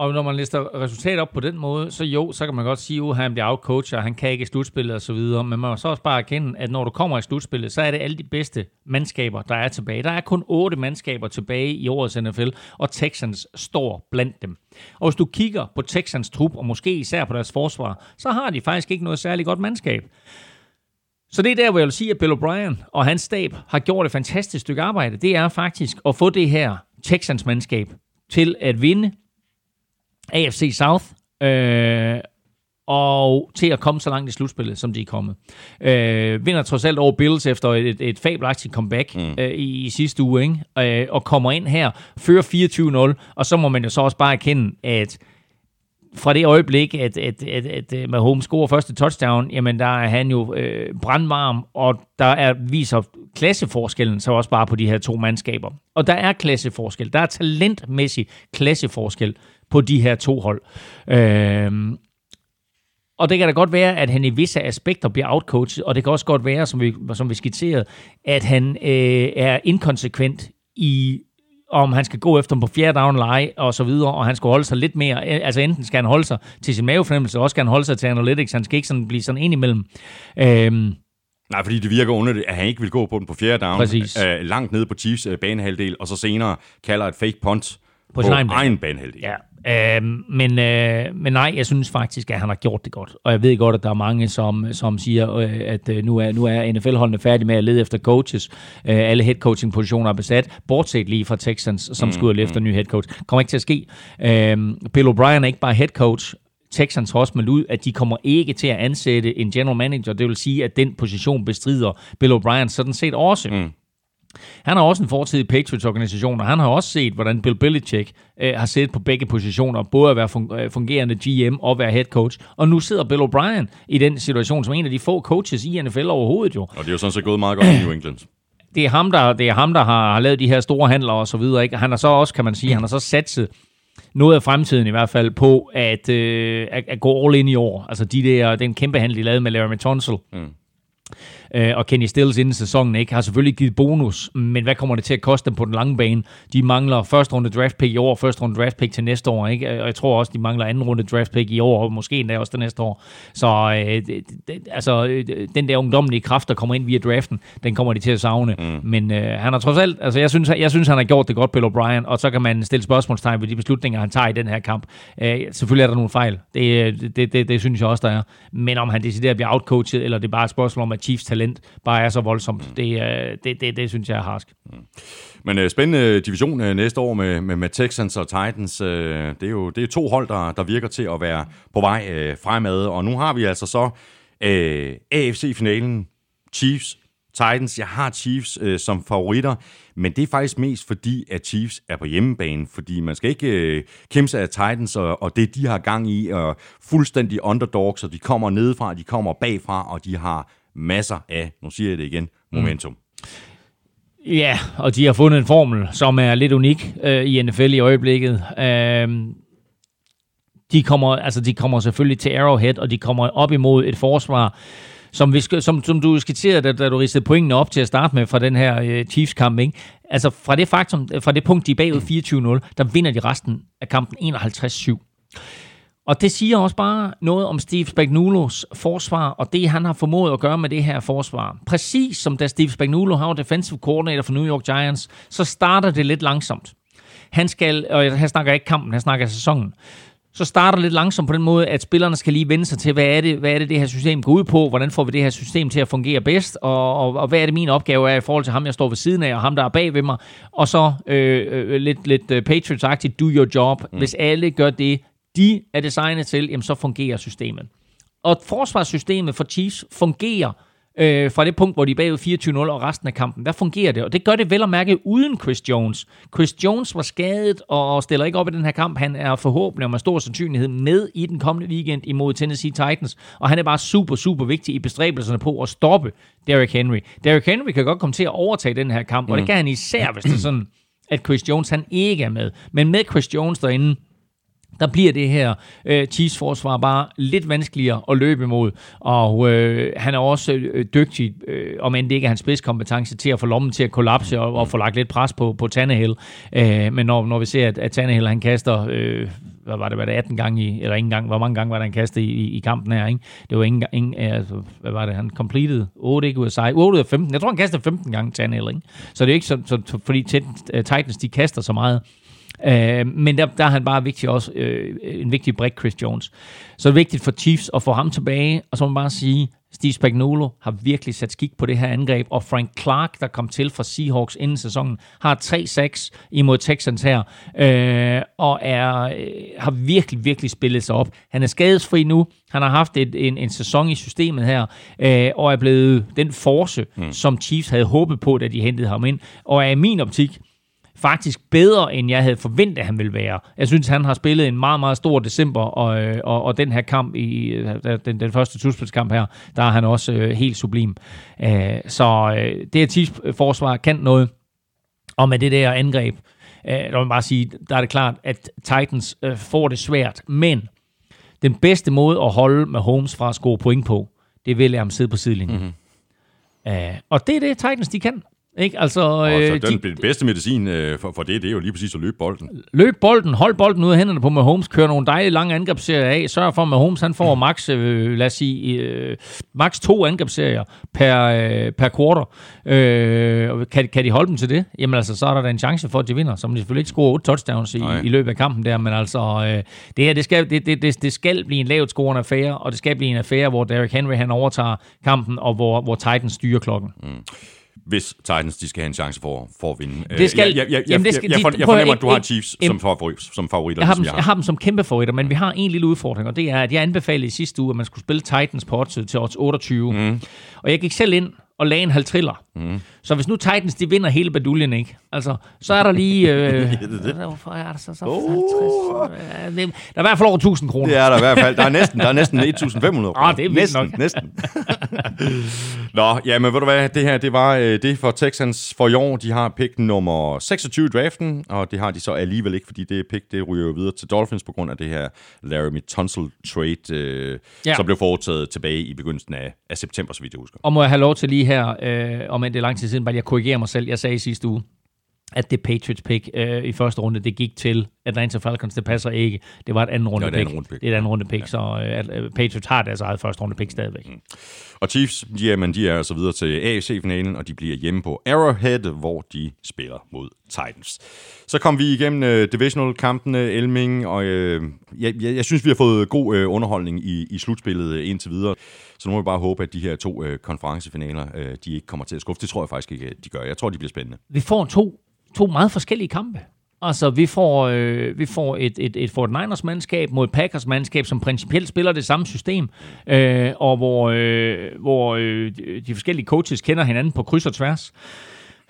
Og når man lister resultater op på den måde, så jo, så kan man godt sige, at han bliver outcoachet, og han kan ikke i slutspillet og så videre. Men man må så også bare erkende, at når du kommer i slutspillet, så er det alle de bedste mandskaber, der er tilbage. Der er kun otte mandskaber tilbage i årets NFL, og Texans står blandt dem. Og hvis du kigger på Texans trup, og måske især på deres forsvar, så har de faktisk ikke noget særligt godt mandskab. Så det er der, hvor jeg vil sige, at Bill O'Brien og hans stab har gjort et fantastisk stykke arbejde. Det er faktisk at få det her Texans mandskab til at vinde AFC South, øh, og til at komme så langt i slutspillet, som de er kommet. Øh, vinder trods alt over Bills efter et, et fabelagtigt comeback mm. øh, i, i sidste uge, ikke? Øh, og kommer ind her, fører 24-0, og så må man jo så også bare erkende, at fra det øjeblik, at, at, at, at Mahomes scorer første touchdown, jamen der er han jo øh, brandvarm, og der er, viser klasseforskellen så også bare på de her to mandskaber. Og der er klasseforskel. Der er talentmæssig klasseforskel på de her to hold. Øh, og det kan da godt være, at han i visse aspekter bliver outcoachet, og det kan også godt være, som vi, som vi skitserede, at han øh, er inkonsekvent i om han skal gå efter dem på fjerde down lege og så videre, og han skal holde sig lidt mere, altså enten skal han holde sig til sin mavefornemmelse, og også skal han holde sig til analytics, han skal ikke sådan blive sådan ind imellem. Øhm, Nej, fordi det virker under det, at han ikke vil gå på den på fjerde down, Præcis. øh, langt nede på Chiefs øh, banehalvdel, og så senere kalder et fake punt på, På sin egen egen banehalvdel. Ja, øh, men, øh, men nej, jeg synes faktisk, at han har gjort det godt. Og jeg ved godt, at der er mange, som, som siger, øh, at øh, nu er, nu er NFL-holdene færdige med at lede efter coaches. Øh, alle head coaching positioner er besat, bortset lige fra Texans, som mm, skulle lede efter ny head coach. Kommer ikke til at ske. Øh, Bill O'Brien er ikke bare head coach, Texans har også meldt ud, at de kommer ikke til at ansætte en general manager. Det vil sige, at den position bestrider Bill O'Brien sådan set også. Mm. Han har også en fortid i Patriots-organisationen, og han har også set, hvordan Bill Belichick øh, har siddet på begge positioner, både at være øh, fungerende GM og være head coach. Og nu sidder Bill O'Brien i den situation som en af de få coaches i NFL overhovedet jo. Og det er jo sådan set gået meget godt i New England. Det er ham, der, det er ham, der har, har lavet de her store handler og så videre. Ikke? Han har så også, kan man sige, han har så satset noget af fremtiden i hvert fald på at, øh, at, at gå all in i år. Altså de der, den kæmpe handel, de lavede med Larry Tunsil. Mm øh, og Kenny Stills inden sæsonen ikke har selvfølgelig givet bonus, men hvad kommer det til at koste dem på den lange bane? De mangler første runde draft pick i år, første runde draft pick til næste år, ikke? og jeg tror også, de mangler anden runde draft pick i år, og måske endda også det næste år. Så øh, det, det, altså, øh, den der ungdommelige kraft, der kommer ind via draften, den kommer de til at savne. Mm. Men øh, han har trods alt, altså jeg synes, jeg synes, han har gjort det godt, Bill O'Brien, og så kan man stille spørgsmålstegn ved de beslutninger, han tager i den her kamp. Øh, selvfølgelig er der nogle fejl, det, det, det, det synes jeg også, der er. Men om han decideret bliver outcoachet, eller det er bare et spørgsmål om, at Chiefs talent bare er så voldsomt. Mm. Det, øh, det, det, det synes jeg er harsk. Mm. Men øh, spændende division øh, næste år med, med, med Texans og Titans. Øh, det, er jo, det er to hold, der, der virker til at være på vej øh, fremad. Og nu har vi altså så øh, AFC-finalen. Chiefs, Titans. Jeg har Chiefs øh, som favoritter, men det er faktisk mest fordi, at Chiefs er på hjemmebane, fordi man skal ikke øh, kæmpe sig af Titans og, og det, de har gang i, og fuldstændig underdogs, og de kommer nedefra, de kommer bagfra, og de har masser af, nu siger jeg det igen, momentum. Mm. Ja, og de har fundet en formel, som er lidt unik øh, i NFL i øjeblikket. Øh, de kommer, altså de kommer selvfølgelig til Arrowhead, og de kommer op imod et forsvar, som, vi som, som du skitserede, da, da du ristede pointene op til at starte med fra den her øh, Chiefs-kamp. Ikke? Altså fra det, faktum, fra det punkt, de er bagud 24-0, der vinder de resten af kampen 51-7. Og det siger også bare noget om Steve Spagnuolos forsvar, og det han har formået at gøre med det her forsvar. Præcis som da Steve Spagnuolo har defensive coordinator for New York Giants, så starter det lidt langsomt. Han skal, og han snakker ikke kampen, han snakker sæsonen. Så starter det lidt langsomt på den måde, at spillerne skal lige vende sig til, hvad er det, hvad er det, det her system går ud på, hvordan får vi det her system til at fungere bedst, og, og, og hvad er det min opgave er i forhold til ham, jeg står ved siden af, og ham, der er bag ved mig, og så øh, øh, lidt, lidt uh, Patriots-agtigt, do your job. Mm. Hvis alle gør det, de er designet til, jamen så fungerer systemet. Og forsvarssystemet for Chiefs fungerer øh, fra det punkt, hvor de er bagud 24-0 og resten af kampen. Der fungerer det, og det gør det vel at mærke uden Chris Jones. Chris Jones var skadet og stiller ikke op i den her kamp. Han er forhåbentlig og med stor sandsynlighed med i den kommende weekend imod Tennessee Titans, og han er bare super, super vigtig i bestræbelserne på at stoppe Derrick Henry. Derrick Henry kan godt komme til at overtage den her kamp, mm. og det kan han især, hvis det er sådan, at Chris Jones han ikke er med. Men med Chris Jones derinde, der bliver det her øh, Chiefs-forsvar bare lidt vanskeligere at løbe imod. Og øh, han er også øh, dygtig, øh, om end det ikke er hans spidskompetence, til at få lommen til at kollapse og, og få lagt lidt pres på, på Tannehill. Øh, men når, når vi ser, at, at Tannehill han kaster... Øh, hvad var det, var det 18 gange i, eller ikke engang, hvor mange gange var det, han kastede i, i, kampen her, ikke? Det var ingen, ingen øh, altså, hvad var det, han completed 8 ikke ud af 8 ud af 15, jeg tror han kastede 15 gange til ikke? Så det er ikke så, så, så fordi Titans, øh, de kaster så meget, Øh, men der, der er han bare vigtig også, øh, en vigtig brik, Chris Jones. Så det er vigtigt for Chiefs at få ham tilbage, og så må man bare sige, Steve Spagnuolo har virkelig sat skik på det her angreb, og Frank Clark, der kom til fra Seahawks inden sæsonen, har 3-6 imod Texans her, øh, og er, øh, har virkelig, virkelig spillet sig op. Han er skadesfri nu, han har haft et, en, en sæson i systemet her, øh, og er blevet den force, mm. som Chiefs havde håbet på, da de hentede ham ind, og er i min optik faktisk bedre, end jeg havde forventet, at han ville være. Jeg synes, han har spillet en meget, meget stor december, og, øh, og, og den her kamp, i øh, den, den første slutspilskamp her, der er han også øh, helt sublim. Øh, så øh, det her Chiefs-forsvar kan noget, og med det der angreb, øh, der vil bare sige, der er det klart, at Titans øh, får det svært, men den bedste måde at holde med Holmes fra at score point på, det vil jeg ham sidde på sidelinjen. Mm-hmm. Uh, og det er det, Titans de kan. Ikke? Altså, og øh, så den, de, bedste medicin øh, for, for det, det er jo lige præcis at løbe bolden. løb bolden, hold bolden ud af hænderne på Mahomes, kør nogle dejlige lange angrebsserier af, sørg for, at Mahomes han får max, øh, lad os sige, øh, max to angrebsserier per, øh, per quarter. Øh, kan, kan de holde dem til det? Jamen altså, så er der da en chance for, at de vinder, så må de selvfølgelig ikke score otte touchdowns i, i løbet af kampen der, men altså, øh, det her, det skal, det, det, det, det skal blive en lavt scorende affære, og det skal blive en affære, hvor Derrick Henry han overtager kampen, og hvor, hvor Titans styrer klokken. Mm hvis Titans de skal have en chance for, for at vinde. Det skal, jeg, jeg, jeg, jamen det skal, jeg, jeg, jeg fornemmer, at du har Chiefs em, som, favorit, som favoritter. Jeg har, dem, jeg, har. jeg har dem som kæmpe favoritter, men vi har en lille udfordring, og det er, at jeg anbefalede i sidste uge, at man skulle spille Titans på til odds 28. Mm. Og jeg gik selv ind og lagde en halv triller. Mm. Så hvis nu Titans, de vinder hele baduljen, ikke? Altså, så er der lige... Øh, hvorfor er der så, så oh. 50? Der er i hvert fald over 1000 kroner. Det er der i hvert fald. Der er næsten, der er næsten 1500 kroner. Ah, det er næsten, nok. næsten. Nå, ja, men ved du hvad, det her, det var øh, det for Texans for i år. De har pick nummer 26 i draften, og det har de så alligevel ikke, fordi det pick, det ryger jo videre til Dolphins på grund af det her Laramie Tunsil trade, øh, ja. som blev foretaget tilbage i begyndelsen af, af september, så vidt jeg husker. Og må jeg have lov til lige her, øh, om det er lang tid siden, bare jeg korrigerer mig selv. Jeg sagde i sidste uge, at det Patriots pick øh, i første runde, det gik til Atlanta Falcons. Det passer ikke. Det var et anden runde, pick. runde pick. Det er et anden runde pick, ja. så øh, Patriots har deres eget første runde pick stadigvæk. Mm. Og Chiefs, jamen, de er altså videre til AFC-finalen, og de bliver hjemme på Arrowhead, hvor de spiller mod Titans. Så kom vi igennem uh, divisional-kampene, Elming, og uh, jeg, jeg, jeg synes, vi har fået god uh, underholdning i, i slutspillet uh, indtil videre. Så nu må vi bare håbe, at de her to øh, konferencefinaler, øh, de ikke kommer til at skuffe. Det tror jeg faktisk ikke, de gør. Jeg tror, de bliver spændende. Vi får to, to meget forskellige kampe. Altså, vi får, øh, vi får et, et, et Fort Niners mandskab mod Packers mandskab, som principielt spiller det samme system, øh, og hvor, øh, hvor øh, de forskellige coaches kender hinanden på kryds og tværs.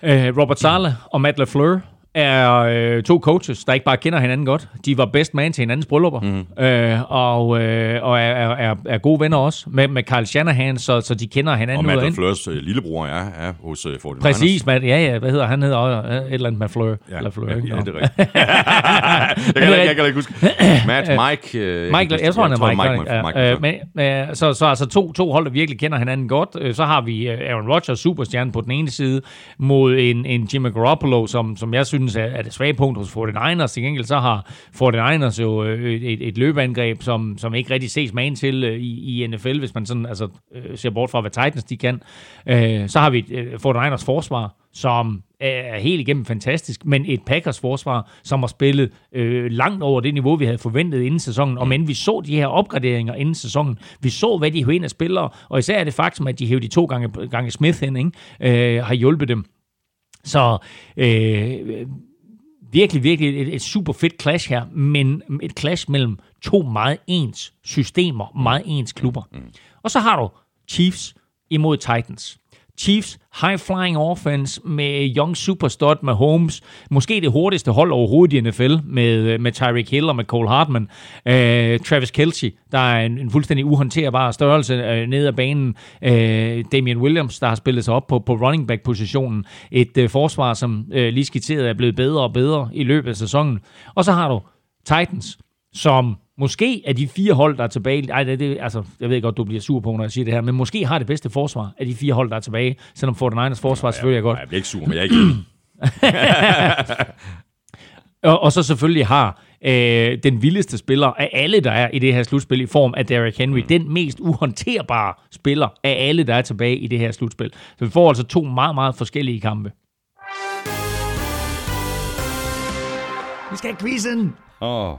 Øh, Robert Sala og Matt LaFleur er øh, to coaches, der ikke bare kender hinanden godt. De var best man til hinandens bryllupper, mm. øh, og, øh, og er, er, er gode venner også med, med Carl Shanahan, så, så de kender hinanden Og Matt LaFleurs øh, lillebror er, er hos øh, 49ers. Præcis, Matt, ja, ja, hvad hedder han? hedder øh, et eller andet Matt Fleur. Ja, ja, ikke? ja, Nå. det er rigtigt. jeg, kan, ikke- jeg kan ikke huske. Matt, Mike... Øh, Michael, jeg tror, han er Mike. Mike, ja, Mike, øh, men, øh, så, så altså to, to hold, der virkelig kender hinanden godt. Øh, Så har vi øh, Aaron Rodgers, superstjerne på den ene side, mod en, en Jimmy Garoppolo, som, som jeg synes er, er det svage punkt hos 49ers. Til gengæld så har 49ers jo øh, et, et løbeangreb, som, som ikke rigtig ses man til øh, i, i NFL, hvis man sådan altså, øh, ser bort fra, hvad Titans de kan. Øh, Så har vi et øh, 49ers forsvar, som er helt igennem fantastisk, men et Packers forsvar, som har spillet øh, langt over det niveau, vi havde forventet inden sæsonen. Og men vi så de her opgraderinger inden sæsonen. Vi så, hvad de hævde af spillere, og især er det faktum, at de hævde de to gange, gange Smith ind, ikke? Øh, har hjulpet dem. Så øh, virkelig, virkelig et, et super fedt clash her, men et clash mellem to meget ens systemer, meget ens klubber. Og så har du Chiefs imod Titans. Chiefs high-flying offense med young superstud med Holmes. Måske det hurtigste hold overhovedet i NFL med, med Tyreek Hill og med Cole Hartman. Øh, Travis Kelce, der er en, en fuldstændig uhåndterbar størrelse øh, ned ad banen. Øh, Damian Williams, der har spillet sig op på, på running back-positionen. Et øh, forsvar, som øh, lige skitseret er blevet bedre og bedre i løbet af sæsonen. Og så har du Titans, som måske er de fire hold, der er tilbage... Ej, det, det, altså, jeg ved godt, du bliver sur på, når jeg siger det her, men måske har det bedste forsvar af de fire hold, der er tilbage, selvom 49ers forsvar ja, selvfølgelig er godt. Jeg bliver ikke sur, men jeg er ikke. Og, og så selvfølgelig har øh, den vildeste spiller af alle, der er i det her slutspil, i form af Derrick Henry. Mm. Den mest uhåndterbare spiller af alle, der er tilbage i det her slutspil. Så vi får altså to meget, meget forskellige kampe. Vi skal have quizzen! Åh.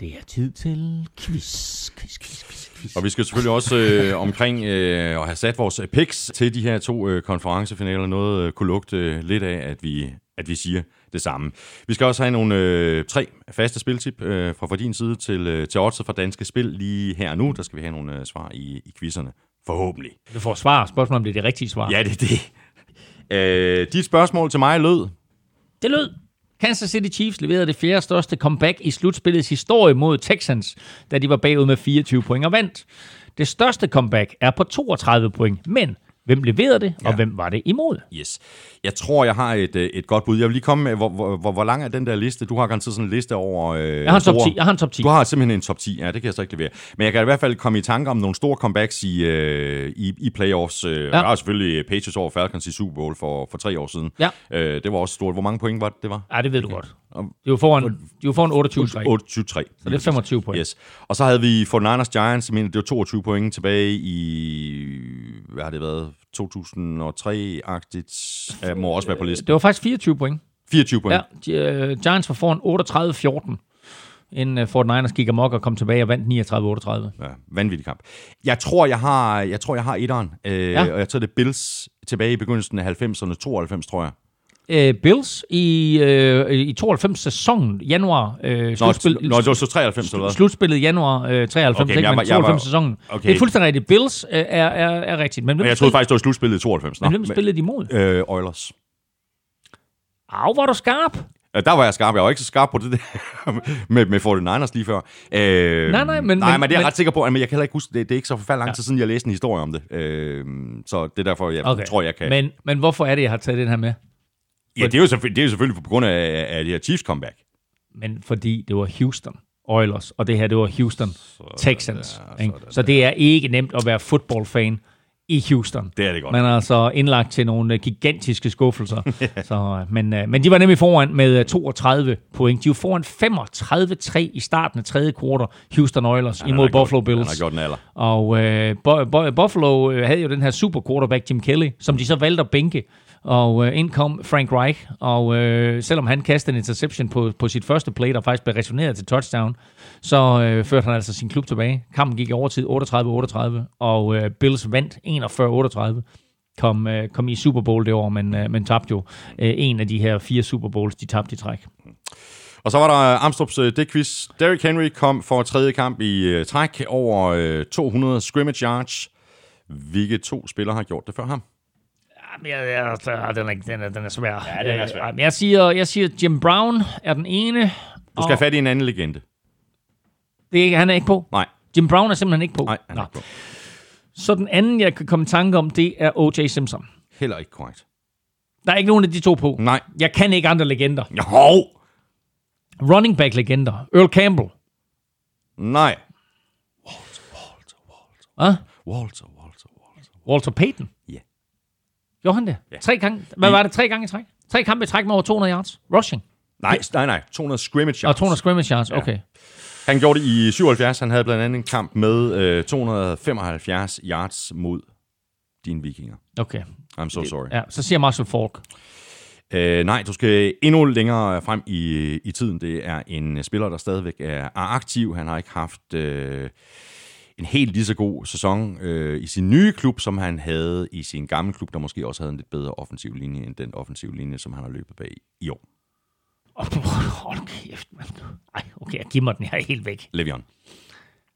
Det er tid til quiz, quiz, quiz, quiz, quiz. Og vi skal selvfølgelig også øh, omkring øh, at have sat vores picks til de her to øh, konferencefinaler. Noget øh, kunne lugte øh, lidt af, at vi, at vi siger det samme. Vi skal også have nogle øh, tre faste spiltip øh, fra, fra din side til, øh, til oddset fra Danske Spil lige her og nu. Der skal vi have nogle øh, svar i, i quizzerne. Forhåbentlig. Du får svar. Spørgsmålet om det er det rigtige svar. Ja, det er det. Øh, dit spørgsmål til mig lød, Det lød. Kansas City Chiefs leverede det fjerde største comeback i slutspillets historie mod Texans, da de var bagud med 24 point og vandt. Det største comeback er på 32 point, men hvem leverede det, og Ja. hvem var det imod? Yes. Jeg tror, jeg har et, øh, et godt bud. Jeg vil lige komme med, hvor, hvor, hvor, hvor lang er den der liste? Du har garanteret sådan en liste over... Øh, Jeg har en top store- 10. Jeg har en top 10. Du har simpelthen en top 10, ja, det kan jeg så ikke levere. Men jeg kan i hvert fald komme i tanke om nogle store comebacks i, øh, i, i playoffs. Øh, ja. Der er selvfølgelig Patriots over Falcons i Super Bowl for, for tre år siden. Ja. Øh, det var også stort. Hvor mange point var det, det var? Ja, det ved du godt. De var foran, de var foran 28 træk. 28-3. Så det er 25 point. Yes. Og så havde vi 49ers Giants, jeg mener, det var 22 point tilbage i, hvad har det været, 2003-agtigt. Jeg må også være på listen. Det var faktisk 24 point. 24 point. Ja, uh, Giants var foran 38-14, inden uh, Fort Niners gik amok og kom tilbage og vandt 39-38. Ja, vanvittig kamp. Jeg tror, jeg har, jeg tror, jeg har etteren. Øh, Ja. ja. Og jeg tror, det er Bills tilbage i begyndelsen af 90'erne, 92, tror jeg. Uh, Bills i, uh, i 92 sæsonen, januar, Nå, slutspil, nå, det var så 93 eller hvad? slutspillet januar øh, 93, Okay, ikke, jeg men var- jeg var- 92 sæsonen. okay. Det er fuldstændig rigtigt. Bills øh, er, er, er rigtigt. Men Men jeg troede faktisk, det var slutspillet i 92. Nå, men hvem spillede de imod? Øh, Oilers. Au, var du skarp. Ja, der var jeg skarp. Jeg var ikke så skarp på det der med, med 49ers lige før. Øh, Nej, nej, men- Nej, men- det er jeg men- ret sikker på. Men jeg kan heller ikke huske, det, det er ikke så forfærdelig lang tid siden, jeg læste en historie om det. Øh, så det er derfor, jeg okay. tror, jeg kan... Men, men hvorfor er det, jeg har taget den her med? Ja, det er, jo selvfølgelig, det er jo selvfølgelig på grund af, af det her Chiefs comeback. Men fordi det var Houston Oilers, og det her, det var Houston Texans. ikke? Så det er ikke nemt at være fodboldfan i Houston. Det er det godt. Man er altså indlagt til nogle øh, gigantiske skuffelser. så, øh, men, øh, men de var nemlig foran med øh, 32 point. De var foran 35-3 i starten af tredje kvartal, Houston Oilers Han har imod gjort- Buffalo Han Bills. har gjort den alder. Og øh, Buffalo havde jo den her super quarterback, Jim Kelly, som de så valgte at bænke. Og øh, ind kom Frank Reich, og øh, selvom han kastede en interception på, på sit første play, der faktisk blev returneret til touchdown, så øh, førte han altså sin klub tilbage. Kampen gik i overtid 38-38, og øh, Bills vandt 41-38. Kom, øh, kom i Super Bowl det år, men, øh, men tabte jo øh, en af de her fire Super Bowls, de tabte i træk. Og så var der Amstrup's øh, uh, dækquiz. Derrick Henry kom for tredje kamp i øh, træk over øh, 200 scrimmage yards. Hvilke to spillere har gjort det før ham? Jamen, jeg, jeg, den, er, den, er, den er svær. Ja, den er svær. Øh, men jeg, siger, jeg siger, Jim Brown er den ene. Du skal have fat i en anden legende. Det er, ikke- han er ikke på. Nej, Jim Brown er simpelthen ikke på. nej, han er Nå. ikke på. Så den anden, jeg kan komme i tanke om, det er O.J. Simpson. Heller ikke korrekt. Der er ikke nogen af de to på. Nej. Jeg kan ikke andre legender. Jo! Running back legender. Earl Campbell. Nej. Hvad? Walter, Walter, Walter. Walter Payton. Ja. Gjorde han det? Ja. Tre gange. Hvad var det? Tre gange i træk? Tre kampe i træk med over 200 yards. Rushing. Nej, nej, nej. 200 scrimmage yards. Og 200 scrimmage yards. Okay. Han gjorde det i 77. Han havde blandt andet en kamp med øh, 275 yards mod dine vikinger. Okay. I'm so sorry. Ja, så siger Marshall Falk. Øh, nej, du skal endnu længere frem i, i tiden. Det er en spiller, der stadigvæk er, er aktiv. Han har ikke haft øh, en helt lige så god sæson øh, i sin nye klub, som han havde i sin gamle klub, der måske også havde en lidt bedre offensiv linje end den offensiv linje, som han har løbet bag i år. Oh, hold kæft, mand. Ej, okay, jeg giver mig den her helt væk. Le'Veon.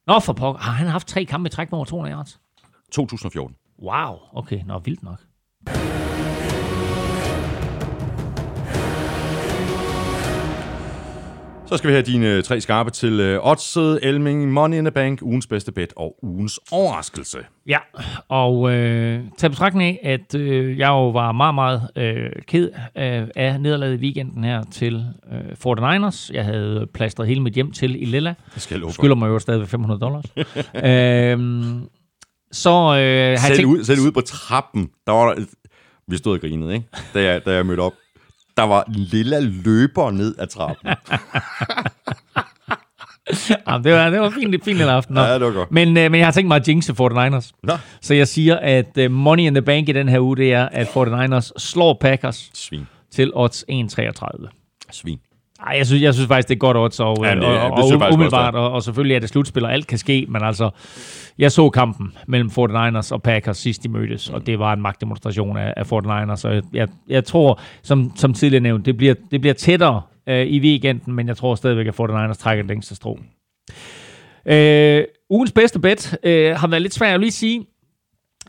Nå, for pokker. Har han haft tre kampe i træk med over 200 yards? 2014. Wow. Okay, nå, vildt nok. Så skal vi have dine tre skarpe til øh, Elming, Money in the Bank, ugens bedste bet og ugens overraskelse. Ja, og øh, tag betragtning af, at øh, jeg jo var meget, meget øh, ked af, af nederlaget i weekenden her til øh, 49ers. Jeg havde plastret hele mit hjem til i Lilla. Det skal jeg. Skylder mig jo stadig 500 dollars. øhm, så øh, Selv, tænkt... ud, selv ude på trappen, der var der, vi stod og grinede, ikke? Da jeg, da jeg mødte op. Der var en lille løber ned ad trappen. Jamen, det var, det var fint, fint en aften. Nå. Ja, det var godt. Men, øh, men jeg har tænkt mig at jinxe 49ers. Nå. Så jeg siger, at øh, money in the bank i den her uge, det er, at 49ers slår Packers Svin. til odds 1,33. Svin. Ej, jeg synes, jeg synes faktisk, det er godt odds, og, Ja, det- og, det og, jeg og umiddelbart, og, og selvfølgelig er det slutspil, og alt kan ske, men altså, jeg så kampen mellem 49ers og Packers sidst de mødtes, og det var en magtdemonstration af, af 49ers, så jeg, jeg, jeg tror, som, som tidligere nævnt, det bliver, det bliver tættere øh, i weekenden, men jeg tror stadigvæk, at 49ers trækker den længste strå. Øh, ugens bedste bet øh, har været lidt svært, vil lige sige,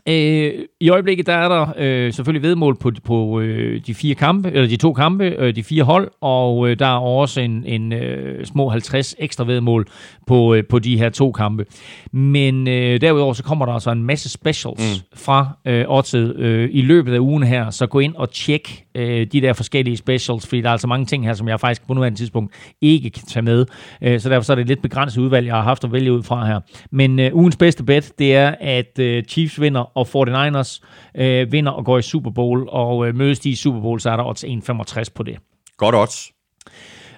Øh, I øjeblikket der er der øh, selvfølgelig vedmål på, på øh, de fire kampe, eller de to kampe, øh, de fire hold, og øh, der er også en, en øh, små 50 ekstra vedmål på, øh, på de her to kampe. Men øh, derudover så kommer der altså en masse specials mm. fra øh, oddset øh, i løbet af ugen her, så gå ind og tjek øh, de der forskellige specials, fordi der er altså mange ting her, som jeg faktisk på nuværende tidspunkt ikke kan tage med. Øh, så derfor så er det et lidt begrænset udvalg, jeg har haft at vælge ud fra her. Men øh, ugens bedste bet, det er, at øh, Chiefs vinder, og 49ers øh, vinder og går i Super Bowl, og øh, mødes de i Super Bowl, så er der odds 1,65 på det. Godt odds.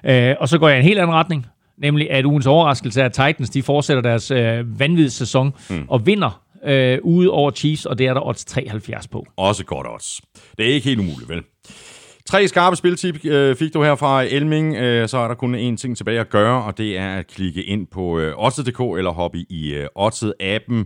Øh, og så går jeg i en helt anden retning, nemlig at ugens overraskelse er, at Titans de fortsætter deres øh, vanvittige sæson mm. og vinder øh, ude over Chiefs, og det er der odds 73 på. Også godt odds. Det er ikke helt umuligt, vel? Tre skarpe spiltip øh, fik du her fra Elming. Øh, så er der kun én ting tilbage at gøre, og det er at klikke ind på øh, Odds.dk eller hoppe i øh, Odds-appen.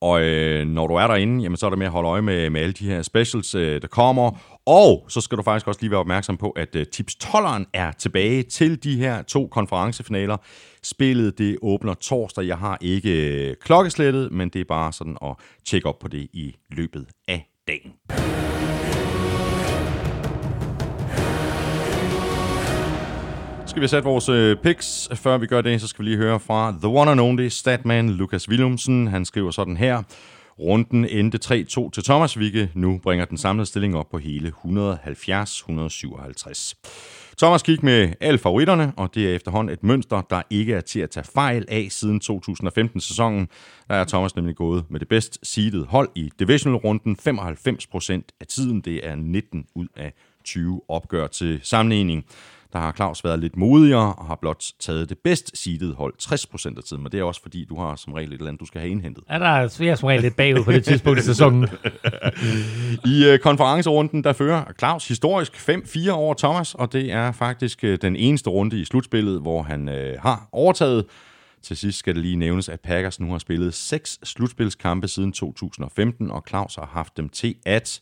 Og øh, når du er derinde, jamen, så er det med at holde øje med, med alle de her specials, øh, der kommer. Og så skal du faktisk også lige være opmærksom på, at øh, Tips 12'eren er tilbage til de her to konferencefinaler. Spillet det åbner torsdag. Jeg har ikke øh, klokkeslættet, men det er bare sådan at tjekke op på det i løbet af dagen. Skal vi sætte vores øh, picks. Før vi gør det, så skal vi lige høre fra The One and Only Statman Lukas Willumsen. Han skriver sådan her. Runden endte 3-2 til Thomas, Vigge. nu bringer den samlede stilling op på hele 170-157. Thomas gik med alle favoritterne, og det er efterhånden et mønster, der ikke er til at tage fejl af siden 2015-sæsonen. Der er Thomas nemlig gået med det bedst seedede hold i divisional-runden 95% af tiden. Det er 19 ud af 20 opgør til sammenligning. Der har Claus været lidt modigere og har blot taget det bedst seedede hold 60% af tiden, men det er også fordi, du har som regel et eller andet, du skal have indhentet. Er der er jeg som regel lidt bagud på det tidspunkt i sæsonen. I øh, konferencerunden, der fører Claus historisk 5-4 over Thomas, og det er faktisk øh, den eneste runde i slutspillet, hvor han øh, har overtaget. Til sidst skal det lige nævnes, at Packers nu har spillet seks slutspilskampe siden 2015, og Claus har haft dem til at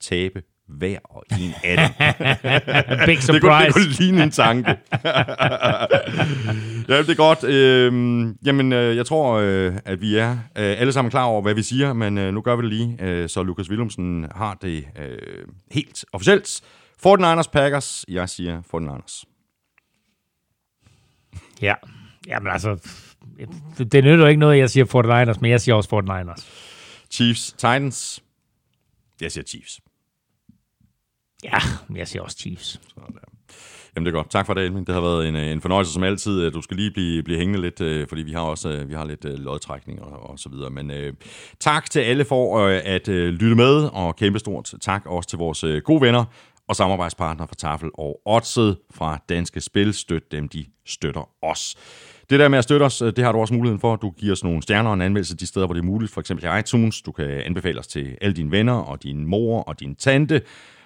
tabe hver og en af dem. Big det, kunne, det surprise. kunne ligne en tanke. ja, det er godt. Øhm, jamen, øh, jeg tror, øh, at vi er øh, alle sammen klar over, hvad vi siger, men øh, nu gør vi det lige, øh, så Lukas Willumsen har det øh, helt officielt. 49ers Packers. Jeg siger 49ers. Ja, jamen altså, det, nytter ikke noget, jeg siger 49ers, men jeg siger også 49ers. Chiefs Titans. Jeg siger Chiefs. Ja, jeg siger også Chiefs. Jamen det er godt. Tak for det, Elming. Det har været en, øh, en fornøjelse som altid. Du skal lige blive, blive hængende lidt, øh, fordi vi har også øh, vi har lidt lodtrækning og, og så videre. Men øh, tak til alle for øh, at øh, lytte med, og kæmpestort tak også til vores øh, gode venner og samarbejdspartnere fra Tafel og Odset fra Danske Spil. Støt dem, de støtter os. Det der med at støtte os, det har du også muligheden for. Du giver os nogle stjerner og en anmeldelse de steder, hvor det er muligt. For eksempel i iTunes. Du kan anbefale os til alle dine venner og din mor og din tante.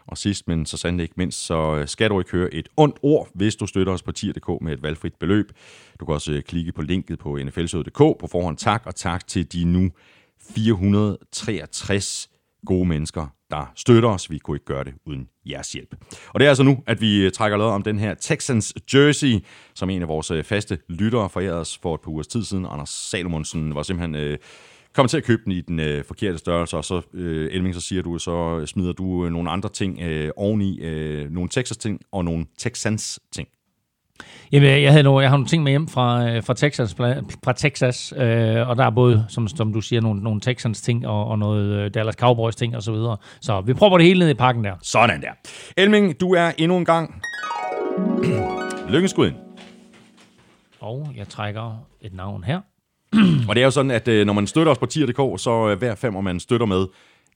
Og sidst, men så sandelig ikke mindst, så øh, skal du ikke høre et ondt ord, hvis du støtter os på tier.dk med et valgfrit beløb. Du kan også øh, klikke på linket på nflsød.dk på forhånd. Tak, og tak til de nu 463 gode mennesker, der støtter os. Vi kunne ikke gøre det uden jeres hjælp. Og det er altså nu, at vi øh, trækker lod om den her Texans jersey, som en af vores faste lyttere forærede os for et par ugers tid siden. Anders Salomonsen var simpelthen... Øh, kommer til at købe den i den øh, forkerte størrelse, og så, øh, Elming, så siger du, så smider du øh, nogle andre ting øh, oveni, øh, nogle Texas-ting og nogle Texans-ting. Jamen, jeg, havde nogle, jeg har nogle ting med hjem fra, øh, fra Texas, fra Texas øh, og der er både, som, som du siger, nogle, nogle Texans ting og, og noget øh, Dallas Cowboys ting og så videre. Så vi prøver det hele ned i pakken der. Sådan der. Elming, du er endnu en gang lykkeskud ind. Og jeg trækker et navn her. Og det er jo sådan, at øh, når man støtter os på tier.dk, så øh, hver fem, og man støtter med,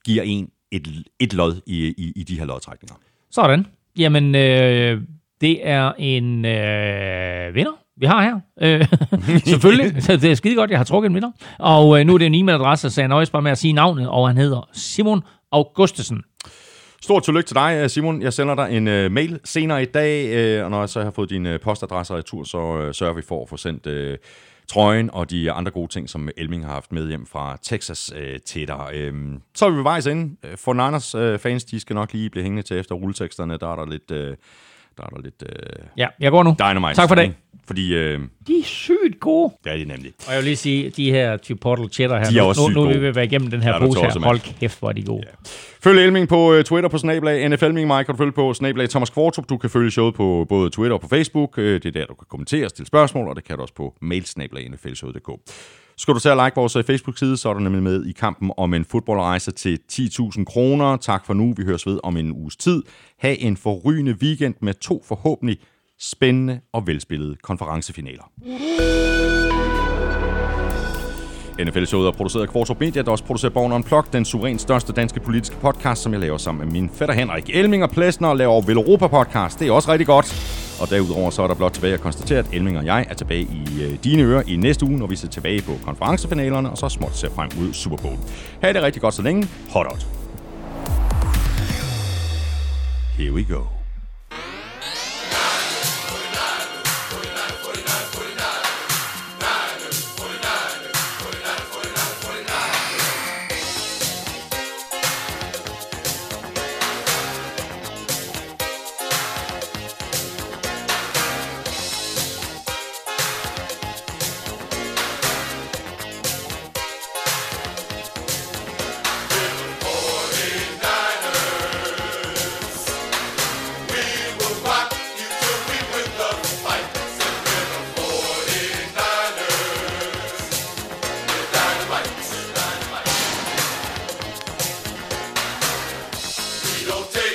giver en et, et lod i, i, i de her lodtrækninger. Sådan. Jamen, øh, det er en øh, vinder, vi har her. Øh, selvfølgelig. Så det er skide godt, jeg har trukket en vinder. Og øh, nu er det en e-mailadresse, så jeg nøjes bare med at sige navnet, og han hedder Simon Augustesen. Stort tillykke til dig, Simon. Jeg sender dig en uh, mail senere i dag, uh, og når jeg så har fået din uh, postadresse retur, så uh, sørger vi for at få sendt uh, trøjen og de andre gode ting, som Elming har haft med hjem fra Texas øh, til dig. Øh, så er vi ved vejs inde. Øh, for Niners øh, fans, de skal nok lige blive hængende til efter rulleteksterne. Der er der lidt... Øh, der er der lidt uh, Ja, jeg går nu. dynamite. Tak for det. Fordi, uh, De er sygt gode. ja, det er nemlig. Og jeg vil lige sige, de her Chipotle cheddar her, De er nu, også nu, nu er vi være igennem den her Ja, pose her. Hold kæft, hvor er de gode. Følg Elming på uh, Twitter på snablag NFLming. Mig kan du følge på snablag Thomas Kvartrup. Du kan følge showet på både Twitter og på Facebook. Uh, det er der, du kan kommentere stille spørgsmål, og det kan du også på mail snablag nflshowet.dk. Skal du til at like vores øh, Facebook-side, så er du nemlig med i kampen om en fodboldrejse til 10.000 kroner. Tak for nu. Vi høres ved om en uges tid. Ha' en forrygende weekend med to forhåbentlig spændende og velspillede konferencefinaler. NFL-showet er produceret af Kvartrup Media, der også producerer Born Unplugged, den suverænt største danske politiske podcast, som jeg laver sammen med min fætter Henrik Elming og Plesner og laver Vel Europa podcast. Det er også rigtig godt. Og derudover så er der blot tilbage at konstatere, at Elming og jeg er tilbage i øh, dine ører i næste uge, når vi ser tilbage på konferencefinalerne, og så småt ser frem mod Super Bowl. Ha' det rigtig godt så længe. Hot out. Here we go. don't take